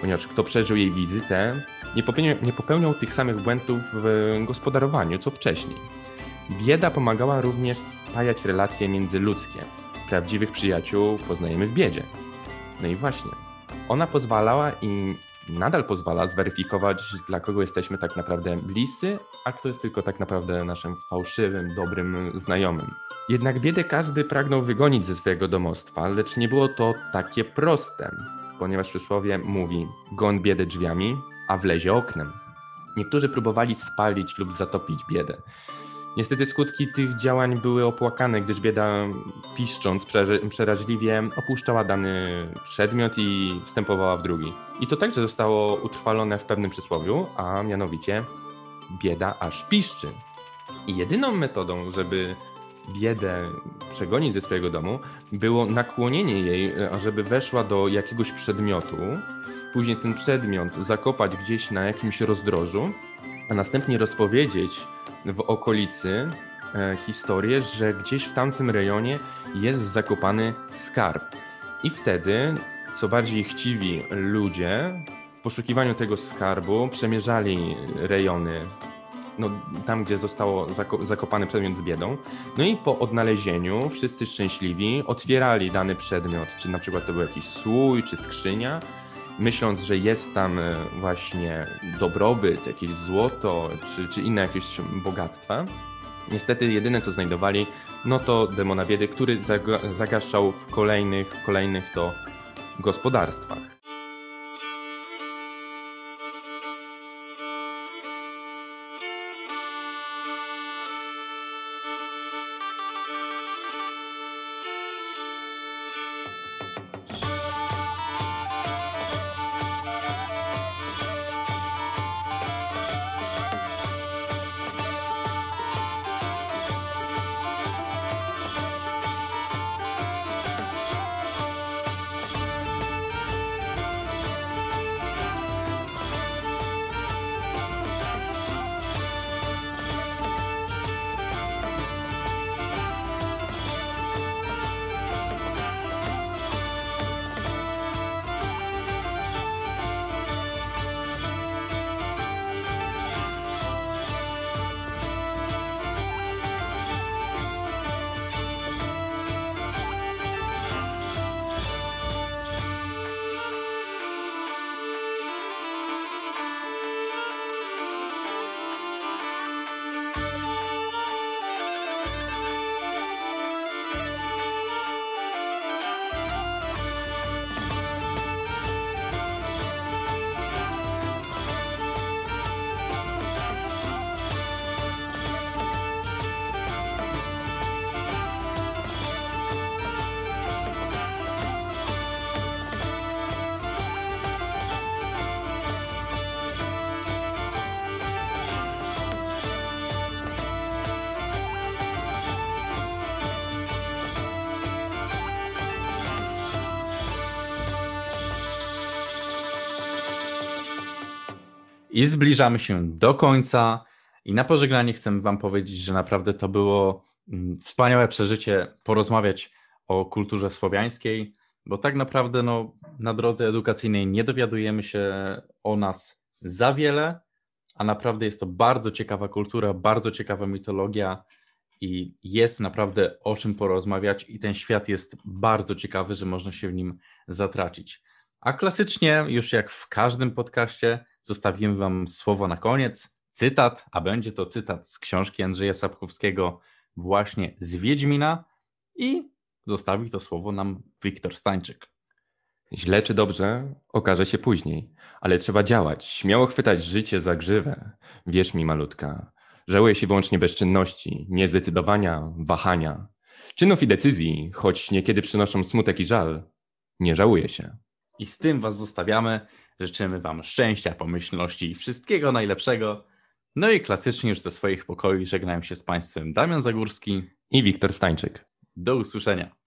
ponieważ kto przeżył jej wizytę, nie popełniał, nie popełniał tych samych błędów w gospodarowaniu co wcześniej. Bieda pomagała również spajać relacje międzyludzkie. Prawdziwych przyjaciół poznajemy w biedzie. No i właśnie, ona pozwalała i nadal pozwala zweryfikować, dla kogo jesteśmy tak naprawdę bliscy, a kto jest tylko tak naprawdę naszym fałszywym, dobrym znajomym. Jednak biedę każdy pragnął wygonić ze swojego domostwa, lecz nie było to takie proste, ponieważ przysłowie mówi: goń biedę drzwiami, a wlezie oknem. Niektórzy próbowali spalić lub zatopić biedę. Niestety skutki tych działań były opłakane, gdyż bieda piszcząc przeraźliwie opuszczała dany przedmiot i wstępowała w drugi. I to także zostało utrwalone w pewnym przysłowiu, a mianowicie bieda aż piszczy. I jedyną metodą, żeby biedę przegonić ze swojego domu, było nakłonienie jej, ażeby weszła do jakiegoś przedmiotu, później ten przedmiot zakopać gdzieś na jakimś rozdrożu, a następnie rozpowiedzieć w okolicy e, historię, że gdzieś w tamtym rejonie jest zakopany skarb. I wtedy, co bardziej chciwi ludzie, w poszukiwaniu tego skarbu przemierzali rejony, no, tam gdzie zostało zako- zakopany przedmiot z biedą. No i po odnalezieniu wszyscy szczęśliwi otwierali dany przedmiot, czy na przykład to był jakiś słój, czy skrzynia, myśląc, że jest tam e, właśnie dobrobyt, jakieś złoto, czy, czy inne jakieś bogactwa. Niestety jedyne co znajdowali, no to demona biedy, który zaga- zagaszał w kolejnych, kolejnych to gospodarstwach. I zbliżamy się do końca. I na pożegnanie chcę Wam powiedzieć, że naprawdę to było mm, wspaniałe przeżycie porozmawiać o kulturze słowiańskiej, bo tak naprawdę no, na drodze edukacyjnej nie dowiadujemy się o nas za wiele, a naprawdę jest to bardzo ciekawa kultura, bardzo ciekawa mitologia i jest naprawdę o czym porozmawiać i ten świat jest bardzo ciekawy, że można się w nim zatracić. A klasycznie, już jak w każdym podcaście, zostawimy Wam słowo na koniec, cytat, a będzie to cytat z książki Andrzeja Sapkowskiego właśnie z Wiedźmina i zostawi to słowo nam Wiktor Stańczyk. Źle czy dobrze, okaże się później, ale trzeba działać, śmiało chwytać życie za grzywę. Wierz mi, malutka, żałuję się wyłącznie bezczynności, niezdecydowania, wahania. Czynów i decyzji, choć niekiedy przynoszą smutek i żal, nie żałuję się. I z tym Was zostawiamy. Życzymy Wam szczęścia, pomyślności i wszystkiego najlepszego. No i klasycznie już ze swoich pokoi żegnają się z Państwem Damian Zagórski. I Wiktor Stańczyk. Do usłyszenia.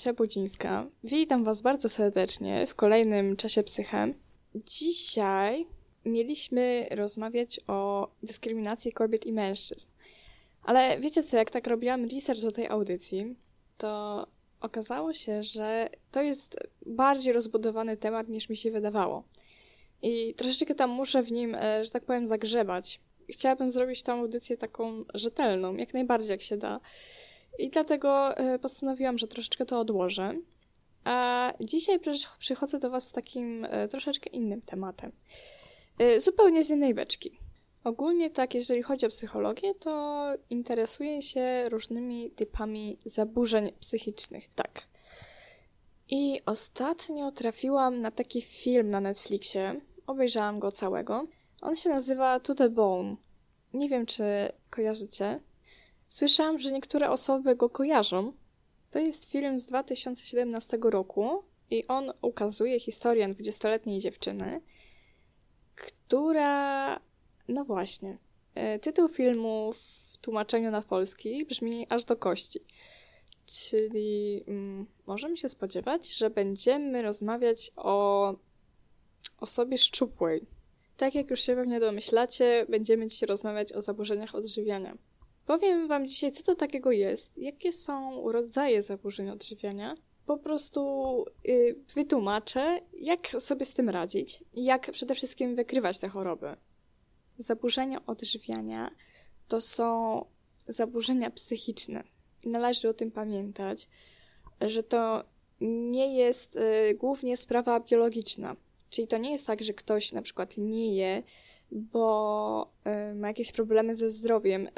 Asia Budzińska. Witam Was bardzo serdecznie w kolejnym czasie psychem. Dzisiaj mieliśmy rozmawiać o dyskryminacji kobiet i mężczyzn. Ale wiecie co, jak tak robiłam research do tej audycji, to okazało się, że to jest bardziej rozbudowany temat niż mi się wydawało. I troszeczkę tam muszę w nim, e, że tak powiem, zagrzebać. Chciałabym zrobić tą audycję taką rzetelną, jak najbardziej jak się da. I dlatego e, postanowiłam, że troszeczkę to odłożę. A dzisiaj przychodzę do Was z takim e, troszeczkę innym tematem. E, Zupełnie z innej beczki. Ogólnie tak, jeżeli chodzi o psychologię, to interesuję się różnymi typami zaburzeń psychicznych, tak. I ostatnio trafiłam na taki film na Netflixie. Obejrzałam go całego. On się nazywa To the Bone. Nie wiem, czy kojarzycie. Słyszałam, że niektóre osoby go kojarzą. To jest film z 2017 roku i on ukazuje historię 20-letniej dziewczyny, która. No właśnie. e, Tytuł filmu w tłumaczeniu na polski brzmi aż do kości. Czyli mm, możemy się spodziewać, że będziemy rozmawiać o osobie szczupłej. Tak jak już się pewnie domyślacie, będziemy dzisiaj rozmawiać o zaburzeniach odżywiania. Powiem Wam dzisiaj, co to takiego jest, jakie są rodzaje zaburzeń odżywiania. Po prostu y, wytłumaczę, jak sobie z tym radzić jak przede wszystkim wykrywać te choroby. Zaburzenia odżywiania to są zaburzenia psychiczne. Należy o tym pamiętać, że to nie jest y, głównie sprawa biologiczna. Czyli to nie jest tak, że ktoś na przykład nie je, bo y, ma jakieś problemy ze zdrowiem y,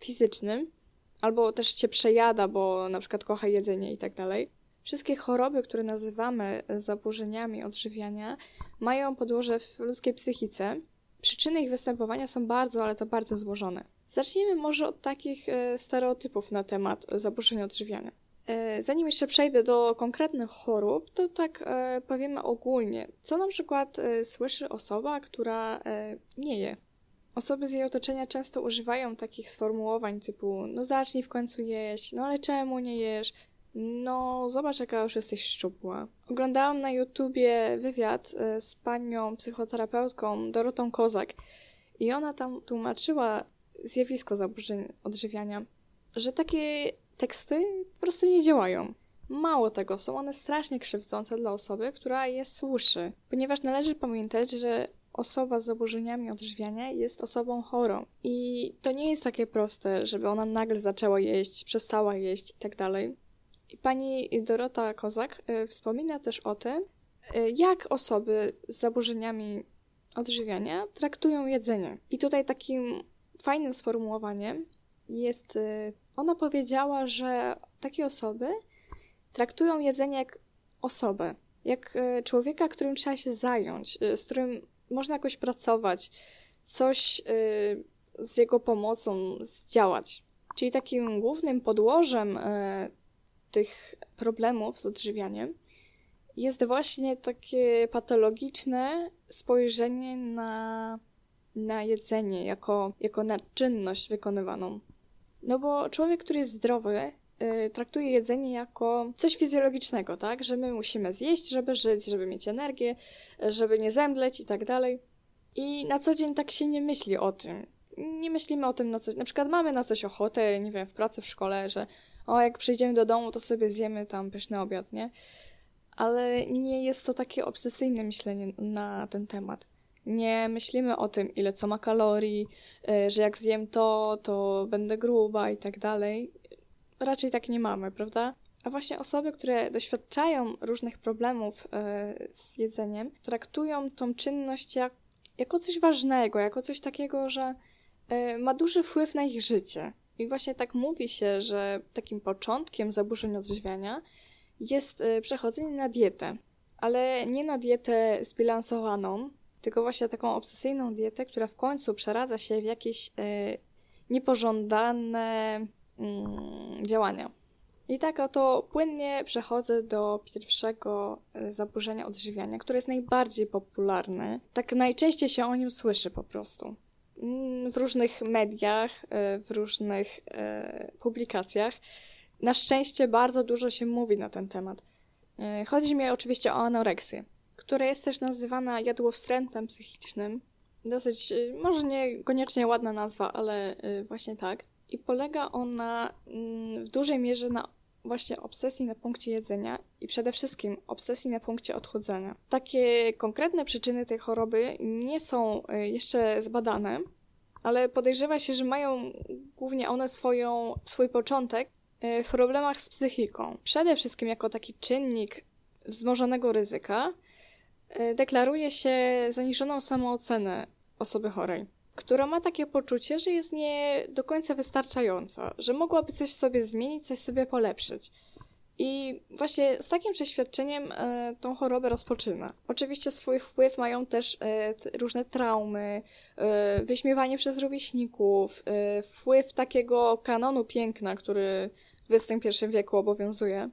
fizycznym, albo też cię przejada, bo na przykład kocha jedzenie i tak dalej. Wszystkie choroby, które nazywamy zaburzeniami odżywiania, mają podłoże w ludzkiej psychice. Przyczyny ich występowania są bardzo, ale to bardzo złożone. Zacznijmy może od takich e, stereotypów na temat zaburzeń odżywiania. E, Zanim jeszcze przejdę do konkretnych chorób, to tak e, powiemy ogólnie. Co na przykład słyszy osoba, która nie je? Osoby z jej otoczenia często używają takich sformułowań typu no zacznij w końcu jeść, no ale czemu nie jesz? No zobacz jaka już jesteś szczupła. Oglądałam na YouTubie wywiad e, z panią psychoterapeutką Dorotą Kozak i ona tam tłumaczyła zjawisko zaburzeń odżywiania, że takie teksty po prostu nie działają. Mało tego, są one strasznie krzywdzące dla osoby, która je słyszy, ponieważ należy pamiętać, że osoba z zaburzeniami odżywiania jest osobą chorą. I to nie jest takie proste, żeby ona nagle zaczęła jeść, przestała jeść i tak. I pani Dorota Kozak y, wspomina też o tym, y, jak osoby z zaburzeniami odżywiania traktują jedzenie. I tutaj takim fajnym sformułowaniem jest, y, ona powiedziała, że takie osoby traktują jedzenie jak osobę, jak człowieka, którym trzeba się zająć, z którym można jakoś pracować, coś y, z jego pomocą zdziałać. Czyli takim głównym podłożem y, tych problemów z odżywianiem jest właśnie takie patologiczne spojrzenie na, na jedzenie jako, jako na czynność wykonywaną. No bo człowiek, który jest zdrowy, traktuje jedzenie jako coś fizjologicznego, tak? Że my musimy zjeść, żeby żyć, żeby mieć energię, żeby nie zemdleć i tak dalej. I na co dzień tak się nie myśli o tym. Nie myślimy o tym na coś. Na przykład mamy na coś ochotę, nie wiem, w pracy, w szkole, że o, jak przyjdziemy do domu, to sobie zjemy tam pyszny obiad, nie? Ale nie jest to takie obsesyjne myślenie na ten temat. Nie myślimy o tym, ile co ma kalorii, y, że jak zjem to, to będę gruba i tak dalej. Raczej tak nie mamy, prawda? A właśnie osoby, które doświadczają różnych problemów y, z jedzeniem, traktują tą czynność jak, jako coś ważnego, jako coś takiego, że y, ma duży wpływ na ich życie. I właśnie tak mówi się, że takim początkiem zaburzeń odżywiania jest y, przechodzenie na dietę. Ale nie na dietę zbilansowaną, tylko właśnie taką obsesyjną dietę, która w końcu przeradza się w jakieś niepożądane działania. I tak oto płynnie przechodzę do pierwszego y, zaburzenia odżywiania, które jest najbardziej popularne. Tak najczęściej się o nim słyszy po prostu. Mm, W różnych mediach, y, w różnych y, publikacjach. Na szczęście bardzo dużo się mówi na ten temat. Chodzi mi oczywiście o anoreksję, która jest też nazywana jadłowstrętem psychicznym. Dosyć, może niekoniecznie ładna nazwa, ale właśnie tak. I polega ona mm, w dużej mierze na właśnie obsesji na punkcie jedzenia i przede wszystkim obsesji na punkcie odchudzania. Takie konkretne przyczyny tej choroby nie są y, jeszcze zbadane, ale podejrzewa się, że mają głównie one swoją, swój początek y, w problemach z psychiką. Przede wszystkim jako taki czynnik wzmożonego ryzyka y, deklaruje się zaniżoną samoocenę osoby chorej, która ma takie poczucie, że jest nie do końca wystarczająca, że mogłaby coś sobie zmienić, coś sobie polepszyć. I właśnie z takim przeświadczeniem e, tą chorobę rozpoczyna. Oczywiście swój wpływ mają też e, różne traumy, e, wyśmiewanie przez rówieśników, e, wpływ takiego kanonu piękna, który w XXI wieku obowiązuje.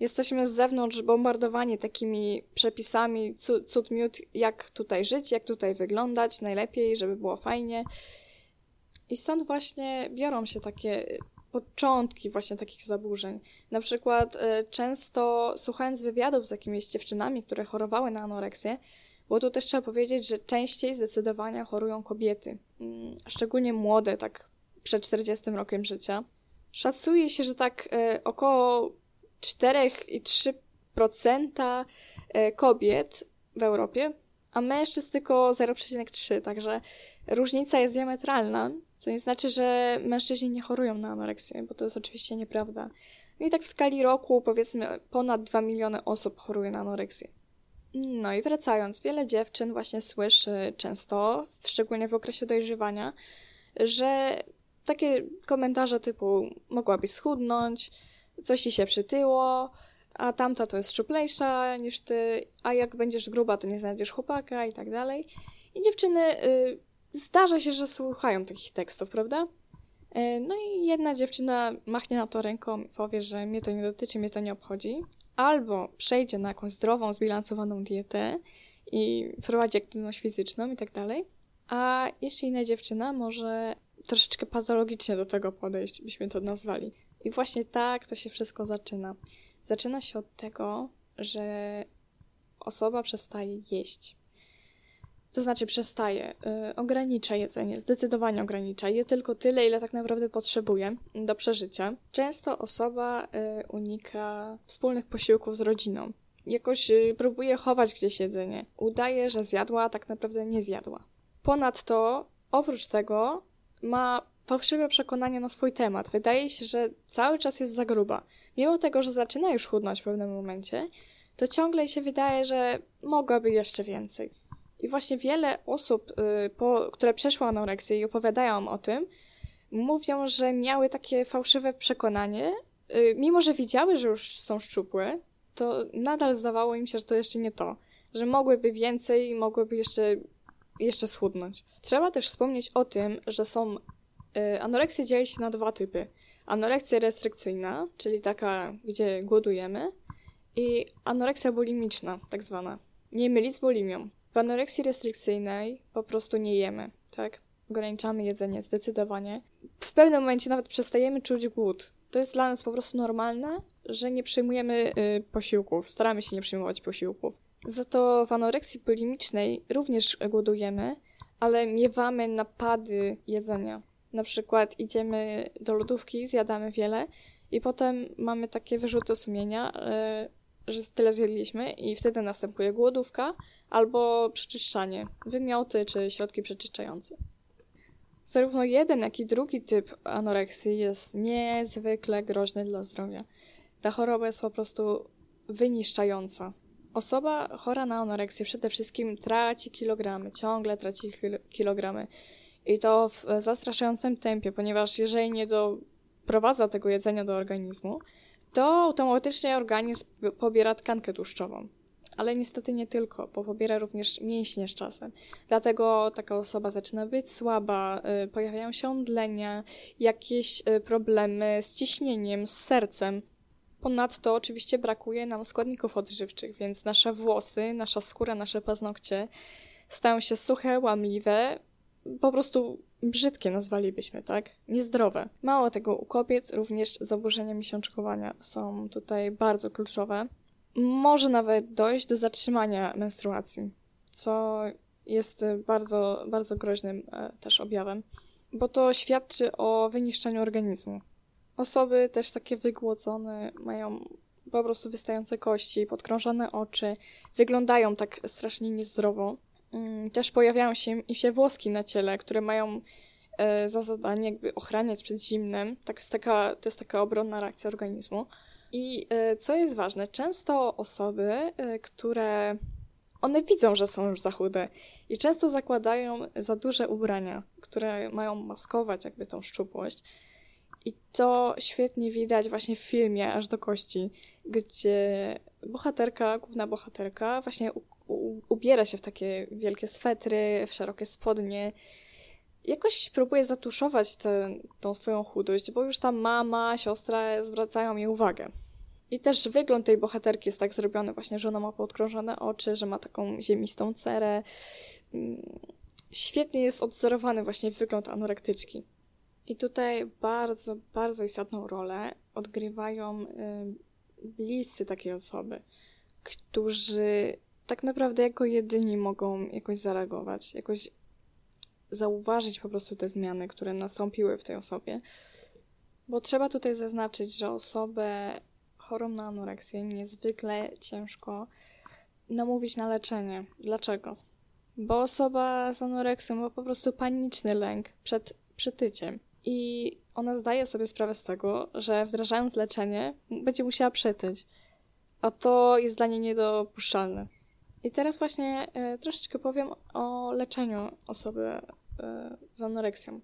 Jesteśmy z zewnątrz bombardowani takimi przepisami cu- cud miód, jak tutaj żyć, jak tutaj wyglądać najlepiej, żeby było fajnie. I stąd właśnie biorą się takie początki właśnie takich zaburzeń. Na przykład y, często słuchając wywiadów z jakimiś dziewczynami, które chorowały na anoreksję, bo tu też trzeba powiedzieć, że częściej zdecydowanie chorują kobiety, mm, szczególnie młode, tak przed 40 rokiem życia. Szacuje się, że tak y, około 4,3% y, kobiet w Europie, a mężczyzn tylko 0,3, także różnica jest diametralna, co nie znaczy, że mężczyźni nie chorują na anoreksję, bo to jest oczywiście nieprawda. No i tak w skali roku, powiedzmy, ponad 2 miliony osób choruje na anoreksję. No i wracając, wiele dziewczyn właśnie słyszy często, szczególnie w okresie dojrzewania, że takie komentarze typu mogłabyś schudnąć, coś ci się przytyło, a tamta to jest szczuplejsza niż ty, a jak będziesz gruba, to nie znajdziesz chłopaka i tak dalej. I dziewczyny, y, zdarza się, że słuchają takich tekstów, prawda? Y, no i jedna dziewczyna machnie na to ręką i powie, że mnie to nie dotyczy, mnie to nie obchodzi. Albo przejdzie na jakąś zdrową, zbilansowaną dietę i prowadzi aktywność fizyczną i tak dalej. A jeszcze inna dziewczyna może troszeczkę patologicznie do tego podejść, byśmy to nazwali. I właśnie tak to się wszystko zaczyna. Zaczyna się od tego, że osoba przestaje jeść. To znaczy przestaje, y, ogranicza jedzenie, zdecydowanie ogranicza. Je tylko tyle, ile tak naprawdę potrzebuje do przeżycia. Często osoba y, unika wspólnych posiłków z rodziną. Jakoś y, próbuje chować gdzieś jedzenie. Udaje, że zjadła, a tak naprawdę nie zjadła. Ponadto, oprócz tego, ma fałszywe przekonanie na swój temat. Wydaje się, że cały czas jest za gruba. Mimo tego, że zaczyna już chudnąć w pewnym momencie, to ciągle się wydaje, że mogłaby jeszcze więcej. I właśnie wiele osób, y, po, które przeszły anoreksję i opowiadają o tym, mówią, że miały takie fałszywe przekonanie, y, mimo że widziały, że już są szczupłe, to nadal zdawało im się, że to jeszcze nie to. Że mogłyby więcej, mogłyby jeszcze, jeszcze schudnąć. Trzeba też wspomnieć o tym, że są anoreksja dzieli się na dwa typy. Anoreksja restrykcyjna, czyli taka, gdzie głodujemy, i anoreksja bulimiczna, tak zwana. Nie mylić z bulimią. W anoreksji restrykcyjnej po prostu nie jemy, tak? Ograniczamy jedzenie zdecydowanie. W pewnym momencie nawet przestajemy czuć głód. To jest dla nas po prostu normalne, że nie przyjmujemy y, posiłków. Staramy się nie przyjmować posiłków. Za to w anoreksji bulimicznej również głodujemy, ale miewamy napady jedzenia. Na przykład idziemy do lodówki, zjadamy wiele i potem mamy takie wyrzuty sumienia, y, że tyle zjedliśmy i wtedy następuje głodówka albo przeczyszczanie, wymioty czy środki przeczyszczające. Zarówno jeden, jak i drugi typ anoreksji jest niezwykle groźny dla zdrowia. Ta choroba jest po prostu wyniszczająca. Osoba chora na anoreksję przede wszystkim traci kilogramy, ciągle traci kil- kilogramy. I to w zastraszającym tempie, ponieważ jeżeli nie doprowadza tego jedzenia do organizmu, to automatycznie organizm pobiera tkankę tłuszczową. Ale niestety nie tylko, bo pobiera również mięśnie z czasem. Dlatego taka osoba zaczyna być słaba, y, pojawiają się omdlenia, jakieś y, problemy z ciśnieniem, z sercem. Ponadto oczywiście brakuje nam składników odżywczych, więc nasze włosy, nasza skóra, nasze paznokcie stają się suche, łamliwe, po prostu brzydkie nazwalibyśmy, tak? Niezdrowe. Mało tego, u kobiet również zaburzenia miesiączkowania są tutaj bardzo kluczowe. Może nawet dojść do zatrzymania menstruacji, co jest y, bardzo, bardzo groźnym e, też objawem, bo to świadczy o wyniszczeniu organizmu. Osoby też takie wygłodzone mają po prostu wystające kości, podkrążone oczy, wyglądają tak strasznie niezdrowo. Mm, Też pojawiają się im się włoski na ciele, które mają e, za zadanie jakby ochraniać przed zimnem. Tak jest taka, to jest taka obronna reakcja organizmu. I e, co jest ważne, często osoby, e, które one widzą, że są już za chude i często zakładają za duże ubrania, które mają maskować jakby tą szczupłość. I to świetnie widać właśnie w filmie Aż do kości, gdzie bohaterka, główna bohaterka właśnie ubiera się w takie wielkie swetry, w szerokie spodnie. Jakoś próbuje zatuszować tę tą swoją chudość, bo już ta mama, siostra zwracają jej uwagę. I też wygląd tej bohaterki jest tak zrobiony właśnie, że ona ma podkrążone oczy, że ma taką ziemistą cerę. Mm, Świetnie jest odwzorowany właśnie wygląd anorektyczki. I tutaj bardzo, bardzo istotną rolę odgrywają y, bliscy takiej osoby, którzy tak naprawdę jako jedyni mogą jakoś zareagować, jakoś zauważyć po prostu te zmiany, które nastąpiły w tej osobie. Bo trzeba tutaj zaznaczyć, że osobę chorą na anoreksję niezwykle ciężko namówić na leczenie. Dlaczego? Bo osoba z anoreksją ma po prostu paniczny lęk przed przytyciem. I ona zdaje sobie sprawę z tego, że wdrażając leczenie, będzie musiała przytyć. A to jest dla niej niedopuszczalne. I teraz właśnie e, troszeczkę powiem o leczeniu osoby e, z anoreksją.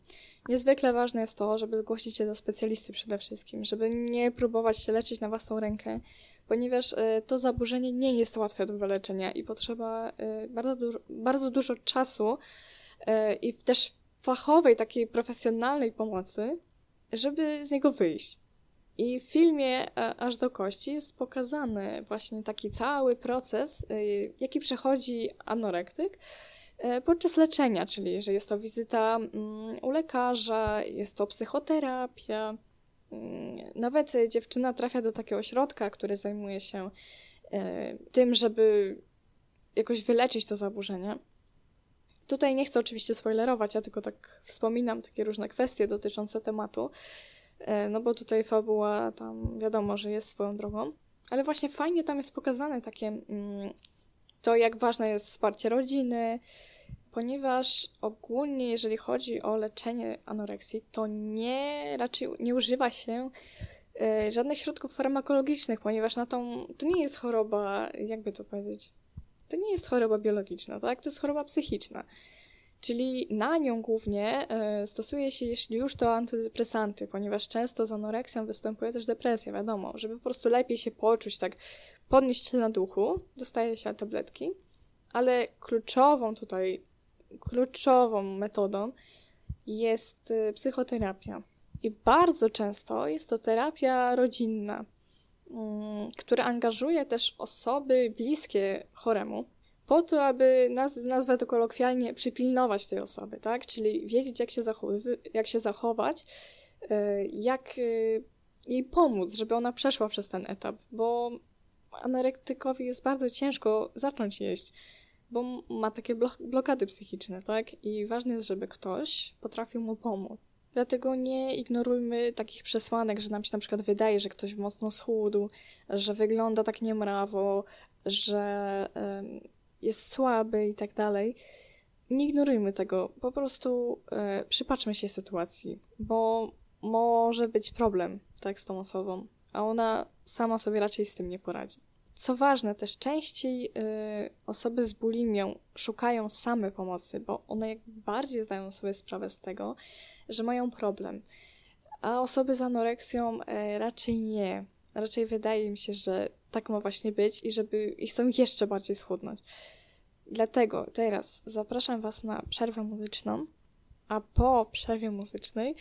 Niezwykle ważne jest to, żeby zgłosić się do specjalisty przede wszystkim, żeby nie próbować się leczyć na własną rękę, ponieważ e, to zaburzenie nie jest łatwe do wyleczenia i potrzeba bardzo dużo, bardzo dużo czasu i też fachowej, takiej profesjonalnej pomocy, żeby z niego wyjść. I w filmie e, Aż do kości jest pokazany właśnie taki cały proces, e, jaki przechodzi anorektyk e, podczas leczenia, czyli że jest to wizyta mm, u lekarza, jest to psychoterapia. Mm, Nawet dziewczyna trafia do takiego ośrodka, który zajmuje się tym, żeby jakoś wyleczyć to zaburzenie. Tutaj nie chcę oczywiście spoilerować, ja tylko tak wspominam takie różne kwestie dotyczące tematu, no bo tutaj fabuła tam wiadomo, że jest swoją drogą, ale właśnie fajnie tam jest pokazane takie mm, to, jak ważne jest wsparcie rodziny, ponieważ ogólnie, jeżeli chodzi o leczenie anoreksji, to nie raczej nie używa się e, żadnych środków farmakologicznych, ponieważ na tą, to nie jest choroba, jakby to powiedzieć, to nie jest choroba biologiczna, tak? To jest choroba psychiczna. Czyli na nią głównie e, stosuje się, jeśli już, to antydepresanty, ponieważ często z anoreksją występuje też depresja, wiadomo. Żeby po prostu lepiej się poczuć, tak podnieść się na duchu, dostaje się tabletki, ale kluczową tutaj, kluczową metodą jest e, psychoterapia. I bardzo często jest to terapia rodzinna, mm, która angażuje też osoby bliskie choremu, po to, aby, naz- nazwę to kolokwialnie, przypilnować tej osoby, tak? Czyli wiedzieć, jak się, jak się zachować, e, jak e, jej pomóc, żeby ona przeszła przez ten etap, bo anorektykowi jest bardzo ciężko zacząć jeść, bo ma takie blo- blokady psychiczne, tak? I ważne jest, żeby ktoś potrafił mu pomóc. Dlatego nie ignorujmy takich przesłanek, że nam się na przykład wydaje, że ktoś mocno schudł, że wygląda tak niemrawo, że jest słaby i tak dalej. Nie ignorujmy tego, po prostu e, przypatrzmy się sytuacji, bo może być problem tak z tą osobą, a ona sama sobie raczej z tym nie poradzi. Co ważne, też częściej e, osoby z bulimią szukają same pomocy, bo one jak bardziej zdają sobie sprawę z tego, że mają problem. A osoby z anoreksją e, raczej nie. Raczej wydaje mi się, że tak ma właśnie być i żeby i chcą jeszcze bardziej schudnąć. Dlatego teraz zapraszam Was na przerwę muzyczną, a po przerwie muzycznej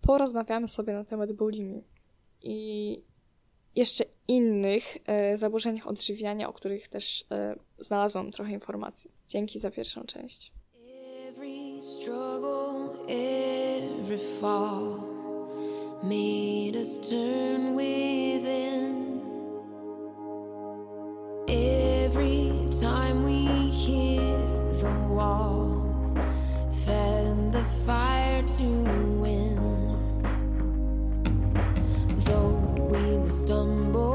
porozmawiamy sobie na temat bulimii i jeszcze innych e, odżywiania, o których też e, znalazłam trochę informacji. Dzięki za pierwszą część. Every struggle, every fall made us turn within. Time we hit the wall, fed the fire to win. Though we will stumble,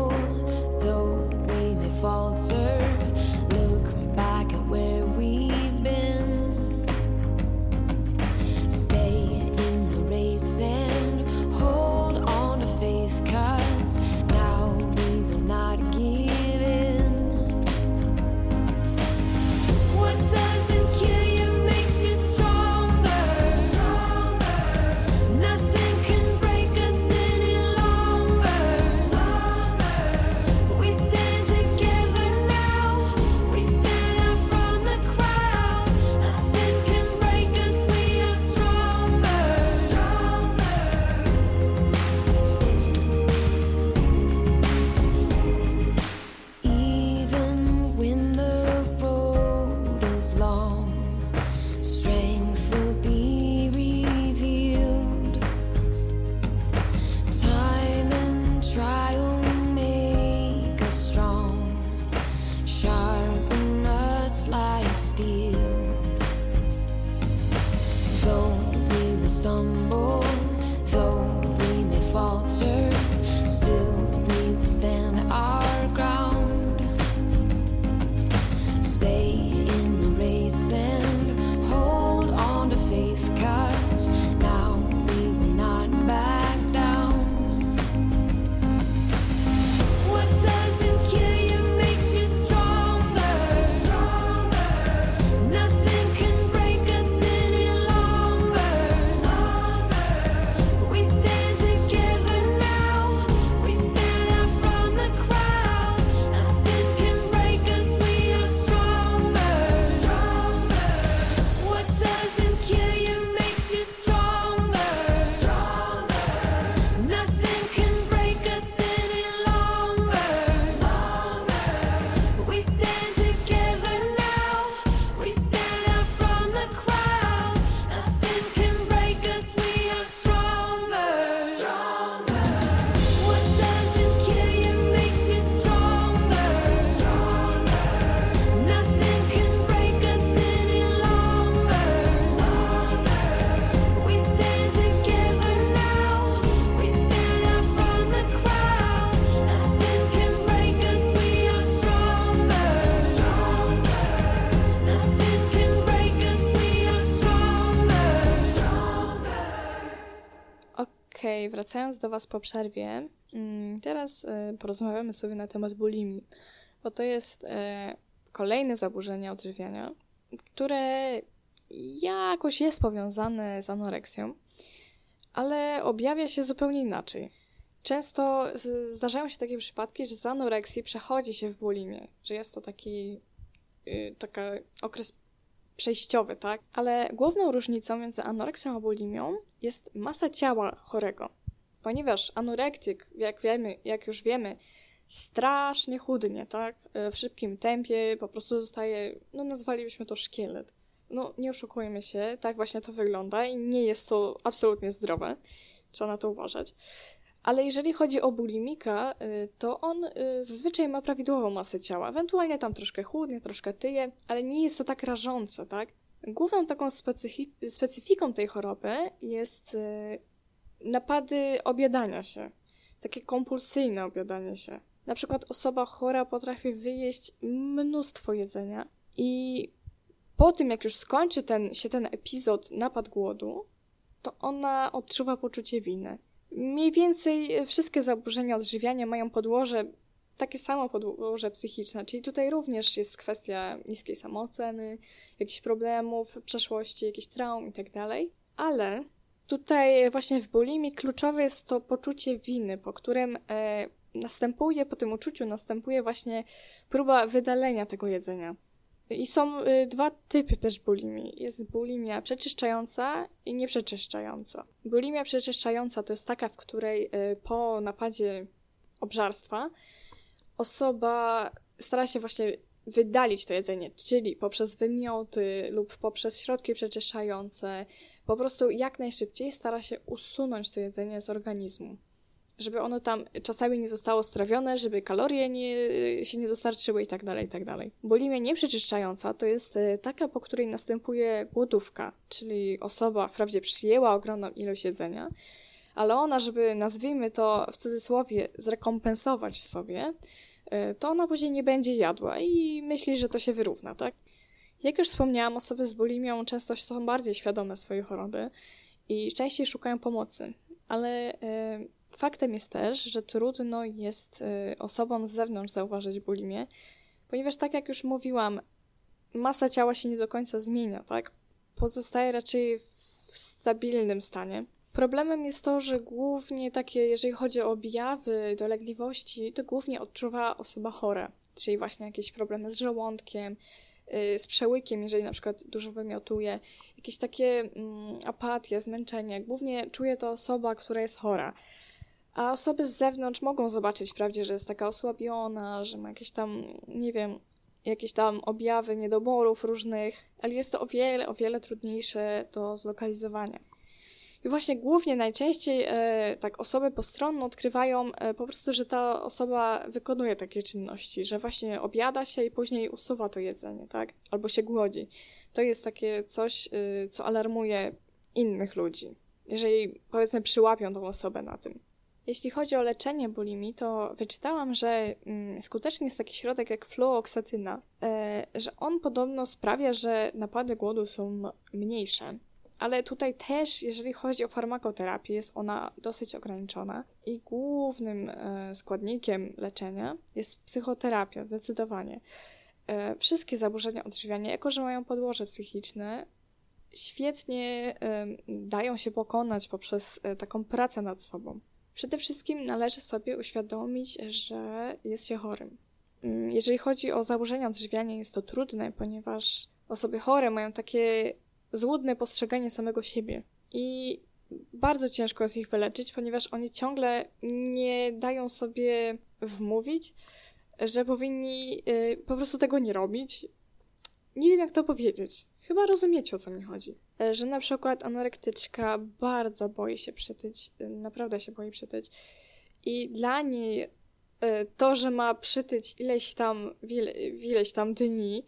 wracając do Was po przerwie, mm, teraz e, porozmawiamy sobie na temat bulimii, bo to jest e, kolejne zaburzenie odżywiania, które jakoś jest powiązane z anoreksją, ale objawia się zupełnie inaczej. Często zdarzają się takie przypadki, że z anoreksji przechodzi się w bulimię, że jest to taki y, taka okres przejściowy, tak? Ale główną różnicą między anoreksją a bulimią jest masa ciała chorego. Ponieważ anorektyk, jak wiemy, jak już wiemy, strasznie chudnie, tak? Y, W szybkim tempie po prostu zostaje, no nazwalibyśmy to szkielet. No nie oszukujmy się, tak właśnie to wygląda i nie jest to absolutnie zdrowe. Trzeba na to uważać. Ale jeżeli chodzi o bulimika, y, to on y, zazwyczaj ma prawidłową masę ciała. Ewentualnie tam troszkę chudnie, troszkę tyje, ale nie jest to tak rażące, tak? Główną taką specyfi- specyfiką tej choroby jest napady objadania się. Takie kompulsyjne objadanie się. Na przykład osoba chora potrafi wyjeść mnóstwo jedzenia i po tym, jak już skończy ten, się ten epizod napad głodu, to ona odczuwa poczucie winy. Mniej więcej wszystkie zaburzenia odżywiania mają podłoże, takie samo podłoże psychiczne, czyli tutaj również jest kwestia niskiej samooceny, jakichś problemów w przeszłości, jakichś traum itd. Ale tutaj właśnie w bulimii kluczowe jest to poczucie winy, po którym e, następuje, po tym uczuciu następuje właśnie próba wydalenia tego jedzenia. I są y, dwa typy też bulimii. Jest bulimia przeczyszczająca i nieprzeczyszczająca. Bulimia przeczyszczająca to jest taka, w której y, po napadzie obżarstwa osoba stara się właśnie wydalić to jedzenie, czyli poprzez wymioty lub poprzez środki przeczyszczające, po prostu jak najszybciej stara się usunąć to jedzenie z organizmu żeby ono tam czasami nie zostało strawione, żeby kalorie nie, się nie dostarczyły i tak dalej, i tak. Bulimia nieprzeczyszczająca to jest e, taka, po której następuje głodówka, czyli osoba wprawdzie przyjęła ogromną ilość jedzenia, ale ona, żeby nazwijmy to w cudzysłowie zrekompensować sobie, e, to ona później nie będzie jadła i myśli, że to się wyrówna, tak? Jak już wspomniałam, osoby z bulimią często są bardziej świadome swojej choroby i częściej szukają pomocy, ale e, Faktem jest też, że trudno jest y, osobom z zewnątrz zauważyć bulimię, ponieważ tak jak już mówiłam, masa ciała się nie do końca zmienia, tak? Pozostaje raczej w stabilnym stanie. Problemem jest to, że głównie takie, jeżeli chodzi o objawy, dolegliwości, to głównie odczuwa osoba chora, czyli właśnie jakieś problemy z żołądkiem, y, z przełykiem, jeżeli na przykład dużo wymiotuje, jakieś takie mm, apatia, zmęczenie. Głównie czuje to osoba, która jest chora. A osoby z zewnątrz mogą zobaczyć wprawdzie, że jest taka osłabiona, że ma jakieś tam, nie wiem, jakieś tam objawy niedoborów różnych, ale jest to o wiele, o wiele trudniejsze do zlokalizowania. I właśnie głównie najczęściej e, tak osoby postronne odkrywają e, po prostu, że ta osoba wykonuje takie czynności, że właśnie objada się i później usuwa to jedzenie, tak? Albo się głodzi. To jest takie coś, e, co alarmuje innych ludzi, jeżeli powiedzmy przyłapią tą osobę na tym. Jeśli chodzi o leczenie bulimii, to wyczytałam, że mm, skuteczny jest taki środek jak fluoksatyna, e, że on podobno sprawia, że napady głodu są mniejsze. Ale tutaj też, jeżeli chodzi o farmakoterapię, jest ona dosyć ograniczona i głównym e, składnikiem leczenia jest psychoterapia, zdecydowanie. E, wszystkie zaburzenia odżywiania, jako że mają podłoże psychiczne, świetnie e, dają się pokonać poprzez taką pracę nad sobą. Przede wszystkim należy sobie uświadomić, że jest się chorym. Mm, Jeżeli chodzi o zaburzenia odżywiania, jest to trudne, ponieważ osoby chore mają takie złudne postrzeganie samego siebie i bardzo ciężko jest ich wyleczyć, ponieważ oni ciągle nie dają sobie wmówić, że powinni y, po prostu tego nie robić. Nie wiem, jak to powiedzieć. Chyba rozumiecie, o co mi chodzi. E, Że na przykład anorektyczka bardzo boi się przytyć, e, naprawdę się boi przytyć. I dla niej to, że ma przytyć ileś tam, ile, ileś tam dni,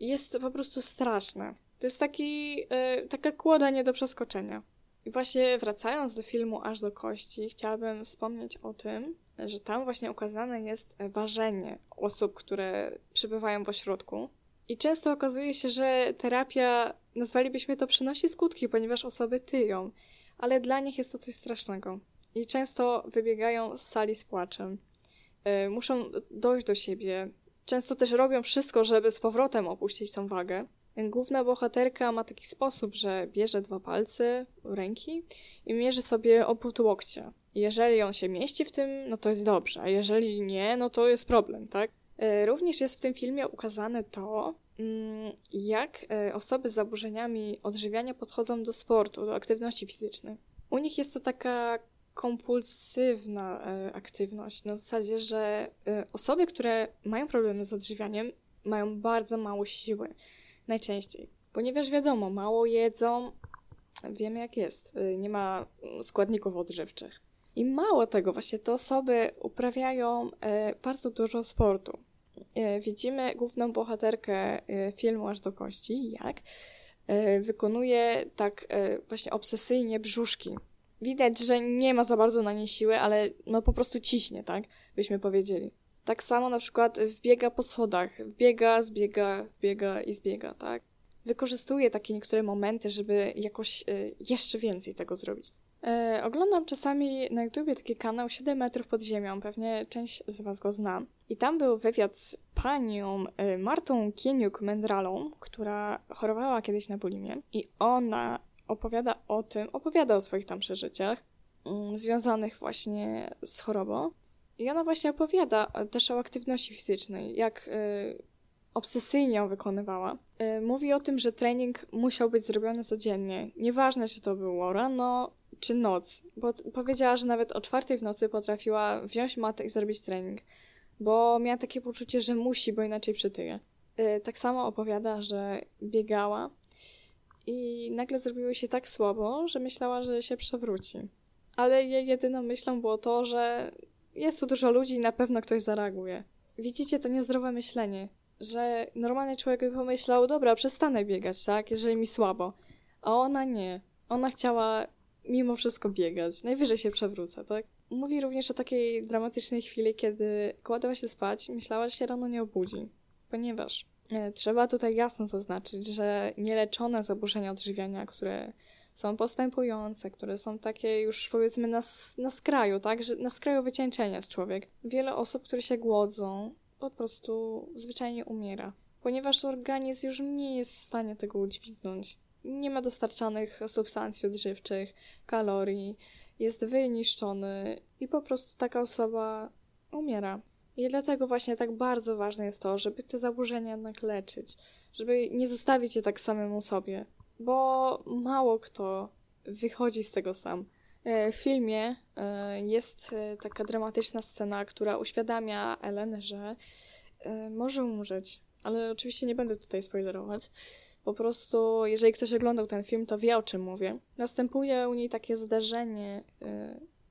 jest po prostu straszne. To jest taki, e, taka kłoda nie do przeskoczenia. I właśnie wracając do filmu Aż do kości, chciałabym wspomnieć o tym, że tam właśnie ukazane jest ważenie osób, które przebywają w ośrodku. I często okazuje się, że terapia, nazwalibyśmy to, przynosi skutki, ponieważ osoby tyją. ale dla nich jest to coś strasznego. I często wybiegają z sali z płaczem. E, Muszą dojść do siebie. Często też robią wszystko, żeby z powrotem opuścić tą wagę. Główna bohaterka ma taki sposób, że bierze dwa palce ręki i mierzy sobie obwód łokcia. Jeżeli on się mieści w tym, no to jest dobrze, a jeżeli nie, no to jest problem, tak? E, Również jest w tym filmie ukazane to, mm, jak e, osoby z zaburzeniami odżywiania podchodzą do sportu, do aktywności fizycznej. U nich jest to taka kompulsywna e, aktywność, na zasadzie, że osoby, które mają problemy z odżywianiem, mają bardzo mało siły. Najczęściej. Ponieważ wiadomo, mało jedzą, wiemy jak jest, y, nie ma składników odżywczych. I mało tego, właśnie te osoby uprawiają e, bardzo dużo sportu. E, Widzimy główną bohaterkę filmu Aż do kości, jak wykonuje tak właśnie obsesyjnie brzuszki. Widać, że nie ma za bardzo na nie siły, ale no po prostu ciśnie, tak? Byśmy powiedzieli. Tak samo na przykład wbiega po schodach, wbiega, zbiega, wbiega i zbiega, tak? Wykorzystuje takie niektóre momenty, żeby jakoś e, jeszcze więcej tego zrobić. E, oglądam czasami na YouTubie taki kanał 7 metrów pod ziemią, pewnie część z Was go zna. I tam był wywiad z panią e, Martą Kieniuk-Mendralą, która chorowała kiedyś na bulimię i ona opowiada o tym, opowiada o swoich tam przeżyciach mm, związanych właśnie z chorobą. I ona właśnie opowiada też o aktywności fizycznej, jak y, obsesyjnie ją wykonywała. Y, mówi o tym, że trening musiał być zrobiony codziennie. Nieważne, czy to było rano, czy noc. Bo powiedziała, że nawet o czwartej w nocy potrafiła wziąć matę i zrobić trening. Bo miała takie poczucie, że musi, bo inaczej przytyje. Y, tak samo opowiada, że biegała i nagle zrobiło się tak słabo, że myślała, że się przewróci. Ale jej jedyną myślą było to, że jest tu dużo ludzi i na pewno ktoś zareaguje. Widzicie to niezdrowe myślenie, że normalny człowiek by pomyślał, dobra, przestanę biegać, tak, jeżeli mi słabo. A ona nie. Ona chciała mimo wszystko biegać. Najwyżej się przewrócę, tak? Mówi również o takiej dramatycznej chwili, kiedy kładła się spać myślała, że się rano nie obudzi. Ponieważ e, trzeba tutaj jasno zaznaczyć, że nieleczone zaburzenia odżywiania, które są postępujące, które są takie już powiedzmy na, na skraju, tak? Że na skraju wycieńczenia jest człowiek. Wiele osób, które się głodzą, po prostu zwyczajnie umiera. Ponieważ organizm już nie jest w stanie tego udźwignąć. Nie ma dostarczanych substancji odżywczych, kalorii, jest wyniszczony i po prostu taka osoba umiera. I dlatego właśnie tak bardzo ważne jest to, żeby te zaburzenia jednak leczyć, żeby nie zostawić je tak samemu sobie, bo mało kto wychodzi z tego sam. E, W filmie e, jest e, taka dramatyczna scena, która uświadamia Ellen, że może umrzeć, ale oczywiście nie będę tutaj spoilerować. Po prostu, jeżeli ktoś oglądał ten film, to wie o czym mówię. Następuje u niej takie zdarzenie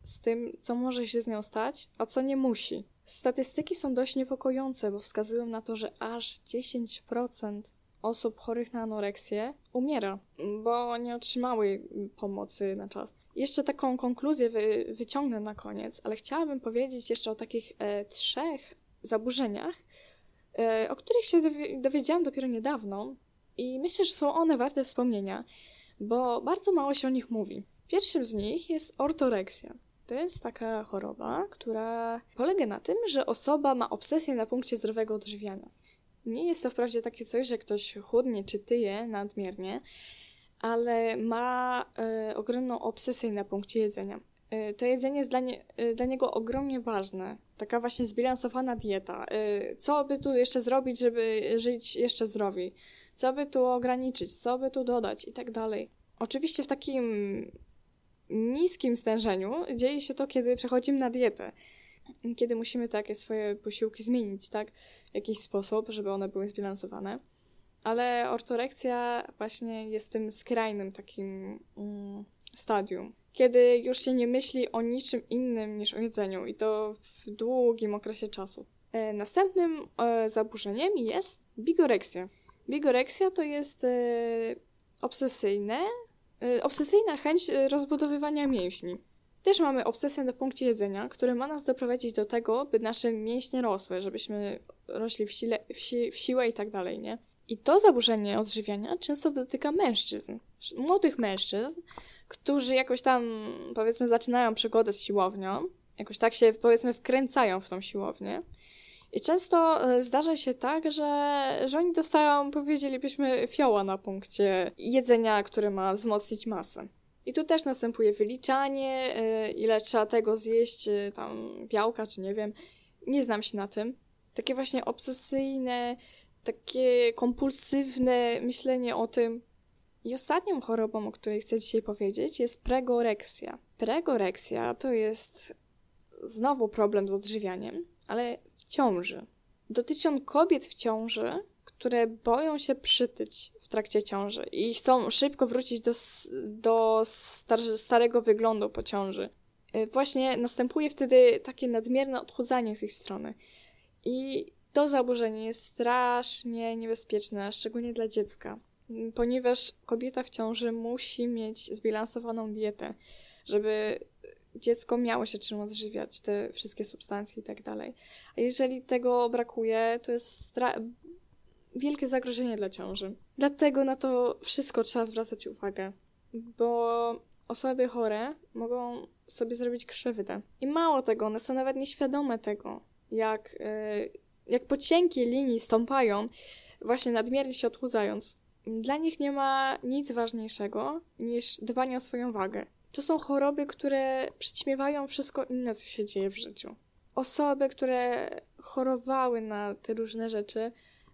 z tym, co może się z nią stać, a co nie musi. Statystyki są dość niepokojące, bo wskazują na to, że aż 10% osób chorych na anoreksję umiera, bo nie otrzymały pomocy na czas. Jeszcze taką konkluzję wy, wyciągnę na koniec, ale chciałabym powiedzieć jeszcze o takich e, trzech zaburzeniach, e, o których się dowi- dowiedziałam dopiero niedawno i myślę, że są one warte wspomnienia, bo bardzo mało się o nich mówi. Pierwszym z nich jest ortoreksja. To jest taka choroba, która polega na tym, że osoba ma obsesję na punkcie zdrowego odżywiania. Nie jest to wprawdzie takie coś, że ktoś chudnie czy tyje nadmiernie, ale ma e, ogromną obsesję na punkcie jedzenia. E, to jedzenie jest dla, nie, e, dla niego ogromnie ważne. Taka właśnie zbilansowana dieta. Co by tu jeszcze zrobić, żeby żyć jeszcze zdrowiej? Co by tu ograniczyć? Co by tu dodać? I tak dalej. Oczywiście w takim niskim stężeniu dzieje się to, kiedy przechodzimy na dietę. Kiedy musimy takie swoje posiłki zmienić, tak? W jakiś sposób, żeby one były zbilansowane. Ale ortoreksja właśnie jest tym skrajnym takim mm, stadium, kiedy już się nie myśli o niczym innym niż o jedzeniu i to w długim okresie czasu. E, następnym e, zaburzeniem jest bigoreksja. Bigoreksja to jest e, obsesyjne, e, obsesyjna chęć e, rozbudowywania mięśni. Też mamy obsesję na punkcie jedzenia, które ma nas doprowadzić do tego, by nasze mięśnie rosły, żebyśmy rośli w, sile, w, si, w siłę i tak dalej, nie? I to zaburzenie odżywiania często dotyka mężczyzn, młodych mężczyzn, którzy jakoś tam, powiedzmy, zaczynają przygodę z siłownią, jakoś tak się, powiedzmy, wkręcają w tą siłownię. I często e, zdarza się tak, że, że oni dostają, powiedzielibyśmy, fioła na punkcie jedzenia, które ma wzmocnić masę. I tu też następuje wyliczanie, e, ile trzeba tego zjeść, e, tam białka, czy nie wiem. Nie znam się na tym. Takie właśnie obsesyjne, takie kompulsywne myślenie o tym. I ostatnią chorobą, o której chcę dzisiaj powiedzieć, jest pregoreksja. Pregoreksja to jest znowu problem z odżywianiem, ale w ciąży. Dotyczy on kobiet w ciąży, które boją się przytyć w trakcie ciąży i chcą szybko wrócić do, do star- starego wyglądu po ciąży. Y, Właśnie następuje wtedy takie nadmierne odchudzanie z ich strony. I to zaburzenie jest strasznie niebezpieczne, szczególnie dla dziecka, ponieważ kobieta w ciąży musi mieć zbilansowaną dietę, żeby dziecko miało się czym odżywiać, te wszystkie substancje i tak dalej. A jeżeli tego brakuje, to jest wielkie zagrożenie dla ciąży. Dlatego na to wszystko trzeba zwracać uwagę, bo osoby chore mogą sobie zrobić krzywdę. I mało tego, one są nawet nieświadome tego, jak, y, jak po cienkiej linii stąpają, właśnie nadmiernie się odchudzając. Dla nich nie ma nic ważniejszego niż dbanie o swoją wagę. To są choroby, które przyćmiewają wszystko inne, co się dzieje w życiu. Osoby, które chorowały na te różne rzeczy,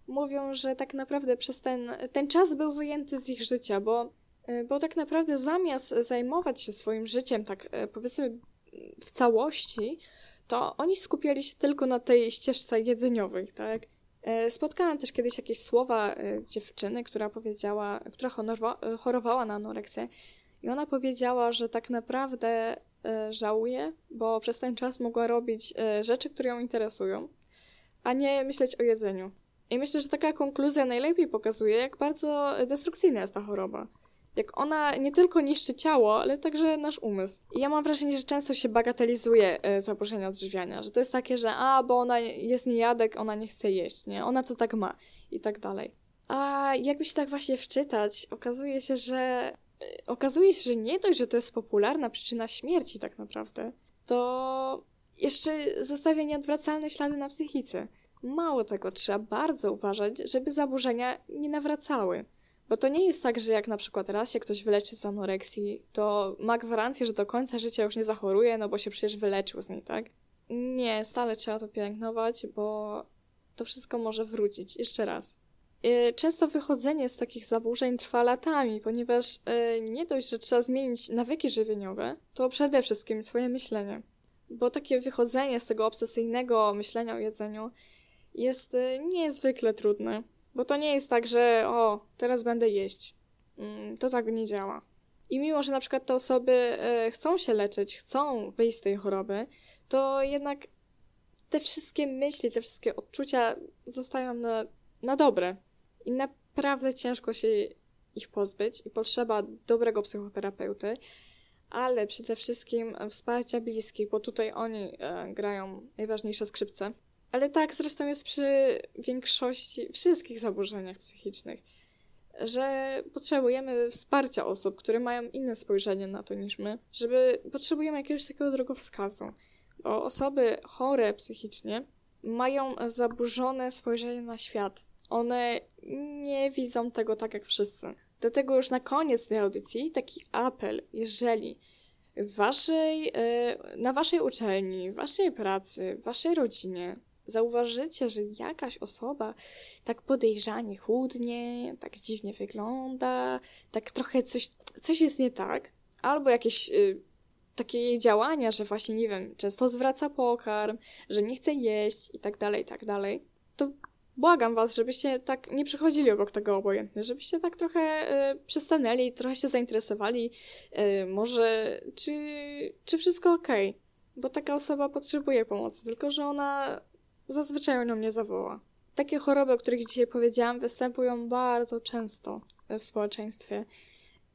mówią, że tak naprawdę przez ten, ten czas był wyjęty z ich życia, bo, y, bo tak naprawdę zamiast zajmować się swoim życiem, tak y, powiedzmy w całości, to oni skupiali się tylko na tej ścieżce jedzeniowej, tak? E, Spotkałam też kiedyś jakieś słowa e, dziewczyny, która powiedziała, która e, chorowała na anoreksję i ona powiedziała, że tak naprawdę e, żałuje, bo przez ten czas mogła robić e, rzeczy, które ją interesują, a nie myśleć o jedzeniu. I myślę, że taka konkluzja najlepiej pokazuje, jak bardzo destrukcyjna jest ta choroba. Jak ona nie tylko niszczy ciało, ale także nasz umysł. I ja mam wrażenie, że często się bagatelizuje e, zaburzenia odżywiania, że to jest takie, że a, bo ona jest niejadek, ona nie chce jeść, nie? Ona to tak ma i tak dalej. A jakby się tak właśnie wczytać, okazuje się, że e, okazuje się, że nie dość, że to jest popularna przyczyna śmierci tak naprawdę, to jeszcze zostawia nieodwracalne ślady na psychice. Mało tego, trzeba bardzo uważać, żeby zaburzenia nie nawracały. Bo to nie jest tak, że jak na przykład raz się ktoś wyleczy z anoreksji, to ma gwarancję, że do końca życia już nie zachoruje, no bo się przecież wyleczył z niej, tak? Nie, stale trzeba to pielęgnować, bo to wszystko może wrócić. Jeszcze raz. Y, Często wychodzenie z takich zaburzeń trwa latami, ponieważ y, nie dość, że trzeba zmienić nawyki żywieniowe, to przede wszystkim swoje myślenie. Bo takie wychodzenie z tego obsesyjnego myślenia o jedzeniu jest y, niezwykle trudne. Bo to nie jest tak, że o, teraz będę jeść. Mm, To tak nie działa. I mimo, że na przykład te osoby e, chcą się leczyć, chcą wyjść z tej choroby, to jednak te wszystkie myśli, te wszystkie odczucia zostają na, na dobre. I naprawdę ciężko się ich pozbyć i potrzeba dobrego psychoterapeuty, ale przede wszystkim wsparcia bliskich, bo tutaj oni e, grają najważniejsze skrzypce. Ale tak zresztą jest przy większości, wszystkich zaburzeniach psychicznych, że potrzebujemy wsparcia osób, które mają inne spojrzenie na to niż my, żeby potrzebujemy jakiegoś takiego drogowskazu. Bo osoby chore psychicznie mają zaburzone spojrzenie na świat. One nie widzą tego tak jak wszyscy. Dlatego już na koniec tej audycji taki apel, jeżeli waszej, e, na waszej uczelni, waszej pracy, waszej rodzinie zauważycie, że jakaś osoba tak podejrzanie chudnie, tak dziwnie wygląda, tak trochę coś, coś jest nie tak, albo jakieś y, takie jej działania, że właśnie, nie wiem, często zwraca pokarm, że nie chce jeść i tak dalej, i tak dalej, to błagam was, żebyście tak nie przychodzili obok tego obojętnie, żebyście tak trochę y, przystanęli, trochę się zainteresowali, y, może czy, czy wszystko okej, bo taka osoba potrzebuje pomocy, tylko że ona zazwyczaj ona mnie zawoła. Takie choroby, o których dzisiaj powiedziałam, występują bardzo często w społeczeństwie.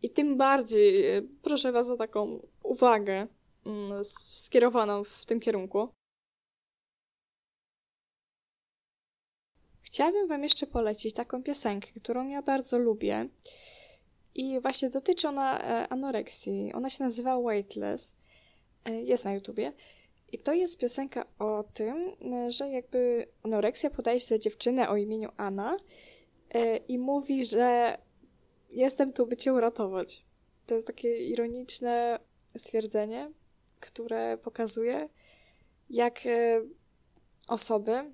I tym bardziej e, proszę Was o taką uwagę mm, skierowaną w tym kierunku. Chciałabym Wam jeszcze polecić taką piosenkę, którą ja bardzo lubię. I właśnie dotyczy ona e, anoreksji. Ona się nazywa Weightless. E, jest na YouTubie. I to jest piosenka o tym, że jakby anoreksja podaje się za dziewczynę o imieniu Anna e, i mówi, że jestem tu, by cię uratować. To jest takie ironiczne stwierdzenie, które pokazuje, jak e, osoby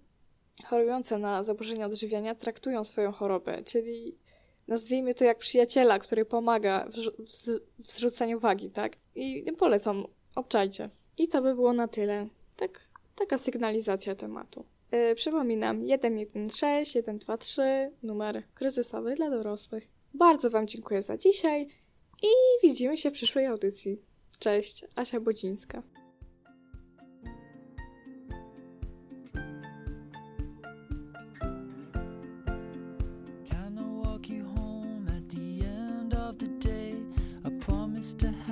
chorujące na zaburzenia odżywiania traktują swoją chorobę, czyli nazwijmy to jak przyjaciela, który pomaga w, w zrzuceniu wagi, tak? I polecam, obczajcie. I to by było na tyle. Tak, taka sygnalizacja tematu. Yy, przypominam 116, 123, numer kryzysowy dla dorosłych. Bardzo Wam dziękuję za dzisiaj i widzimy się w przyszłej audycji. Cześć, Asia Bodzińska. to